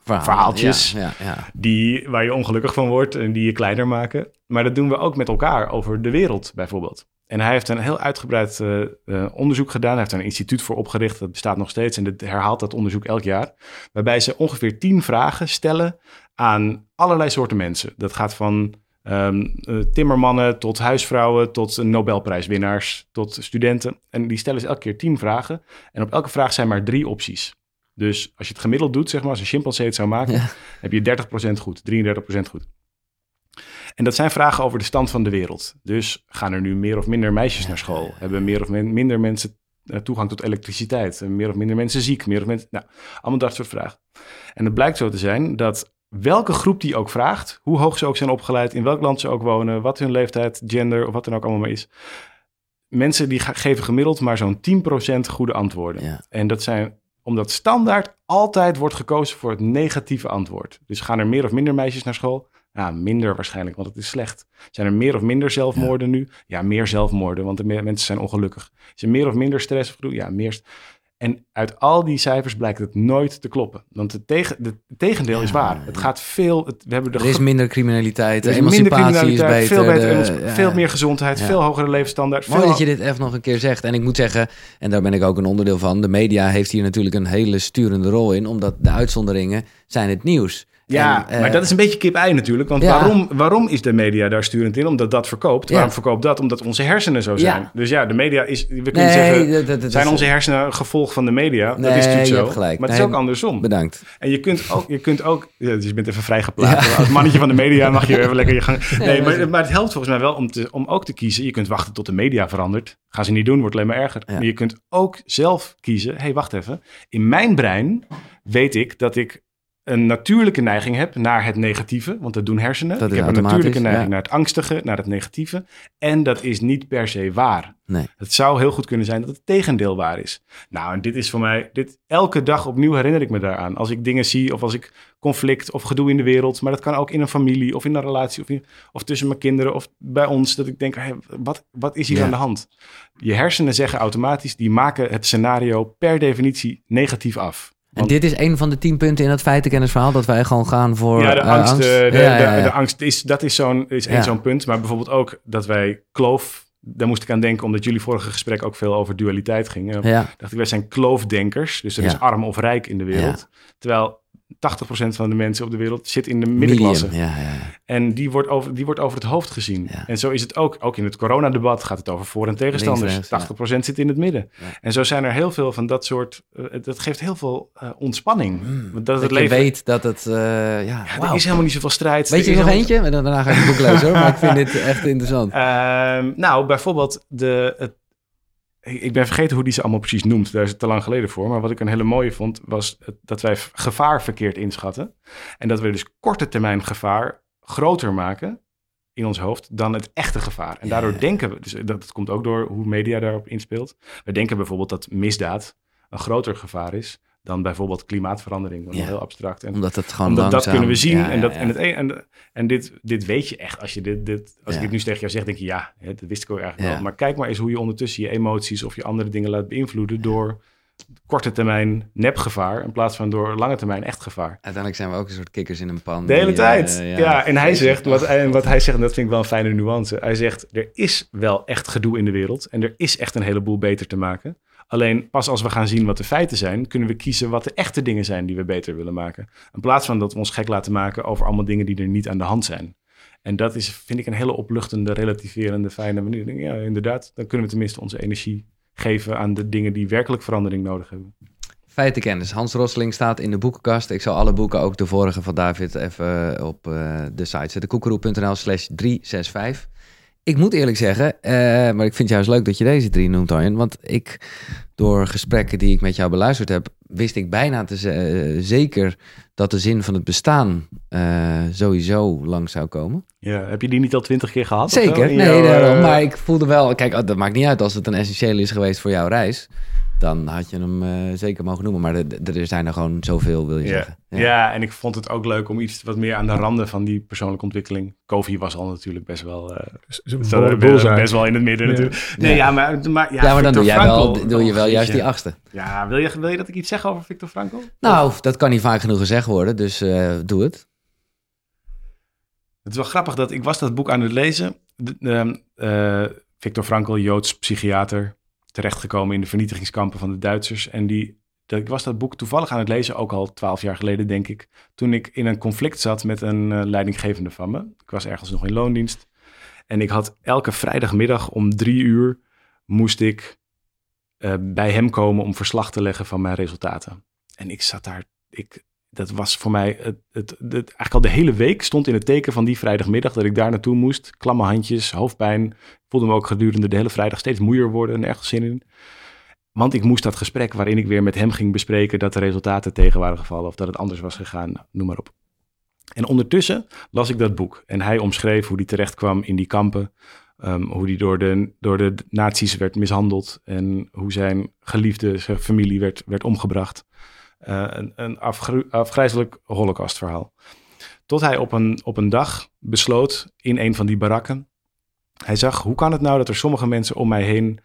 Verhaal. Verhaaltjes. Ja, ja, ja. die, waar je ongelukkig van wordt en die je kleiner maken. Maar dat doen we ook met elkaar over de wereld bijvoorbeeld. En hij heeft een heel uitgebreid eh, eh, onderzoek gedaan. Hij heeft er een instituut voor opgericht. Dat bestaat nog steeds en dit herhaalt dat onderzoek elk jaar. Waarbij ze ongeveer tien vragen stellen aan allerlei soorten mensen. Dat gaat van ehm, eh, timmermannen tot huisvrouwen, tot Nobelprijswinnaars, tot studenten. En die stellen ze elke keer tien vragen. En op elke vraag zijn maar drie opties. Dus als je het gemiddeld doet, zeg maar, als een chimpansee het zou maken, Ja. heb je 30% goed, 33% goed. En dat zijn vragen over de stand van de wereld. Dus gaan er nu meer of minder meisjes naar school? Hebben meer of min- minder mensen eh, toegang tot elektriciteit? Meer of minder mensen ziek? Meer of mensen, nou, allemaal dat soort vragen. En het blijkt zo te zijn dat welke groep die ook vraagt, hoe hoog ze ook zijn opgeleid, in welk land ze ook wonen, wat hun leeftijd, gender of wat dan ook allemaal maar is. Mensen die geven gemiddeld maar zo'n 10% goede antwoorden. Ja. En dat zijn omdat standaard altijd wordt gekozen voor het negatieve antwoord. Dus gaan er meer of minder meisjes naar school? Ja, minder waarschijnlijk, want het is slecht. Zijn er meer of minder zelfmoorden nu? Ja, meer zelfmoorden, want de me- mensen zijn ongelukkig. Is er meer of minder stress? Ja, meer. En uit al die cijfers blijkt het nooit te kloppen. Want het, tegen, de, het tegendeel is waar. Het gaat veel... Het, we hebben de Er is minder criminaliteit, er is minder emancipatie is criminaliteit, beter. veel, beter, de- emancipa- ja. veel meer gezondheid, Ja. veel hogere levensstandaard. Mooi veel- dat je dit even nog een keer zegt. En ik moet zeggen, en daar ben ik ook een onderdeel van. De media heeft hier natuurlijk een hele sturende rol in. Omdat de uitzonderingen zijn het nieuws. Ja, En, eh, maar dat is een beetje kip-ei natuurlijk. Want Ja. waarom, waarom is de media daar sturend in? Omdat dat verkoopt. Ja. Waarom verkoopt dat? Omdat onze hersenen zo zijn. Ja. Dus ja, de media is... We kunnen Nee, zeggen, dat- dat- dat zijn onze hersenen een gevolg van de media? dat is natuurlijk zo. gelijk. Maar het Nee, is ook andersom. Bedankt. En je kunt ook... Je, kunt ook ja, dus je bent even vrijgeplaatst. Als mannetje van de media mag je even lekker je gang... Nee, maar- maar, maar het helpt volgens mij wel om, te, om ook te kiezen. Je kunt wachten tot de media verandert. Gaan ze niet doen, wordt alleen maar erger. Maar je kunt ook zelf kiezen. Hé, hey, wacht even. In mijn brein weet ik dat ik een natuurlijke neiging heb naar het negatieve. Want dat doen hersenen. Dat ik heb een natuurlijke neiging ja. naar het angstige, naar het negatieve. En dat is niet per se waar. Nee. Het zou heel goed kunnen zijn dat het tegendeel waar is. Nou, en dit is voor mij, dit, elke dag opnieuw herinner ik me daaraan. Als ik dingen zie of als ik conflict of gedoe in de wereld, maar dat kan ook in een familie of in een relatie of, in- of tussen mijn kinderen of bij ons, dat ik denk, wat, wat is hier Ja. aan de hand? Je hersenen zeggen automatisch, die maken het scenario per definitie negatief af. En dit is een van de tien punten in dat feitenkennisverhaal. Dat wij gewoon gaan voor ja, de eh, angst, eh, de, de, Ja, ja, ja. de angst is, dat is zo'n is één zo'n punt. Maar bijvoorbeeld ook dat wij kloof, daar moest ik aan denken, omdat jullie vorige gesprek ook veel over dualiteit ging. En Ja, dacht ik, wij zijn kloofdenkers. Dus er is arm of rijk in de wereld. Terwijl 80% van de mensen op de wereld zit in de middenklasse. medium. Ja, ja. En die wordt, over, die wordt over het hoofd gezien. Ja. En zo is het ook. Ook in het coronadebat gaat het over voor- en tegenstanders. Links, rechts, 80% zit in het midden. En zo zijn er heel veel van dat soort... eh, dat geeft heel veel eh, ontspanning. Dat, Mm. Dat het je leven... weet dat het... eh, ja. Er is helemaal niet zoveel strijd. Weet je nog helemaal- eentje? En Daarna ga ik het boek lezen hoor. Maar ik vind dit echt interessant. [LAUGHS] Ehm, nou, bijvoorbeeld de... Het, ik ben vergeten hoe die ze allemaal precies noemt. Daar is het te lang geleden voor. Maar wat ik een hele mooie vond, was dat wij gevaar verkeerd inschatten. En dat we dus korte termijn gevaar groter maken in ons hoofd dan het echte gevaar. En daardoor ja. denken we, dus dat, dat komt ook door hoe media daarop inspeelt. We denken bijvoorbeeld dat misdaad een groter gevaar is dan bijvoorbeeld klimaatverandering. Dat is Ja. heel abstract. En Omdat het gewoon omdat dat langzaam... kunnen we zien. Ja, en, dat, ja, En, ja. het, en, en dit, dit weet je echt. Als, je dit, dit, als Ja. ik dit nu tegen jou zeg, denk je ja, dat wist ik ook eigenlijk Ja. wel. Maar kijk maar eens hoe je ondertussen je emoties of je andere dingen laat beïnvloeden door korte termijn nepgevaar in plaats van door lange termijn echt gevaar. Uiteindelijk zijn we ook een soort kikkers in een pan. De hele die, tijd. eh, ja. en hij zegt, wat, en wat hij zegt, en dat vind ik wel een fijne nuance. Hij zegt, er is wel echt gedoe in de wereld en er is echt een heleboel beter te maken. Alleen pas als we gaan zien wat de feiten zijn, kunnen we kiezen wat de echte dingen zijn die we beter willen maken. In plaats van dat we ons gek laten maken over allemaal dingen die er niet aan de hand zijn. En dat is, vind ik, een hele opluchtende, relativerende, fijne manier. Ja, inderdaad, dan kunnen we tenminste onze energie geven aan de dingen die werkelijk verandering nodig hebben. Feitenkennis. Hans Rosseling staat in de boekenkast. Ik zal alle boeken, ook de vorige van David, even op eh, de site zetten. koekeroe.nl slash 365. Ik moet eerlijk zeggen, eh, maar ik vind het juist leuk dat je deze drie noemt, Arjen. Want ik, door gesprekken die ik met jou beluisterd heb, wist ik bijna te eh, zeker dat de zin van het bestaan eh, sowieso lang zou komen. Ja, heb je die niet al twintig keer gehad? Zeker, nee, jouw, daarom. maar ik voelde wel, kijk, oh, dat maakt niet uit als het een essentieel is geweest voor jouw reis. Dan had je hem eh, zeker mogen noemen. Maar er- zijn er gewoon zoveel, wil je Ja. zeggen. Ja. en ik vond het ook leuk om iets wat meer aan de randen van die persoonlijke ontwikkeling. Kofi was al natuurlijk best wel, bol- er bullseye. best wel in het midden Ja. natuurlijk. Nee, Ja. ja, maar, maar, ja, Ja, maar dan doe jij wel, doe je wel oh, juist die achtste. Ja, wil je, wil je dat ik iets zeg over Victor Frankl? Nou, dat kan niet vaak genoeg gezegd worden, dus eh, doe het. Het is wel grappig dat ik was dat boek aan het lezen. De, ehm, eh, Victor Frankl, Joods psychiater, terechtgekomen in de vernietigingskampen van de Duitsers. En die, dat, ik was dat boek toevallig aan het lezen, ook al twaalf jaar geleden denk ik, toen ik in een conflict zat met een eh, leidinggevende van me. Ik was ergens nog in loondienst. En ik had elke vrijdagmiddag om drie uur moest ik eh, bij hem komen om verslag te leggen van mijn resultaten. En ik zat daar, ik, dat was voor mij, het, het, het- eigenlijk al de hele week stond in het teken van die vrijdagmiddag dat ik daar naartoe moest. Klamme handjes, hoofdpijn. Voelde me ook gedurende de hele vrijdag steeds moeier worden en ergens zin in. Want ik moest dat gesprek waarin ik weer met hem ging bespreken dat de resultaten tegen waren gevallen of dat het anders was gegaan, nou, noem maar op. En ondertussen las ik dat boek en hij omschreef hoe hij terecht kwam in die kampen. ehm, hoe hij door de, door de nazi's werd mishandeld en hoe zijn geliefde, zijn familie werd, werd omgebracht. Eh, een een afgrijzelijk holocaustverhaal. Tot hij op een, op een dag besloot in een van die barakken. Hij zag, hoe kan het nou dat er sommige mensen om mij heen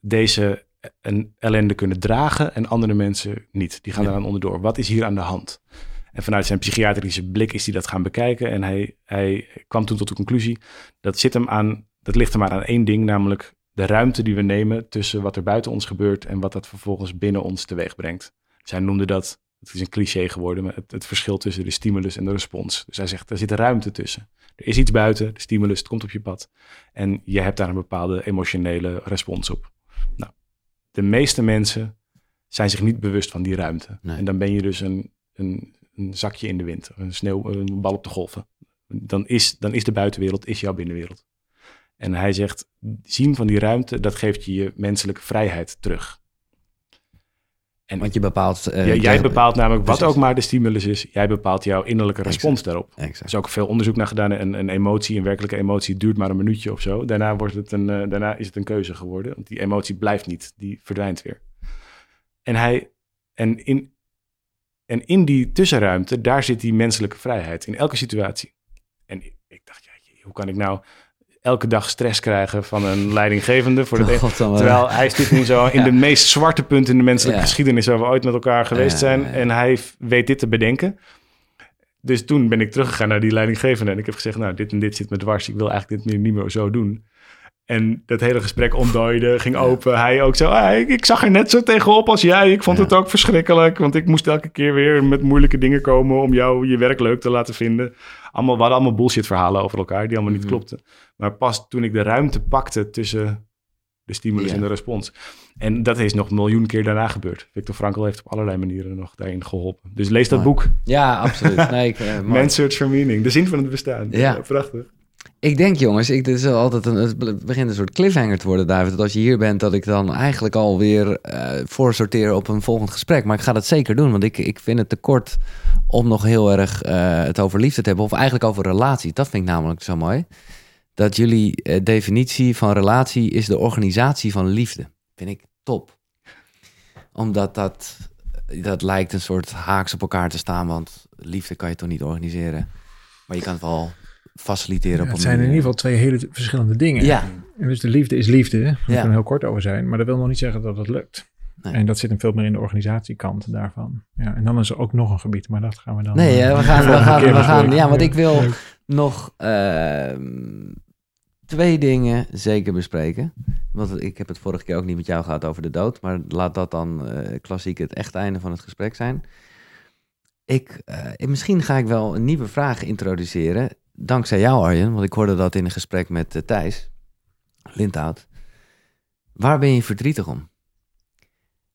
deze eh, een ellende kunnen dragen en andere mensen niet. Die gaan Ja. eraan onderdoor. Wat is hier aan de hand? En vanuit zijn psychiatrische blik is hij dat gaan bekijken. En hij, hij kwam toen tot de conclusie, dat, zit hem aan, dat ligt hem maar aan één ding, namelijk de ruimte die we nemen tussen wat er buiten ons gebeurt en wat dat vervolgens binnen ons teweeg brengt. Zij noemde dat, het is een cliché geworden, maar het, het verschil tussen de stimulus en de respons. Dus hij zegt, er zit ruimte tussen. Er is iets buiten, de stimulus, het komt op je pad. En je hebt daar een bepaalde emotionele respons op. Nou, de meeste mensen zijn zich niet bewust van die ruimte. Nee. En dan ben je dus een, een, een zakje in de wind, een, sneeuw, een bal op de golven. Dan is, dan is de buitenwereld is jouw binnenwereld. En hij zegt, zien van die ruimte, dat geeft je je menselijke vrijheid terug. En Want je bepaalt... eh, jij, bepaalt namelijk wat ook maar de stimulus is. Jij bepaalt jouw innerlijke respons daarop. Er is ook veel onderzoek naar gedaan. Een, een emotie, een werkelijke emotie, duurt maar een minuutje of zo. Daarna, wordt het een, eh, daarna is het een keuze geworden. Want die emotie blijft niet, die verdwijnt weer. En, hij, en, in, en in die tussenruimte, daar zit die menselijke vrijheid. In elke situatie. En ik, dacht, ja, hoe kan ik nou elke dag stress krijgen van een leidinggevende voor het [LAUGHS] Godsamme. Terwijl hij zit nu zo [LAUGHS] in Ja. de meest zwarte punt in de menselijke Ja. geschiedenis waar we ooit met elkaar geweest zijn. En hij weet dit te bedenken. Dus toen ben ik teruggegaan naar die leidinggevende en ik heb gezegd, nou, dit en dit zit me dwars. Ik wil eigenlijk dit meer, niet meer zo doen. En dat hele gesprek ontdooide, ging open. Hij ook zo, ah, ik, ik zag er net zo tegenop als jij. Ik vond Ja. het ook verschrikkelijk, want ik moest elke keer weer met moeilijke dingen komen om jou je werk leuk te laten vinden. Allemaal, we hadden allemaal bullshit verhalen over elkaar die allemaal niet Mhm. klopten. Maar pas toen ik de ruimte pakte tussen de stimulus en de respons. En dat is nog een miljoen keer daarna gebeurd. Victor Frankl heeft op allerlei manieren nog daarin geholpen. Dus lees dat boek. Ja, absoluut. [LAUGHS] Nee, ik, eh. Man's Search for Meaning. De zin van het bestaan. Ja. prachtig. Ik denk, jongens, ik, dit is altijd een, het begint een soort cliffhanger te worden, David. Dat als je hier bent, dat ik dan eigenlijk alweer eh voorsorteer op een volgend gesprek. Maar ik ga dat zeker doen, want ik, ik vind het te kort om nog heel erg eh, het over liefde te hebben. Of eigenlijk over relatie. Dat vind ik namelijk zo mooi. Dat jullie eh, definitie van relatie is de organisatie van liefde. Vind ik top. Omdat dat, dat lijkt een soort haaks op elkaar te staan. Want liefde kan je toch niet organiseren. Maar je kan het wel faciliteren op het zijn in ieder geval twee hele verschillende dingen. Ja, En dus de liefde is liefde. Daar Ja. kan heel kort over zijn. Maar dat wil nog niet zeggen dat het lukt. Nee. En dat zit hem veel meer in de organisatiekant daarvan. Ja, en dan is er ook nog een gebied, maar dat gaan we dan... Nee, eh, we gaan, we gaan, we gaan, ja, want ik wil Leuk. nog ehm, twee dingen zeker bespreken. Want ik heb het vorige keer ook niet met jou gehad over de dood, maar laat dat dan eh, klassiek het echte einde van het gesprek zijn. Ik, eh, misschien ga ik wel een nieuwe vraag introduceren, dankzij jou Arjen, want ik hoorde dat in een gesprek met eh, Thijs Lindhout. Waar ben je verdrietig om?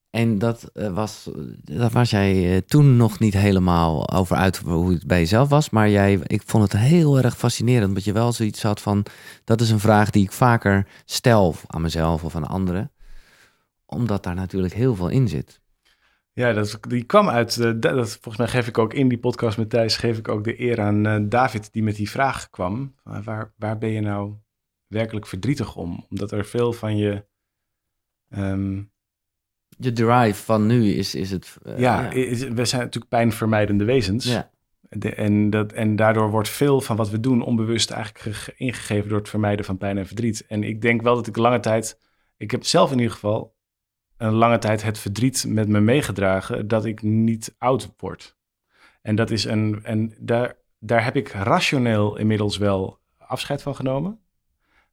En dat, eh, was, dat was jij eh, toen nog niet helemaal over uit hoe het bij jezelf was. Maar jij, ik vond het heel erg fascinerend. Omdat je wel zoiets had van... Dat is een vraag die ik vaker stel aan mezelf of aan anderen. Omdat daar natuurlijk heel veel in zit. Ja, dat, die kwam uit, uh, dat, volgens mij geef ik ook in die podcast met Thijs, geef ik ook de eer aan uh, David die met die vraag kwam. waar, waar ben je nou werkelijk verdrietig om? Omdat er veel van je... Um, je drive van nu is, is het... Uh, ja, ja. Is, we zijn natuurlijk pijnvermijdende wezens. Ja. De, en, dat, en daardoor wordt veel van wat we doen onbewust eigenlijk ingegeven door het vermijden van pijn en verdriet. En ik denk wel dat ik lange tijd, ik heb zelf in ieder geval een lange tijd het verdriet met me meegedragen dat ik niet oud word. En dat is een, en daar, daar heb ik rationeel inmiddels wel afscheid van genomen.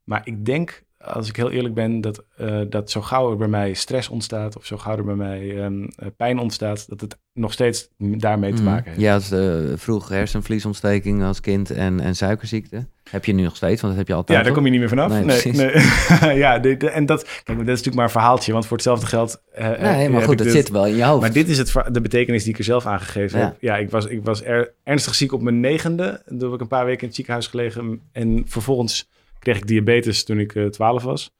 Maar ik denk als ik heel eerlijk ben, dat, uh, dat zo gauw er bij mij stress ontstaat of zo gauw er bij mij um, pijn ontstaat, dat het nog steeds daarmee te maken heeft. Ja, als, uh, vroeg hersenvliesontsteking als kind en, en suikerziekte. Heb je nu nog steeds, want dat heb je altijd. Ja, daar kom je niet meer vanaf. Nee, nee, nee. [LAUGHS] ja, de, de, en dat, kijk, dat is natuurlijk maar een verhaaltje, want voor hetzelfde geld. Uh, nee, maar goed, dat zit wel in je hoofd. Maar dit is het, de betekenis die ik er zelf aangegeven ja. heb. Ja, ik was, ik was er, ernstig ziek op mijn negende. Toen heb ik een paar weken in het ziekenhuis gelegen en vervolgens kreeg ik diabetes toen ik uh, 12 was.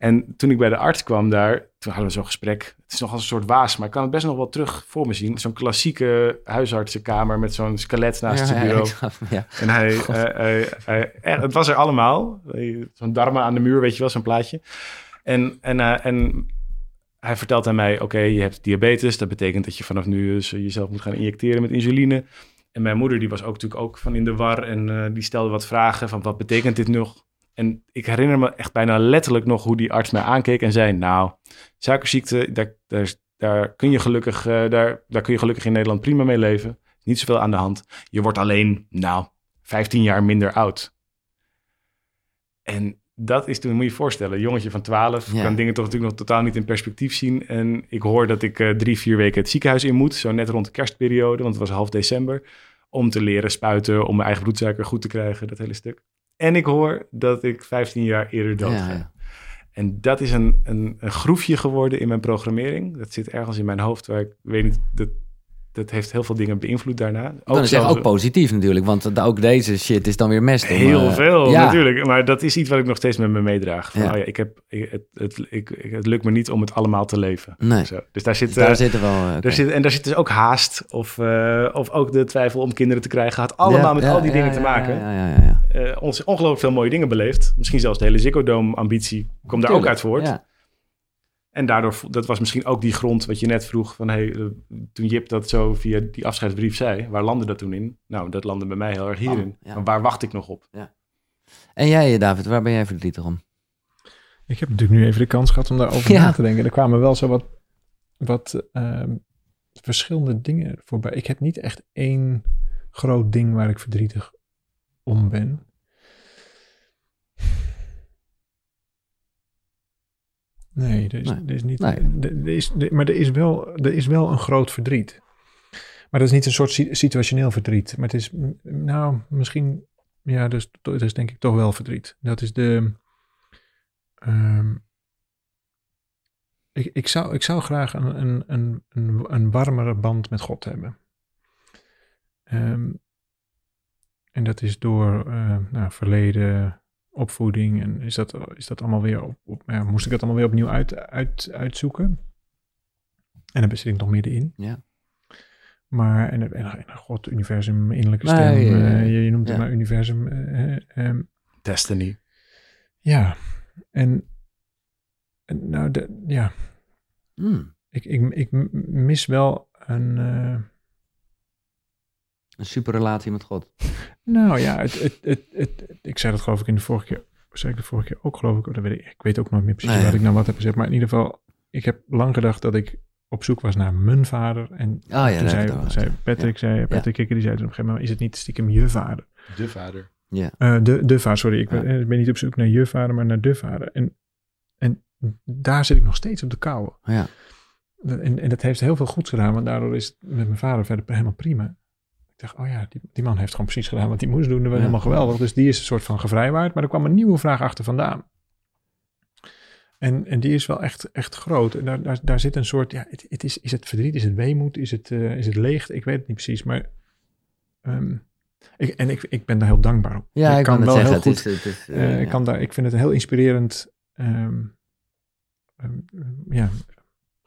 En toen ik bij de arts kwam daar, toen hadden we zo'n gesprek. Het is nog als een soort waas, maar ik kan het best nog wel terug voor me zien. Zo'n klassieke huisartsenkamer met zo'n skelet naast ja, het bureau. [LAUGHS] Ja, ja. En hij, uh, hij, hij, het was er allemaal. Zo'n darmen aan de muur, weet je wel, zo'n plaatje. En, en, uh, en hij vertelt aan mij, oké, je hebt diabetes. Dat betekent dat je vanaf nu dus jezelf moet gaan injecteren met insuline. En mijn moeder, die was ook natuurlijk ook van in de war. En uh, die stelde wat vragen van, wat betekent dit nog? En ik herinner me echt bijna letterlijk nog hoe die arts mij aankeek en zei: Nou, suikerziekte, daar, daar, daar, kun, je gelukkig, uh, daar, daar kun je gelukkig in Nederland prima mee leven. Niet zoveel aan de hand. Je wordt alleen, nou, 15 jaar minder oud. En dat is toen, moet je je voorstellen, een jongetje van 12 ja. kan dingen toch natuurlijk nog totaal niet in perspectief zien. En ik hoor dat ik uh, drie, vier weken het ziekenhuis in moet, zo net rond de kerstperiode, want het was half december, om te leren spuiten, om mijn eigen bloedsuiker goed te krijgen, dat hele stuk. En ik hoor dat ik 15 jaar eerder dood ga. Ja. En dat is een, een, een, groefje geworden in mijn programmering. Dat zit ergens in mijn hoofd waar ik weet niet, dat, dat heeft heel veel dingen beïnvloed daarna. Ook dan is het ook positief natuurlijk, want ook deze shit is dan weer mest. Heel uh, veel ja. natuurlijk, maar dat is iets wat ik nog steeds met me meedraag. Van, ja. Oh ja, ik heb, ik, het, het, ik, het lukt me niet om het allemaal te leven. Nee. Zo. Dus daar zit, dus daar uh, zit er wel. Okay. Daar zit, en daar zit dus ook haast of, uh, of ook de twijfel om kinderen te krijgen. Had allemaal met al die dingen te maken. Ja, ja, ja, ja. ons ongelooflijk veel mooie dingen beleefd. Misschien zelfs de hele Ziggo Dome ambitie komt daar ook uit voort. En daardoor, dat was misschien ook die grond wat je net vroeg. Van hey, toen Jip dat zo via die afscheidsbrief zei, waar landde dat toen in? Nou, dat landde bij mij heel erg hierin. Oh, ja. Maar waar wacht ik nog op? Ja. En jij, David, waar ben jij verdrietig om? Ik heb natuurlijk nu even de kans gehad om daarover ja. na te denken. Er kwamen wel zo wat, wat uh, verschillende dingen voorbij. Ik heb niet echt één groot ding waar ik verdrietig om ben. Nee, er is, nee. Er is niet. Nee. Er, is, maar er is, wel, er is wel een groot verdriet. Maar dat is niet een soort situationeel verdriet. Maar het is, nou, misschien, ja, dus, dat is denk ik toch wel verdriet. Dat is de. Um, ik, ik, zou, ik zou graag een, een, een, een, een warmere band met God hebben. Um, en dat is door uh, nou, verleden opvoeding en is dat, is dat allemaal weer op, op ja, moest ik dat allemaal weer opnieuw uit, uit, uitzoeken. En daar zit ik nog middenin. Ja. Maar, en, en, en God, universum, innerlijke stem, nee, uh, je, je, noemt het maar universum. Uh, um, Destiny. Ja, en, en nou, de, ja. Mm. Ik, ik, ik mis wel een... Uh, een superrelatie met God. Nou ja, het, het, het, het, ik zei dat geloof ik in de vorige keer. Zei ik de vorige keer ook geloof ik. Dat weet ik, ik weet ook nooit meer precies nee. wat ik nou wat heb gezegd. Maar in ieder geval, ik heb lang gedacht dat ik op zoek was naar mijn vader. En oh, ja, toen zei, zei Patrick, ja. zei, Patrick ja. Kikker, die zei toen op een gegeven moment, is het niet stiekem je vader? De vader. Ja. Uh, de, de vader, sorry. Ik ben, niet op zoek naar je vader, maar naar de vader. En, en daar zit ik nog steeds op de kouwen. Ja. En, en dat heeft heel veel goeds gedaan, want daardoor is het met mijn vader verder helemaal prima dacht, oh ja, die, die man heeft gewoon precies gedaan wat hij moest doen. Dat was ja. helemaal geweldig. Dus die is een soort van gevrijwaard. Maar er kwam een nieuwe vraag achter vandaan. En, en die is wel echt, echt groot. En daar, daar, daar zit een soort, ja, het, het is, is het verdriet, is het weemoed, is het, uh, is het leegte? Ik weet het niet precies, maar... Um, ik, en ik, ik ben daar heel dankbaar op. Ja, ik, ik kan wel zeggen, heel goed. Het is, het is, uh, uh, ik, kan daar, ik vind het een heel inspirerend um, um, ja,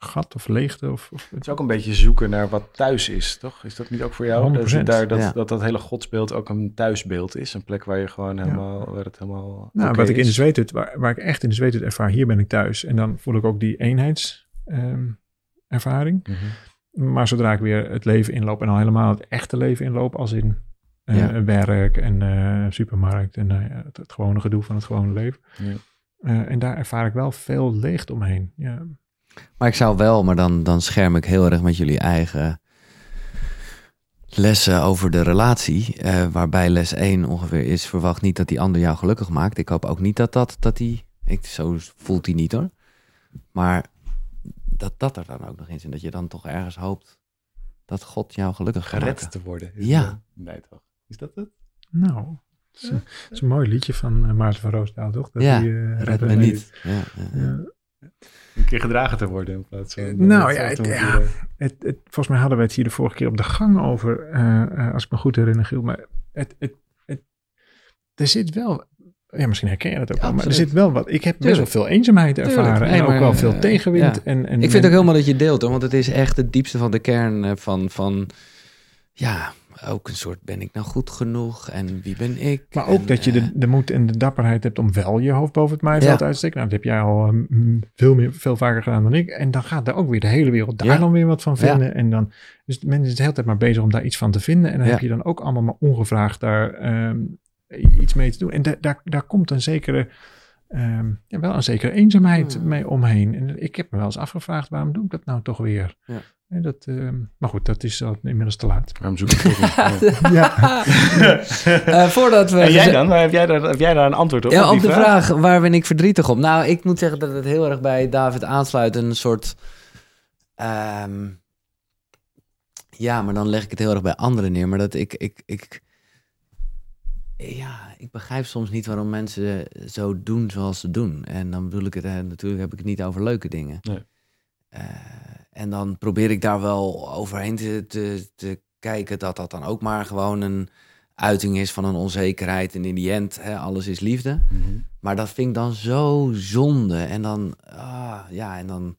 gat of leegte. Of, of, Het is ook een beetje zoeken naar wat thuis is, toch? Is dat niet ook voor jou? Dat 100%, je daar, dat, ja. dat dat hele godsbeeld ook een thuisbeeld is. Een plek waar je gewoon helemaal, waar het helemaal nou, wat ik in de is. zweethut, waar, waar ik echt in de zweethut ervaar, hier ben ik thuis. En dan voel ik ook die eenheidservaring. Mhm. Maar zodra ik weer het leven inloop en al helemaal het echte leven inloop, als in eh, Ja. werk en eh, supermarkt en nou het, het gewone gedoe van het gewone leven. Ja. Eh, en daar ervaar ik wel veel leegte omheen. Ja. Maar ik zou wel, maar dan, dan scherm ik heel erg met jullie eigen lessen over de relatie. eh, waarbij les 1 ongeveer is: verwacht niet dat die ander jou gelukkig maakt. Ik hoop ook niet dat dat, dat die. Ik, zo voelt hij niet hoor. Maar dat dat er dan ook nog in zit. Dat je dan toch ergens hoopt dat God jou gelukkig gaat Gered te worden. Ja. Nee, toch? Is dat het? Nou, het is, een- het is een mooi liedje van eh, Maarten van Roosdaal, toch? Dat Ja, die, eh, Red redden me niet. Ja, ja, ja. Een keer gedragen te worden in plaats van... Nou dat ja, te het- ja. Het, het, volgens mij hadden we het hier de vorige keer op de gang over, eh, eh, als ik me goed herinner, Giel. Maar het, het, het, er zit wel, ja, misschien herken je dat ook Ja, wel, maar er zit wel wat. Ik heb best Tuurlijk. wel veel eenzaamheid Tuurlijk. ervaren Nee, en ook maar, wel veel eh, tegenwind. ja. En, en Ik vind het ook helemaal dat je deelt hoor, want het is echt het diepste van de kern eh, van, van ja, ook een soort ben ik nou goed genoeg en wie ben ik? Maar ook En, dat je eh, de, de moed en de dapperheid hebt om wel je hoofd boven het maaiveld Ja. uit te steken. Nou, dat heb jij al eh, m, veel, meer, veel vaker gedaan dan ik. En dan gaat er ook weer de hele wereld daar Ja. dan weer wat van Ja. vinden. En dan, dus mensen zijn de hele tijd maar bezig om daar iets van te vinden. En dan heb je dan ook allemaal maar ongevraagd daar ehm, iets mee te doen. En da- daar, daar komt een zekere, ehm, ja, wel een zekere eenzaamheid Hmm. mee omheen. En ik heb me wel eens afgevraagd, waarom doe ik dat nou toch weer? Ja. Dat, ehm, maar goed, dat is al inmiddels te laat. Waarom zoek ik het niet? [LAUGHS] Ja. [LAUGHS] Eh, voordat we. En jij dan? Heb jij, daar, heb jij daar een antwoord op? Ja, die op de vraag. waar ben ik verdrietig op? Nou, ik moet zeggen dat het heel erg bij David aansluit. Een soort. ehm, ja, maar dan leg ik het heel erg bij anderen neer. Maar dat ik. ik, ik ja, ik begrijp soms niet waarom mensen zo doen zoals ze doen. En dan bedoel ik het, eh, natuurlijk heb ik het niet over leuke dingen. Nee. Eh, en dan probeer ik daar wel overheen te, te, te kijken dat dat dan ook maar gewoon een uiting is van een onzekerheid. En in die end, hè, alles is liefde. Mhm. Maar dat vind ik dan zo zonde. En dan, ah, ja, en dan,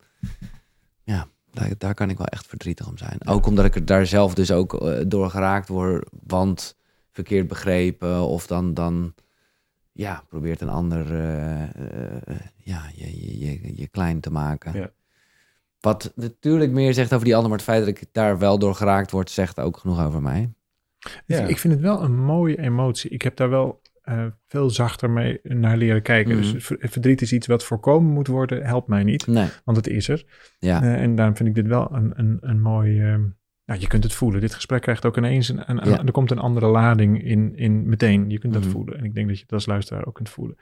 ja, daar, daar kan ik wel echt verdrietig om zijn. Ook omdat ik er daar zelf dus ook eh, door geraakt word, want verkeerd begrepen. Of dan, dan ja, probeert een ander eh, eh, ja, je, je, je, je klein te maken. Ja. Wat natuurlijk meer zegt over die ander, maar het feit dat ik daar wel door geraakt word, zegt ook genoeg over mij. Ja. Ik, vind het wel een mooie emotie. Ik heb daar wel eh, veel zachter mee naar leren kijken. Mhm. Dus ver- verdriet is iets wat voorkomen moet worden, helpt mij niet, Nee, want het is er. ja. Eh, en daarom vind ik dit wel een, een, een mooi... ehm, nou, je kunt het voelen. Dit gesprek krijgt ook ineens een... een, Ja. Er komt een andere lading in, in meteen. Je kunt dat Mhm. voelen. En ik denk dat je het als luisteraar ook kunt voelen.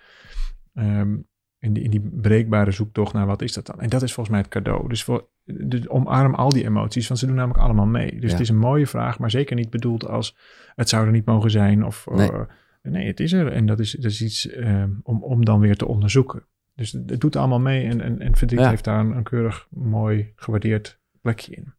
Ehm, in, die, in die breekbare zoektocht naar wat is dat dan? En dat is volgens mij het cadeau. Dus, voor, dus omarm al die emoties, want ze doen namelijk allemaal mee. Dus Ja. het is een mooie vraag, maar zeker niet bedoeld als het zou er niet mogen zijn. Of, Nee. eh, nee, het is er. En dat is, dat is iets ehm, om, om dan weer te onderzoeken. Dus het, het doet allemaal mee en, en, en verdriet Ja. heeft daar een, een keurig mooi gewaardeerd plekje in.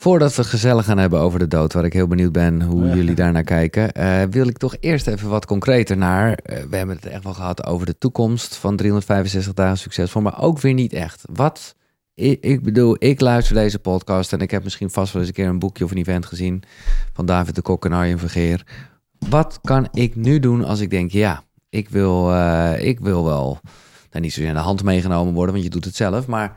Voordat we het gezellig gaan hebben over de dood, waar ik heel benieuwd ben hoe Ja. jullie daarnaar kijken, eh, wil ik toch eerst even wat concreter naar. eh, we hebben het echt wel gehad over de toekomst van 365 dagen succesvol, maar ook weer niet echt. Wat, ik, ik bedoel, ik luister deze podcast en ik heb misschien vast wel eens een keer een boekje of een event gezien van David de Kok en Arjen Vergeer. Wat kan ik nu doen als ik denk, ja, ik wil, eh, ik wil wel, nou, niet zozeer aan de hand meegenomen worden, want je doet het zelf, maar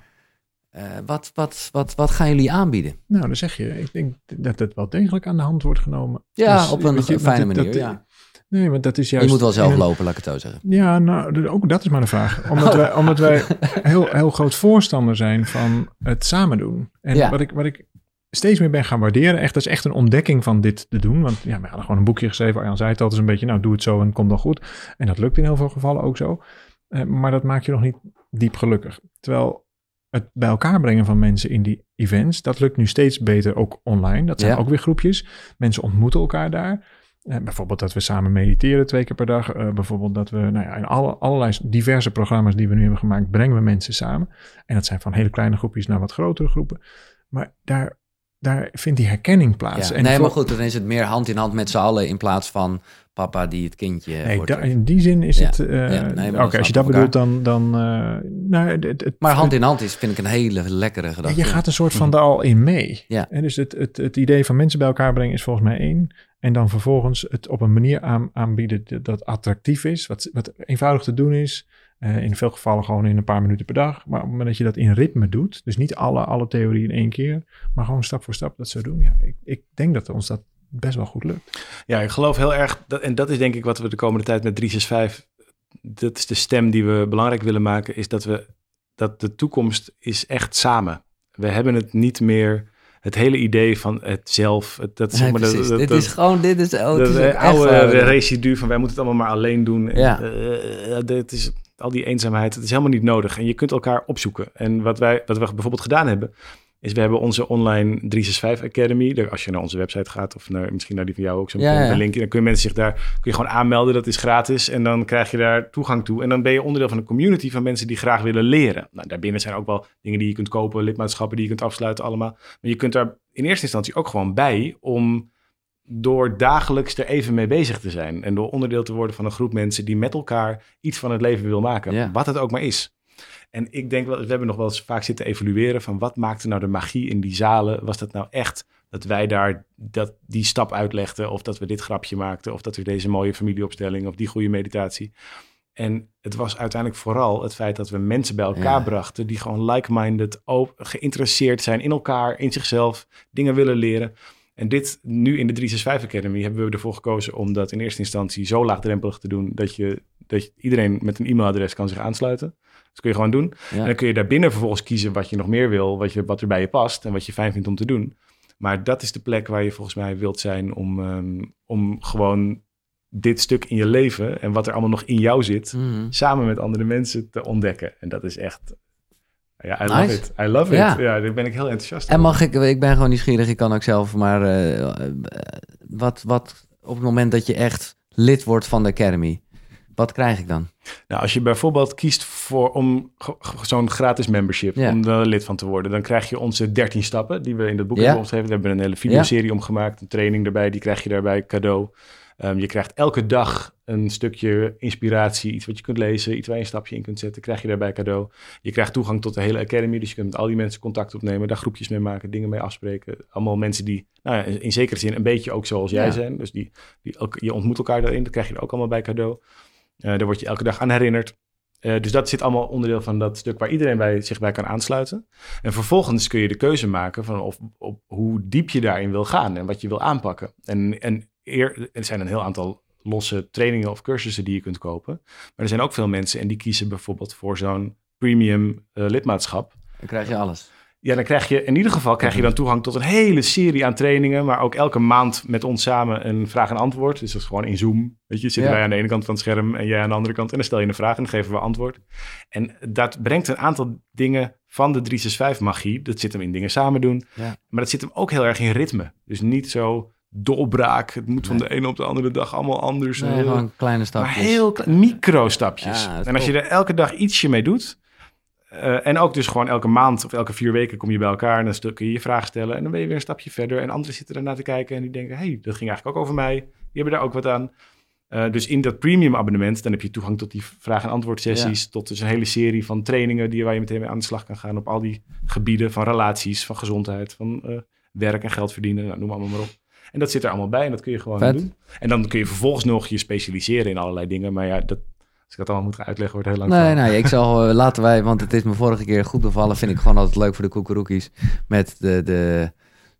eh, wat, wat, wat, wat gaan jullie aanbieden? Nou, dan zeg je, ik denk dat het wel degelijk aan de hand wordt genomen. Ja, Dus, op een je, fijne want manier, dat- ja. Nee, maar dat is juist... Je moet wel zelf een- lopen, laat ik het zo zeggen. Ja, nou, ook dat is maar een vraag. [LAUGHS] Omdat wij, omdat wij heel, heel groot voorstander zijn van het samen doen. En Ja. wat, ik, wat ik steeds meer ben gaan waarderen, echt, dat is echt een ontdekking van dit te doen. Want ja, we hadden gewoon een boekje geschreven. Arjan zei het altijd een beetje, nou, doe het zo en komt dan goed. En dat lukt in heel veel gevallen ook zo. Eh, maar dat maakt je nog niet diep gelukkig. Terwijl het bij elkaar brengen van mensen in die events, dat lukt nu steeds beter ook online. Dat zijn Ja. ook weer groepjes. Mensen ontmoeten elkaar daar. Eh, bijvoorbeeld dat we samen mediteren twee keer per dag. Eh, bijvoorbeeld dat we nou ja, in alle, allerlei diverse programma's die we nu hebben gemaakt, brengen we mensen samen. En dat zijn van hele kleine groepjes naar wat grotere groepen. Maar daar, daar vindt die herkenning plaats. Ja. En Nee, voor- maar goed, dan is het meer hand in hand met z'n allen in plaats van papa die het kindje Nee, da- in die zin is Ja. het... eh, Ja, nee, maar Oké, als je dat bedoelt, dan... dan eh, nou, het, het, Maar hand in hand is, vind ik een hele lekkere gedachte. je gaat een soort van er al in mee. Mhm. Ja. En dus het, het, het idee van mensen bij elkaar brengen is volgens mij één. En dan vervolgens het op een manier aan, aanbieden dat- dat attractief is. Wat, wat eenvoudig te doen is. Eh, in veel gevallen gewoon in een paar minuten per dag. Maar op het moment dat je dat in ritme doet. Dus niet alle, alle theorie in één keer. Maar gewoon stap voor stap dat zo doen. Ja, ik, ik denk dat ons dat best wel goed lukt. Ja, ik geloof heel erg, dat, en dat is denk ik wat we de komende tijd met 365, dat is de stem die we belangrijk willen maken, is dat we, dat de toekomst is echt samen. We hebben het niet meer, het hele idee van het zelf, het, dat, zeg maar, dat, dat, dit is gewoon, dit is, oh, het dat is ook echt oude residu van wij moeten het allemaal maar alleen doen. En, Ja. eh, eh, dit is, al die eenzaamheid, het is helemaal niet nodig. En je kunt elkaar opzoeken. En wat wij, wat we bijvoorbeeld gedaan hebben, is we hebben onze online 365 Academy. Als je naar onze website gaat of naar, misschien naar die van jou ook zo'n Ja, ja. linkje, dan kunnen mensen zich daar kun je gewoon aanmelden. Dat is gratis en dan krijg je daar toegang toe. En dan ben je onderdeel van een community van mensen die graag willen leren. Nou, daarbinnen zijn ook wel dingen die je kunt kopen, lidmaatschappen die je kunt afsluiten allemaal. Maar je kunt daar in eerste instantie ook gewoon bij om door dagelijks er even mee bezig te zijn. En door onderdeel te worden van een groep mensen die met elkaar iets van het leven wil maken. Ja. Wat het ook maar is. En ik denk wel, we hebben nog wel eens vaak zitten evalueren van wat maakte nou de magie in die zalen? Was dat nou echt dat wij daar dat, die stap uitlegden? Of dat we dit grapje maakten? Of dat we deze mooie familieopstelling of die goede meditatie? En het was uiteindelijk vooral het feit dat we mensen bij elkaar Ja. brachten die gewoon like-minded, geïnteresseerd zijn in elkaar, in zichzelf, dingen willen leren. En dit nu in de 365 Academy hebben we ervoor gekozen om dat in eerste instantie zo laagdrempelig te doen dat je, dat je iedereen met een e-mailadres kan zich aansluiten. Dat kun je gewoon doen. Ja. En dan kun je daarbinnen vervolgens kiezen wat je nog meer wil, wat, je, wat er bij je past en wat je fijn vindt om te doen. Maar dat is de plek waar je volgens mij wilt zijn om, ehm, om gewoon dit stuk in je leven en wat er allemaal nog in jou zit, Mhm. samen met andere mensen te ontdekken. En dat is echt, ja, I Nice. love it. I love Ja. it. Ja, daar ben ik heel enthousiast En over. mag ik, ik ben gewoon nieuwsgierig, ik kan ook zelf, maar eh, wat, wat op het moment dat je echt lid wordt van de Academy, wat krijg ik dan? Nou, als je bijvoorbeeld kiest voor om zo'n gratis membership, Ja. om er lid van te worden, dan krijg je onze 13 stappen die we in het boek Ja. hebben opgeschreven. We hebben een hele videoserie omgemaakt, een training erbij, die krijg je daarbij cadeau. Ehm, je krijgt elke dag een stukje inspiratie, iets wat je kunt lezen, iets waar je een stapje in kunt zetten, krijg je daarbij cadeau. Je krijgt toegang tot de hele academy, dus je kunt met al die mensen contact opnemen, daar groepjes mee maken, dingen mee afspreken. Allemaal mensen die, nou ja, in zekere zin een beetje ook zoals jij Ja. zijn. Dus die, die, elk- je ontmoet elkaar daarin, dat krijg je er ook allemaal bij cadeau. Eh, daar word je elke dag aan herinnerd. Eh, dus dat zit allemaal onderdeel van dat stuk waar iedereen bij, zich bij kan aansluiten. En vervolgens kun je de keuze maken van of, op hoe diep je daarin wil gaan en wat je wil aanpakken. En, en eer, er zijn een heel aantal losse trainingen of cursussen die je kunt kopen. Maar er zijn ook veel mensen en die kiezen bijvoorbeeld voor zo'n premium eh, lidmaatschap. Dan krijg je alles. Ja, dan krijg je in ieder geval krijg je dan toegang tot een hele serie aan trainingen, maar ook elke maand met ons samen een vraag en antwoord. Dus dat is gewoon in Zoom. Weet je, zitten Ja. wij aan de ene kant van het scherm en jij aan de andere kant. En dan stel je een vraag en dan geven we antwoord. En dat brengt een aantal dingen van de 365 magie. Dat zit hem in dingen samen doen. Ja. Maar dat zit hem ook heel erg in ritme. Dus niet zo doorbraak. Het moet van Nee. de ene op de andere dag allemaal anders. Nee, Eh, gewoon kleine stapjes. maar heel micro-stapjes. Ja, en als je er elke dag ietsje mee doet. eh, en ook dus gewoon elke maand of elke vier weken kom je bij elkaar. En dan kun je je vraag stellen. En dan ben je weer een stapje verder. En anderen zitten ernaar te kijken. En die denken: hey, dat ging eigenlijk ook over mij. Die hebben daar ook wat aan. Eh, dus in dat premium abonnement, dan heb je toegang tot die vraag- en antwoord sessies. Tot dus een hele serie van trainingen die, waar je meteen mee aan de slag kan gaan. Op al die gebieden van relaties, van gezondheid, van werk en geld verdienen. Nou, noem allemaal maar op. En dat zit er allemaal bij en dat kun je gewoon Vet. doen. En dan kun je vervolgens nog je specialiseren in allerlei dingen. Maar ja, dat, als ik dat allemaal moet gaan uitleggen, wordt het heel lang. Nee, nee, ik zal eh, laten wij, want het is me vorige keer goed bevallen, vind ik gewoon altijd leuk voor de koekeroekies. Met de, de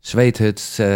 zweethuts eh,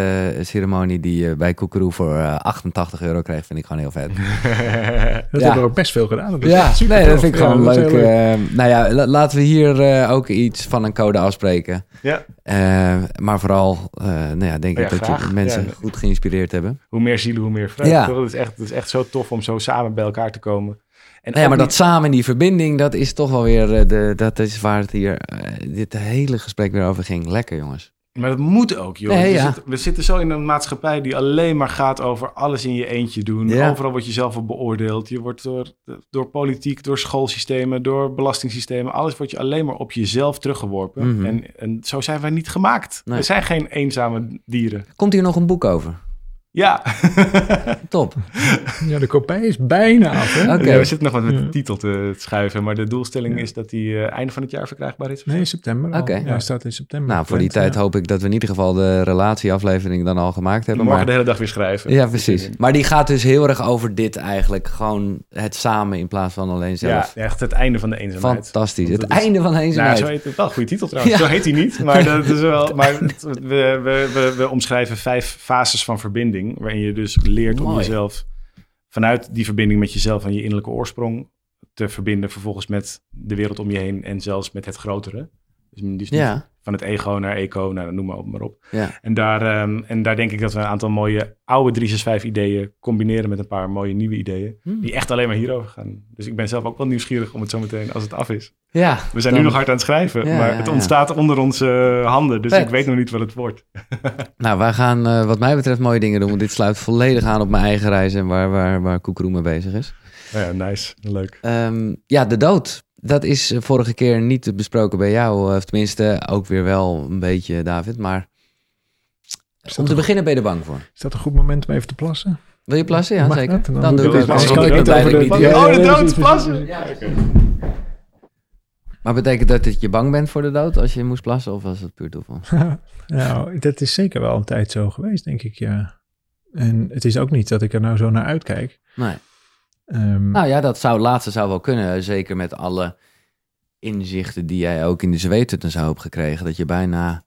ceremonie die je bij Koekeroe voor eh, 88 euro kreeg, vind ik gewoon heel vet. [LAUGHS] Dat Ja. hebben we ook best veel gedaan. Dat Ja, super nee, dat vind ik Ja, gewoon dat leuk. eh, nou ja, la- laten we hier eh, ook iets van een code afspreken. ja, Eh, maar vooral, eh, nou ja, denk Ja, ik dat graag. je mensen Ja. goed geïnspireerd hebben. hoe meer zielen, hoe meer vrij. Ja. Het, is echt, het is echt zo tof om zo samen bij elkaar te komen. En Nee, ook maar dat niet- samen, die verbinding, dat is toch wel weer, eh, de, dat is waar het hier, eh, dit hele gesprek weer over ging. Lekker jongens. Maar dat moet ook, joh. Nee, we, zitten, we zitten zo in een maatschappij die alleen maar gaat over alles in je eentje doen. Ja. Overal word je zelf op beoordeeld. Je wordt door, door politiek, door schoolsystemen, door belastingssystemen, alles wordt je alleen maar op jezelf teruggeworpen. Mhm. en, en zo zijn wij niet gemaakt. Nee. We zijn geen eenzame dieren. Komt hier nog een boek over? Ja. [LAUGHS] Top. Ja, de kopij is bijna af, hè? Oké. Ja, we zitten nog wat met Ja. de titel te schuiven, maar de doelstelling Ja. is dat die eh, einde van het jaar verkrijgbaar is. Nee, september. Oké. Ja, hij staat in september. Nou, voor die tijd ja. hoop ik dat we in ieder geval de relatieaflevering dan al gemaakt hebben. Morgen Maar... de hele dag weer schrijven. Ja, precies. Maar die gaat dus heel erg over dit eigenlijk. Gewoon het samen in plaats van alleen Ja, zelf. echt het einde van de eenzaamheid. Fantastisch. Het is- einde van de Nou, eenzaamheid. zo heet het wel. Goede titel trouwens. Ja. Zo heet hij niet. Maar, [LAUGHS] dat is wel, maar we, we, we, we omschrijven vijf fases van verbinding. Waarin je dus leert om jezelf vanuit die verbinding met jezelf en je innerlijke oorsprong te verbinden. Vervolgens met de wereld om je heen en zelfs met het grotere. Dus, dus niet Ja. Van het ego naar eco, nou, noem maar op. Maar op. Ja. En, daar, ehm, en daar denk ik dat we een aantal mooie oude 365 ideeën combineren met een paar mooie nieuwe ideeën. Hm. Die echt alleen maar hierover gaan. Dus ik ben zelf ook wel nieuwsgierig om het zo meteen, als het af is. ja. We zijn dan- nu nog hard aan het schrijven, Ja, maar ja, het ontstaat onder onze handen. Dus Vet. ik weet nog niet wat het wordt. [LAUGHS] Nou, wij gaan eh, wat mij betreft mooie dingen doen. Want dit sluit volledig aan op mijn eigen reis en waar, waar, waar Koekeroe mee bezig is. Ja, nice. Leuk. Ehm, ja, de dood. Dat is eh, vorige keer niet besproken bij jou. eh, Of tenminste, ook weer wel een beetje, David. Maar om dat, te een, beginnen ben je er bang voor. is dat een goed moment om even te plassen? Wil je plassen? Ja, Mag zeker. dat? Dan, Dan doe ik dat. Anders het. kan ik het eigenlijk niet. Oh, de ja, dood plassen! Maar betekent dat dat je bang bent voor de dood als je moest plassen? Of was het puur toeval? [LAUGHS] nou, dat is zeker wel een tijd zo geweest, denk ik, ja. En het is ook niet dat ik er nou zo naar uitkijk. Nee. Ehm, Nou ja, dat zou, het laatste zou wel kunnen. Zeker met alle inzichten die jij ook in de zweetutten zou hebben gekregen. Dat je bijna,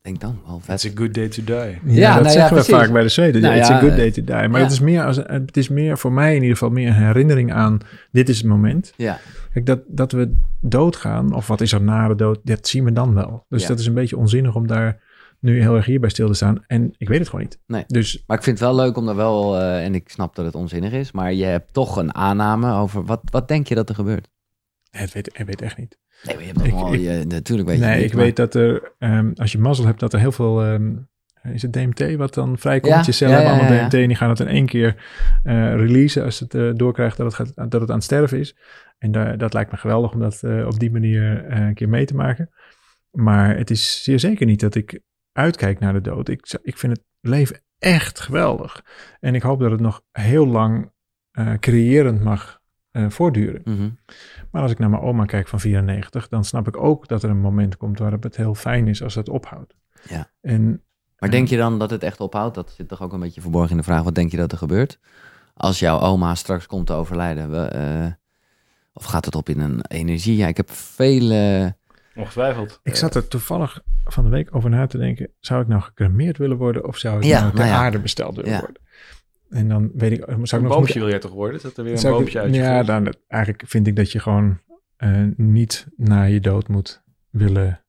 denk dan wel vet. It's a good day to die. Ja, Ja, dat nou ja, zeggen we precies. vaak bij de Zweden. Nou It's ja, a good eh, day to die. Maar ja. het, is meer als, het is meer voor mij in ieder geval meer een herinnering aan... dit is het moment. Ja, Kijk, dat, dat we doodgaan, of wat is er na de dood, dat zien we dan wel. Dus Ja. dat is een beetje onzinnig om daar nu heel erg hierbij stil te staan. En ik weet het gewoon niet. Nee. Dus maar ik vind het wel leuk om daar wel, eh, en ik snap dat het onzinnig is, maar je hebt toch een aanname over, wat, wat denk je dat er gebeurt? het weet, ik weet echt niet. Nee, je hebt Ik- je, natuurlijk weet je nee, het ik maar- weet dat er, ehm, als je mazzel hebt, dat er heel veel... ehm, is het DMT wat dan vrijkomt? Ja, je cellen ja, ja, hebben allemaal. DMT en die gaan het in één keer eh, releasen als het eh, doorkrijgt dat het, gaat, dat het aan het sterven is. En daar, dat lijkt me geweldig om dat op die manier een keer mee te maken. Maar het is zeer zeker niet dat ik uitkijk naar de dood. Ik, ik vind het leven echt geweldig. En ik hoop dat het nog heel lang eh, creërend mag eh, voortduren. Mhm. Maar als ik naar mijn oma kijk van 94, dan snap ik ook dat er een moment komt waarop het heel fijn is als het ophoudt. Ja. En Maar denk je dan dat het echt ophoudt? Dat zit toch ook een beetje verborgen in de vraag. Wat denk je dat er gebeurt? Als jouw oma straks komt te overlijden. we, eh, of gaat het op in een energie? Ja, ik heb vele... Ongetwijfeld. ik zat er toevallig van de week over na te denken, zou ik nou gecremeerd willen worden of zou ik Ja, nou ter nou ja. aarde besteld willen Ja. worden? En dan weet ik, zou ik Een nog boompje moeten- wil jij toch worden? Dat er weer een zou ik- boompje uit je Ja, dan, eigenlijk vind ik dat je gewoon eh, niet na je dood moet willen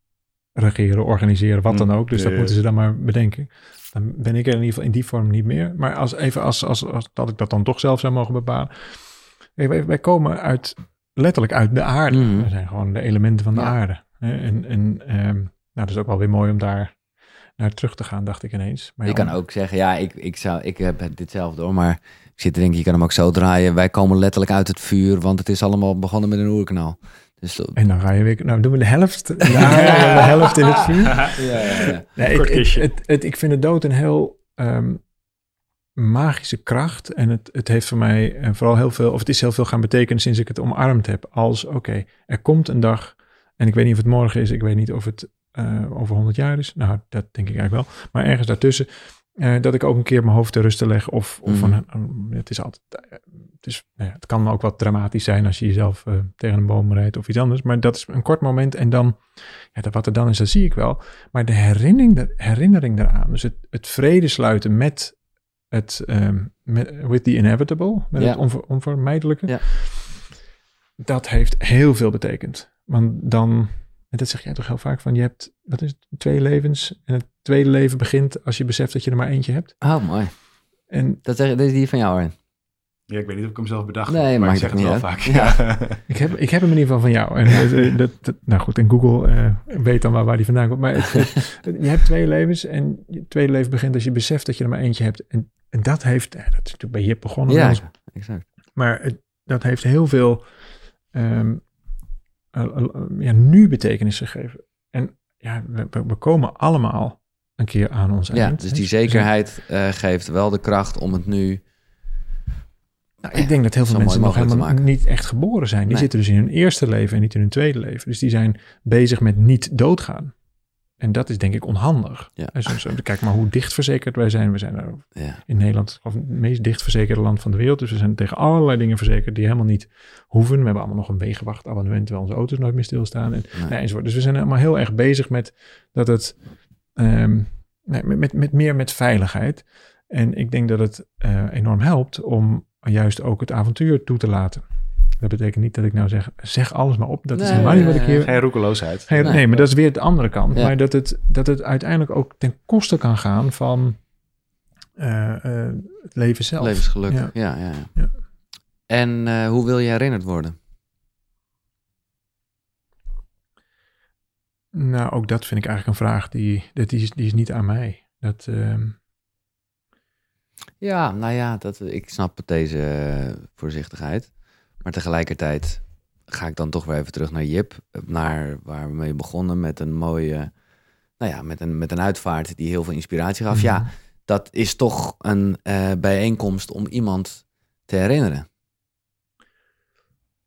regeren, organiseren, wat dan Mm, ook. Dus dat moeten ze dan maar bedenken. Dan ben ik er in ieder geval in die vorm niet meer. Maar als, even als, als, als dat ik dat dan toch zelf zou mogen bepalen. Wij, wij komen uit, letterlijk uit de aarde. Mhm. We zijn gewoon de elementen van de Ja. aarde. En, en ehm, nou, dat is ook wel weer mooi om daar naar terug te gaan, dacht ik ineens. Maar Je kan ook zeggen, ja, ik, ik, zou, ik heb ditzelfde hoor. Maar ik zit te denken, je kan hem ook zo draaien. Wij komen letterlijk uit het vuur. Want het is allemaal begonnen met een oerkanaal. Dus dat- En dan ga je weer, nou doen we de helft. [LAUGHS] Ja, de helft in het vuur. ja, ja, ja. Nee, ik, het, het, ik vind de dood een heel ehm, magische kracht. En het, het heeft voor mij eh, vooral heel veel, of het is heel veel gaan betekenen sinds ik het omarmd heb. Als, oké, er komt een dag, en ik weet niet of het morgen is, ik weet niet of het eh, over 100 jaar is. Nou, dat denk ik eigenlijk wel. Maar ergens daartussen, eh, dat ik ook een keer mijn hoofd ter ruste leg. Of, of Mhm. van, eh, het is altijd, eh, het, is, nou ja, het kan ook wat dramatisch zijn als je jezelf tegen een boom rijdt of iets anders. Maar dat is een kort moment en dan, ja, dat- wat er dan is, dat zie ik wel. Maar de herinnering, de herinnering daaraan, dus het, het vrede sluiten met het, ehm, met, with the inevitable, met Ja. het onver- onvermijdelijke, Ja. dat heeft heel veel betekend. Want dan, en dat zeg jij toch heel vaak, van je hebt, wat is het, twee levens. En het tweede leven begint als je beseft dat je er maar eentje hebt. Oh, mooi. En Dat, zeg, dat is die van jou, Arjen. Ja, ik weet niet of ik hem zelf bedacht Nee, heb, maar ik zeg het het wel vaak. Ja. [LAUGHS] ik heb, ik heb hem in ieder geval van jou. En dat, dat, nou goed, en Google eh, weet dan waar, waar die vandaan komt. Maar het, het- [LAUGHS] je hebt twee levens en je tweede leven begint als je beseft dat je er maar eentje hebt. En, en dat heeft, dat is natuurlijk bij Jip begonnen. Ja, exact. Maar het, dat heeft heel veel ehm, eh, eh, ja, nu betekenis gegeven. En ja, we, komen allemaal een keer aan ons Ja, eind. dus hè. die zijn- zekerheid eh, geeft wel de kracht om het nu... Nou, ik denk dat heel veel mensen nog helemaal niet echt geboren zijn. Die Nee. zitten dus in hun eerste leven en niet in hun tweede leven. Dus die zijn bezig met niet doodgaan. En dat is denk ik onhandig. Ja. Kijk maar hoe dicht verzekerd wij zijn. We zijn Ja, in Nederland of het meest dicht verzekerde land van de wereld. Dus we zijn tegen allerlei dingen verzekerd die helemaal niet hoeven. We hebben allemaal nog een wegenwachtabonnement terwijl onze auto's nooit meer stilstaan. En, nee. nee, enzovoort. Dus we zijn allemaal heel erg bezig met dat het ehm, nee, met, met, met meer met veiligheid. En ik denk dat het eh, enorm helpt om juist ook het avontuur toe te laten. Dat betekent niet dat ik nou zeg, zeg alles maar op. Dat is helemaal niet wat ik hier... Geen roekeloosheid. Geen- Nee. nee, maar dat is weer de andere kant. Ja. Maar dat het, dat het uiteindelijk ook ten koste kan gaan van eh, eh, het leven zelf. levensgeluk. Ja. Ja. Ja, ja, Ja. En eh, hoe wil je herinnerd worden? Nou, ook dat vind ik eigenlijk een vraag die, dat die, is, die is niet aan mij. Dat, ehm, Ja, nou ja, dat, ik snap het, deze voorzichtigheid. Maar tegelijkertijd ga ik dan toch weer even terug naar Jip. Naar waar we mee begonnen met een mooie... Nou ja, met een, met een uitvaart die heel veel inspiratie gaf. Ja, Mhm. dat is toch een eh, bijeenkomst om iemand te herinneren.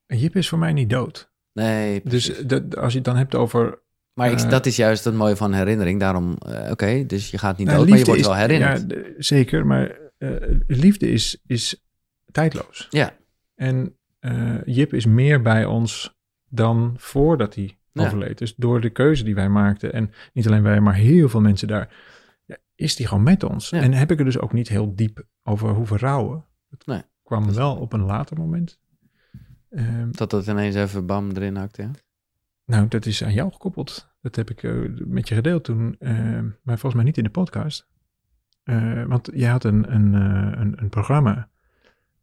Jip is voor mij niet dood. Nee, Dus precies. dat, als je het dan hebt over... maar ik, eh, dat is juist het mooie van herinnering. Daarom, eh, oké, dus je gaat niet Nou, dood, maar je wordt wel herinnerd. Ja, zeker, maar liefde is, is tijdloos. Ja. En eh, Jip is meer bij ons dan voordat hij Ja. overleed. Dus door de keuze die wij maakten, en niet alleen wij, maar heel veel mensen daar, ja, is die gewoon met ons. Ja. En heb ik er dus ook niet heel diep over hoeven rouwen. Het Nee. kwam wel op een later moment. Ehm, Dat dat ineens even bam erin hakt, ja. nou, dat is aan jou gekoppeld. Dat heb ik eh, met je gedeeld toen, eh, maar volgens mij niet in de podcast. Eh, want jij had een, een, een, een programma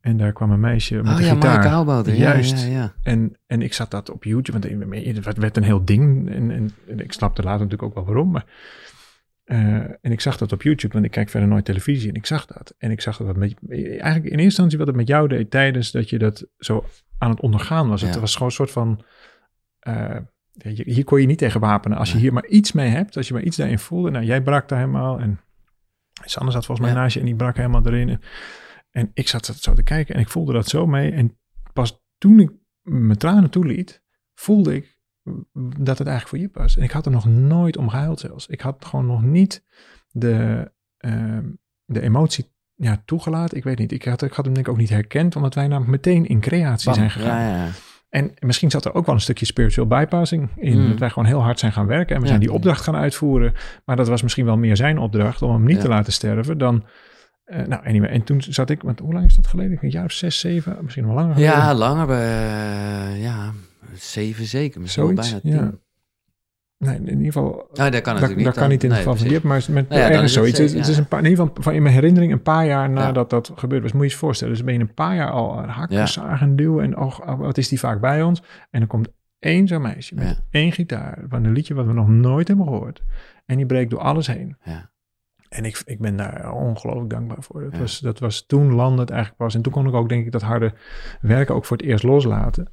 en daar kwam een meisje met oh een ja, gitaar. Ja, Juist. Ja, ja. En, en ik zat dat op YouTube, want het- werd een heel ding. En, en, en ik snapte later natuurlijk ook wel waarom. Maar, eh, en ik zag dat op YouTube, want ik kijk verder nooit televisie. En ik zag dat. En ik zag dat met, eigenlijk in eerste instantie wat het met jou deed tijdens dat je dat zo aan het ondergaan was. Het was gewoon een soort van... eh, hier kon je niet tegen wapenen. Als je hier maar iets mee hebt, als je maar iets daarin voelde. Nou, jij brak daar helemaal. En Sanne zat volgens mij naast je en die brak helemaal erin. En, ik zat zo te kijken en ik voelde dat zo mee. En pas toen ik mijn tranen toeliet, voelde ik dat het eigenlijk voor Jip was. En ik had er nog nooit om gehuild zelfs. Ik had gewoon nog niet de, ehm, de emotie ja, toegelaten. Ik weet niet. Ik had, ik had hem denk ik ook niet herkend, omdat wij namelijk meteen in creatie Bam. zijn gegaan. Ja, ja. En misschien zat er ook wel een stukje spiritual bypassing in. Mm. Dat wij gewoon heel hard zijn gaan werken en we Ja. zijn die opdracht gaan uitvoeren. Maar dat was misschien wel meer zijn opdracht om hem niet te laten sterven dan... eh, nou, anyway. En toen zat ik, want hoe lang is dat geleden? Een jaar of zes, zeven, misschien wel langer geleden. Ja, langer bij, eh, ja, zeven zeker, misschien bijna tien. ja. Nee, in ieder geval... Oh, dat kan Dat, natuurlijk niet. dat kan dan. niet in het Nee, geval van maar met Nou ja, ergens zoiets. Het, het is een paar, in ieder geval van in mijn herinnering een paar jaar nadat dat gebeurd was. Moet je je voorstellen. Dus ben je een paar jaar al hakken, zagen, duwen en oh, oh, wat is die vaak bij ons. En dan komt één zo'n meisje met één gitaar van een liedje wat we nog nooit hebben gehoord. En die breekt door alles heen. Ja. En ik, ik ben daar ongelooflijk dankbaar voor. Dat, Ja. was, dat was toen landde het eigenlijk pas. En toen kon ik ook denk ik dat harde werken ook voor het eerst loslaten.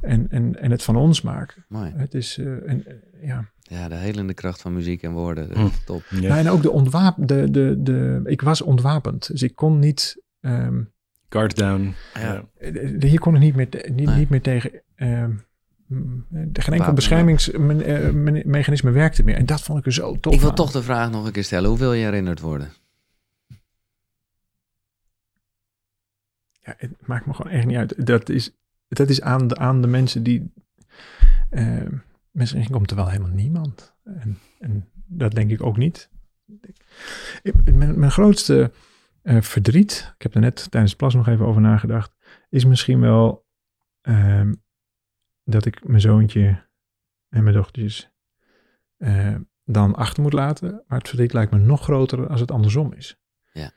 En, en, en het van ons maken. Mooi. Het is, eh, en, eh, ja. Ja, de helende kracht van muziek en woorden. dat Hm. is Top. Ja. Nou, en ook de ontwaap, de, de, de, ik was ontwapend. Dus ik kon niet, ehm, Guard down. Ja. Eh, hier kon ik niet meer, te- niet, Nee. niet meer tegen, ehm, geen enkel beschermingsmechanisme werkte meer. En dat vond ik er zo tof Ik wil aan. toch de vraag nog een keer stellen. Hoe wil je herinnerd worden? Ja, het maakt me gewoon echt niet uit. Dat is, dat is aan, de, aan de mensen die, ehm misschien komt er wel helemaal niemand. En, en dat denk ik ook niet. Ik- Mijn, mijn grootste eh, verdriet, ik heb er net tijdens het plas nog even over nagedacht, is misschien wel ehm, dat ik mijn zoontje en mijn dochtertjes eh, dan achter moet laten. Maar het verdriet lijkt me nog groter als het andersom is. Ja.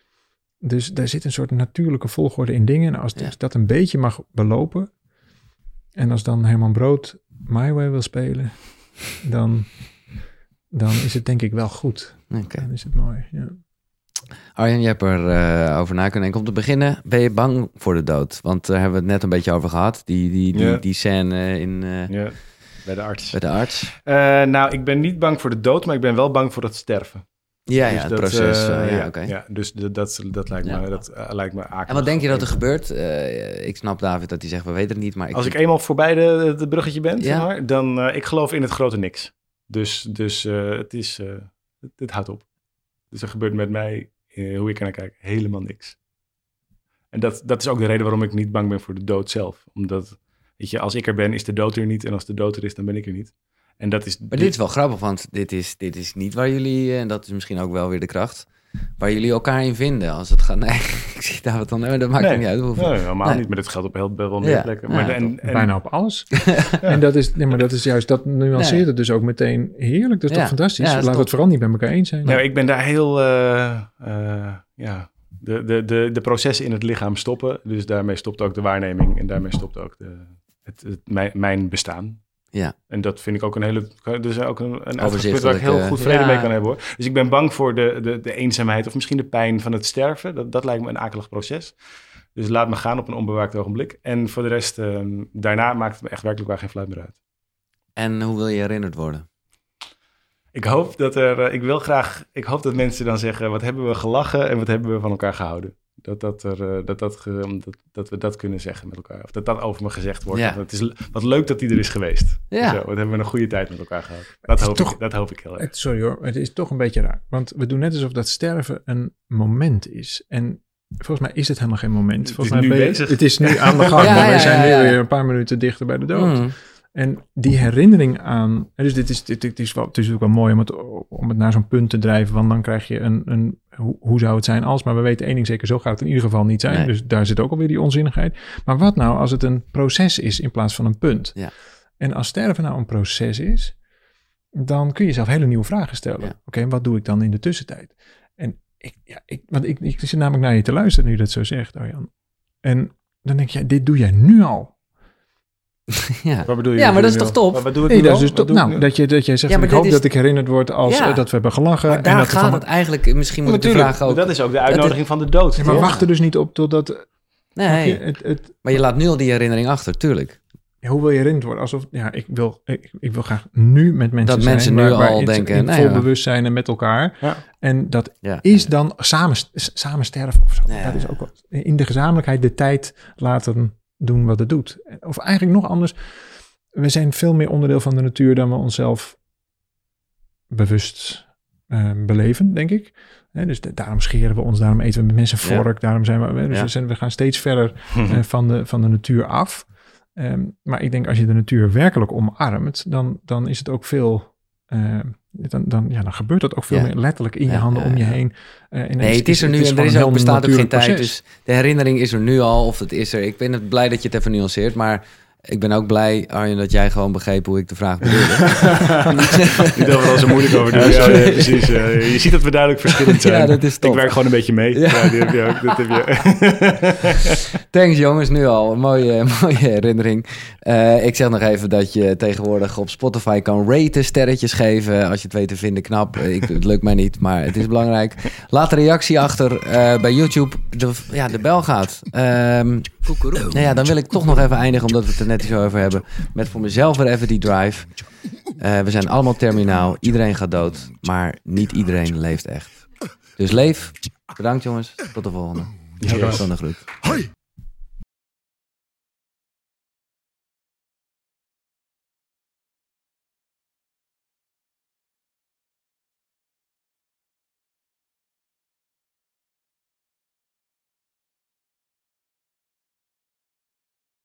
Dus daar zit een soort natuurlijke volgorde in dingen. En als Ja. dat een beetje mag belopen, en als dan Herman Brood My Way wil spelen, dan, dan is het denk ik wel goed. Oké. Dan is het mooi. Ja. Arjen, je hebt er eh, over na kunnen denken. Om te beginnen, ben je bang voor de dood? Want daar hebben we het net een beetje over gehad. Die, die, die, Ja. die scène in, eh, Ja, bij de arts. bij de arts. Eh, nou, ik ben niet bang voor de dood, maar ik ben wel bang voor het sterven. Ja, ja, Dus het dat, proces. ja, ja, oké. ja, dus dat, dat, dat lijkt Ja. me, dat, lijkt me akelig. En wat denk je dat er gebeurt? Ik snap David dat hij zegt, we weten het niet, maar ik... Als ik eenmaal voorbij de, de bruggetje ben, zeg Ja. maar, dan uh, ik geloof in het grote niks. Dus, dus het is, het, het, houdt op. Dus er gebeurt met mij, uh, hoe ik er naar kijk, helemaal niks. En dat, dat is ook de reden waarom ik niet bang ben voor de dood zelf. Omdat, weet je, als ik er ben, is de dood er niet. En als de dood er is, dan ben ik er niet. En dat is... Maar dit is wel grappig, want dit is, dit is niet waar jullie, en dat is misschien ook wel weer de kracht, waar jullie elkaar in vinden. Als het gaat, [LAUGHS] nee, ik zie daar wat dan, nee, dat maakt nee, niet uit. Hoeveel. Nee, helemaal Nee. niet, maar dat geldt op heel wel meer Ja. plekken. Ja, Maar de- en, en, Bijna op alles. [LAUGHS] En dat is, nee, maar dat is juist, dat nuanceert Nee. het dus ook meteen heerlijk. Dat is Ja. toch fantastisch? Ja, Laten we top. het vooral niet bij elkaar eens zijn. Nou, ik ben daar heel, eh, eh, ja, de, de, de, de processen in het lichaam stoppen. Dus daarmee stopt ook de waarneming en daarmee stopt ook de, het, het, mijn, mijn bestaan. Ja. En dat vind ik ook een hele, dus ook een, een uitgangspunt waar ik heel eh, goed vrede ja. mee kan hebben hoor. Dus ik ben bang voor de, de, de eenzaamheid of misschien de pijn van het sterven. Dat, dat lijkt me een akelig proces. Dus laat me gaan op een onbewaakt ogenblik. En voor de rest, eh, daarna maakt het me echt werkelijk waar geen fluit meer uit. En hoe wil je herinnerd worden? Ik hoop dat er, eh, ik wil graag, ik hoop dat mensen dan zeggen, wat hebben we gelachen en wat hebben we van elkaar gehouden. Dat, dat, er, eh, dat, dat, dat, dat we dat kunnen zeggen met elkaar. Of dat dat over me gezegd wordt. Ja. Het is wat leuk dat die er is geweest. Ja. Zo, wat hebben we een goede tijd met elkaar gehad. Dat hoop, toch- ik, dat hoop ik heel erg. Het, sorry hoor, het is toch een beetje raar. Want we doen net alsof dat sterven een moment is. En volgens mij is het helemaal geen moment. Het Volgens is mij nu ben je- bezig. Het is nu aan de [LAUGHS] gang, Ja, maar we ja, zijn ja, nu weer een paar minuten dichter bij de dood. Mm. En die herinnering aan. Dus dit is, dit, dit is, wel, het is natuurlijk wel mooi om het, om het naar zo'n punt te drijven. Want dan krijg je een. een hoe, hoe zou het zijn als? Maar we weten één ding zeker, zo gaat het in ieder geval niet zijn. Nee. Dus daar zit ook alweer die onzinnigheid. Maar wat nou als het een proces is in plaats van een punt? Ja. En als sterven nou een proces is, dan kun je jezelf hele nieuwe vragen stellen. Ja. Oké, en wat doe ik dan in de tussentijd? En ik, ja, ik, want ik, ik zit namelijk naar je te luisteren nu je dat zo zegt, Arjan. En dan denk je, dit doe jij nu al. [LAUGHS] ja. Wat bedoel je? Ja, maar dat is toch je top? Wat, doe ik Nee, nu dat is dus nou, dat je, dat jij zegt, Ja, ik hoop is- dat ik herinnerd word als Ja. eh, dat we hebben gelachen. Maar en daar dat we gaat van- het eigenlijk, misschien moet ik de Natuurlijk, vraag ook... dat is ook de uitnodiging van de dood. Ja, maar wacht er dus niet op totdat... Nee, Het, het, maar je laat nu al die herinnering achter, tuurlijk. ja, hoe wil je herinnerd worden? Alsof, ja, ik wil, ik, ik wil graag nu met mensen Dat zijn. mensen nu waar- al in- denken, In nou vol ja. bewustzijn en met elkaar. Ja. En dat Ja. is dan samen, samen sterven of zo. Ja, dat is ook wat. In de gezamenlijkheid de tijd laten doen wat het doet. Of eigenlijk nog anders. We zijn veel meer onderdeel van de natuur dan we onszelf bewust eh, beleven, denk ik. Dus de- daarom scheren we ons, daarom eten we met mensen Ja. vork. Daarom zijn we, dus Ja. we, zijn, we gaan steeds verder [LAUGHS] eh, van, de, van de natuur af. Ehm, maar ik denk als je de natuur werkelijk omarmt, dan, dan is het ook veel. eh, dan, dan, ja, dan gebeurt dat ook veel Ja. meer letterlijk in je handen om je heen. Eh, Nee, het is er nu en er is ook, bestaat ook geen tijd. Dus de herinnering is er nu al, of het is er. Ik ben het blij dat je het even nuanceert, maar ik ben ook blij, Arjen, dat jij gewoon begreep hoe ik de vraag bedoelde. [LAUGHS] Niet dat we er zo moeilijk over doen. Ja, ja, precies. je ziet dat we duidelijk verschillend [LAUGHS] zijn. Ja, dat is top. Ik werk gewoon een beetje mee. Ja. Ja. die heb je ook. Dat heb je. [LAUGHS] Thanks jongens, nu al. Een mooie, mooie herinnering. Eh, ik zeg nog even dat je tegenwoordig op Spotify kan raten, sterretjes geven. Als je het weet te vinden, knap. Ik, het lukt mij niet, maar het is belangrijk. Laat een reactie achter eh, bij YouTube. De, ja, de bel gaat. Ehm, nou ja, dan wil ik toch nog even eindigen, omdat we het er net zo over hebben. Met voor mezelf weer even die drive. Eh, we zijn allemaal terminaal. Iedereen gaat dood. Maar niet iedereen leeft echt. Dus leef. Bedankt jongens. Tot de volgende. Zonder groet.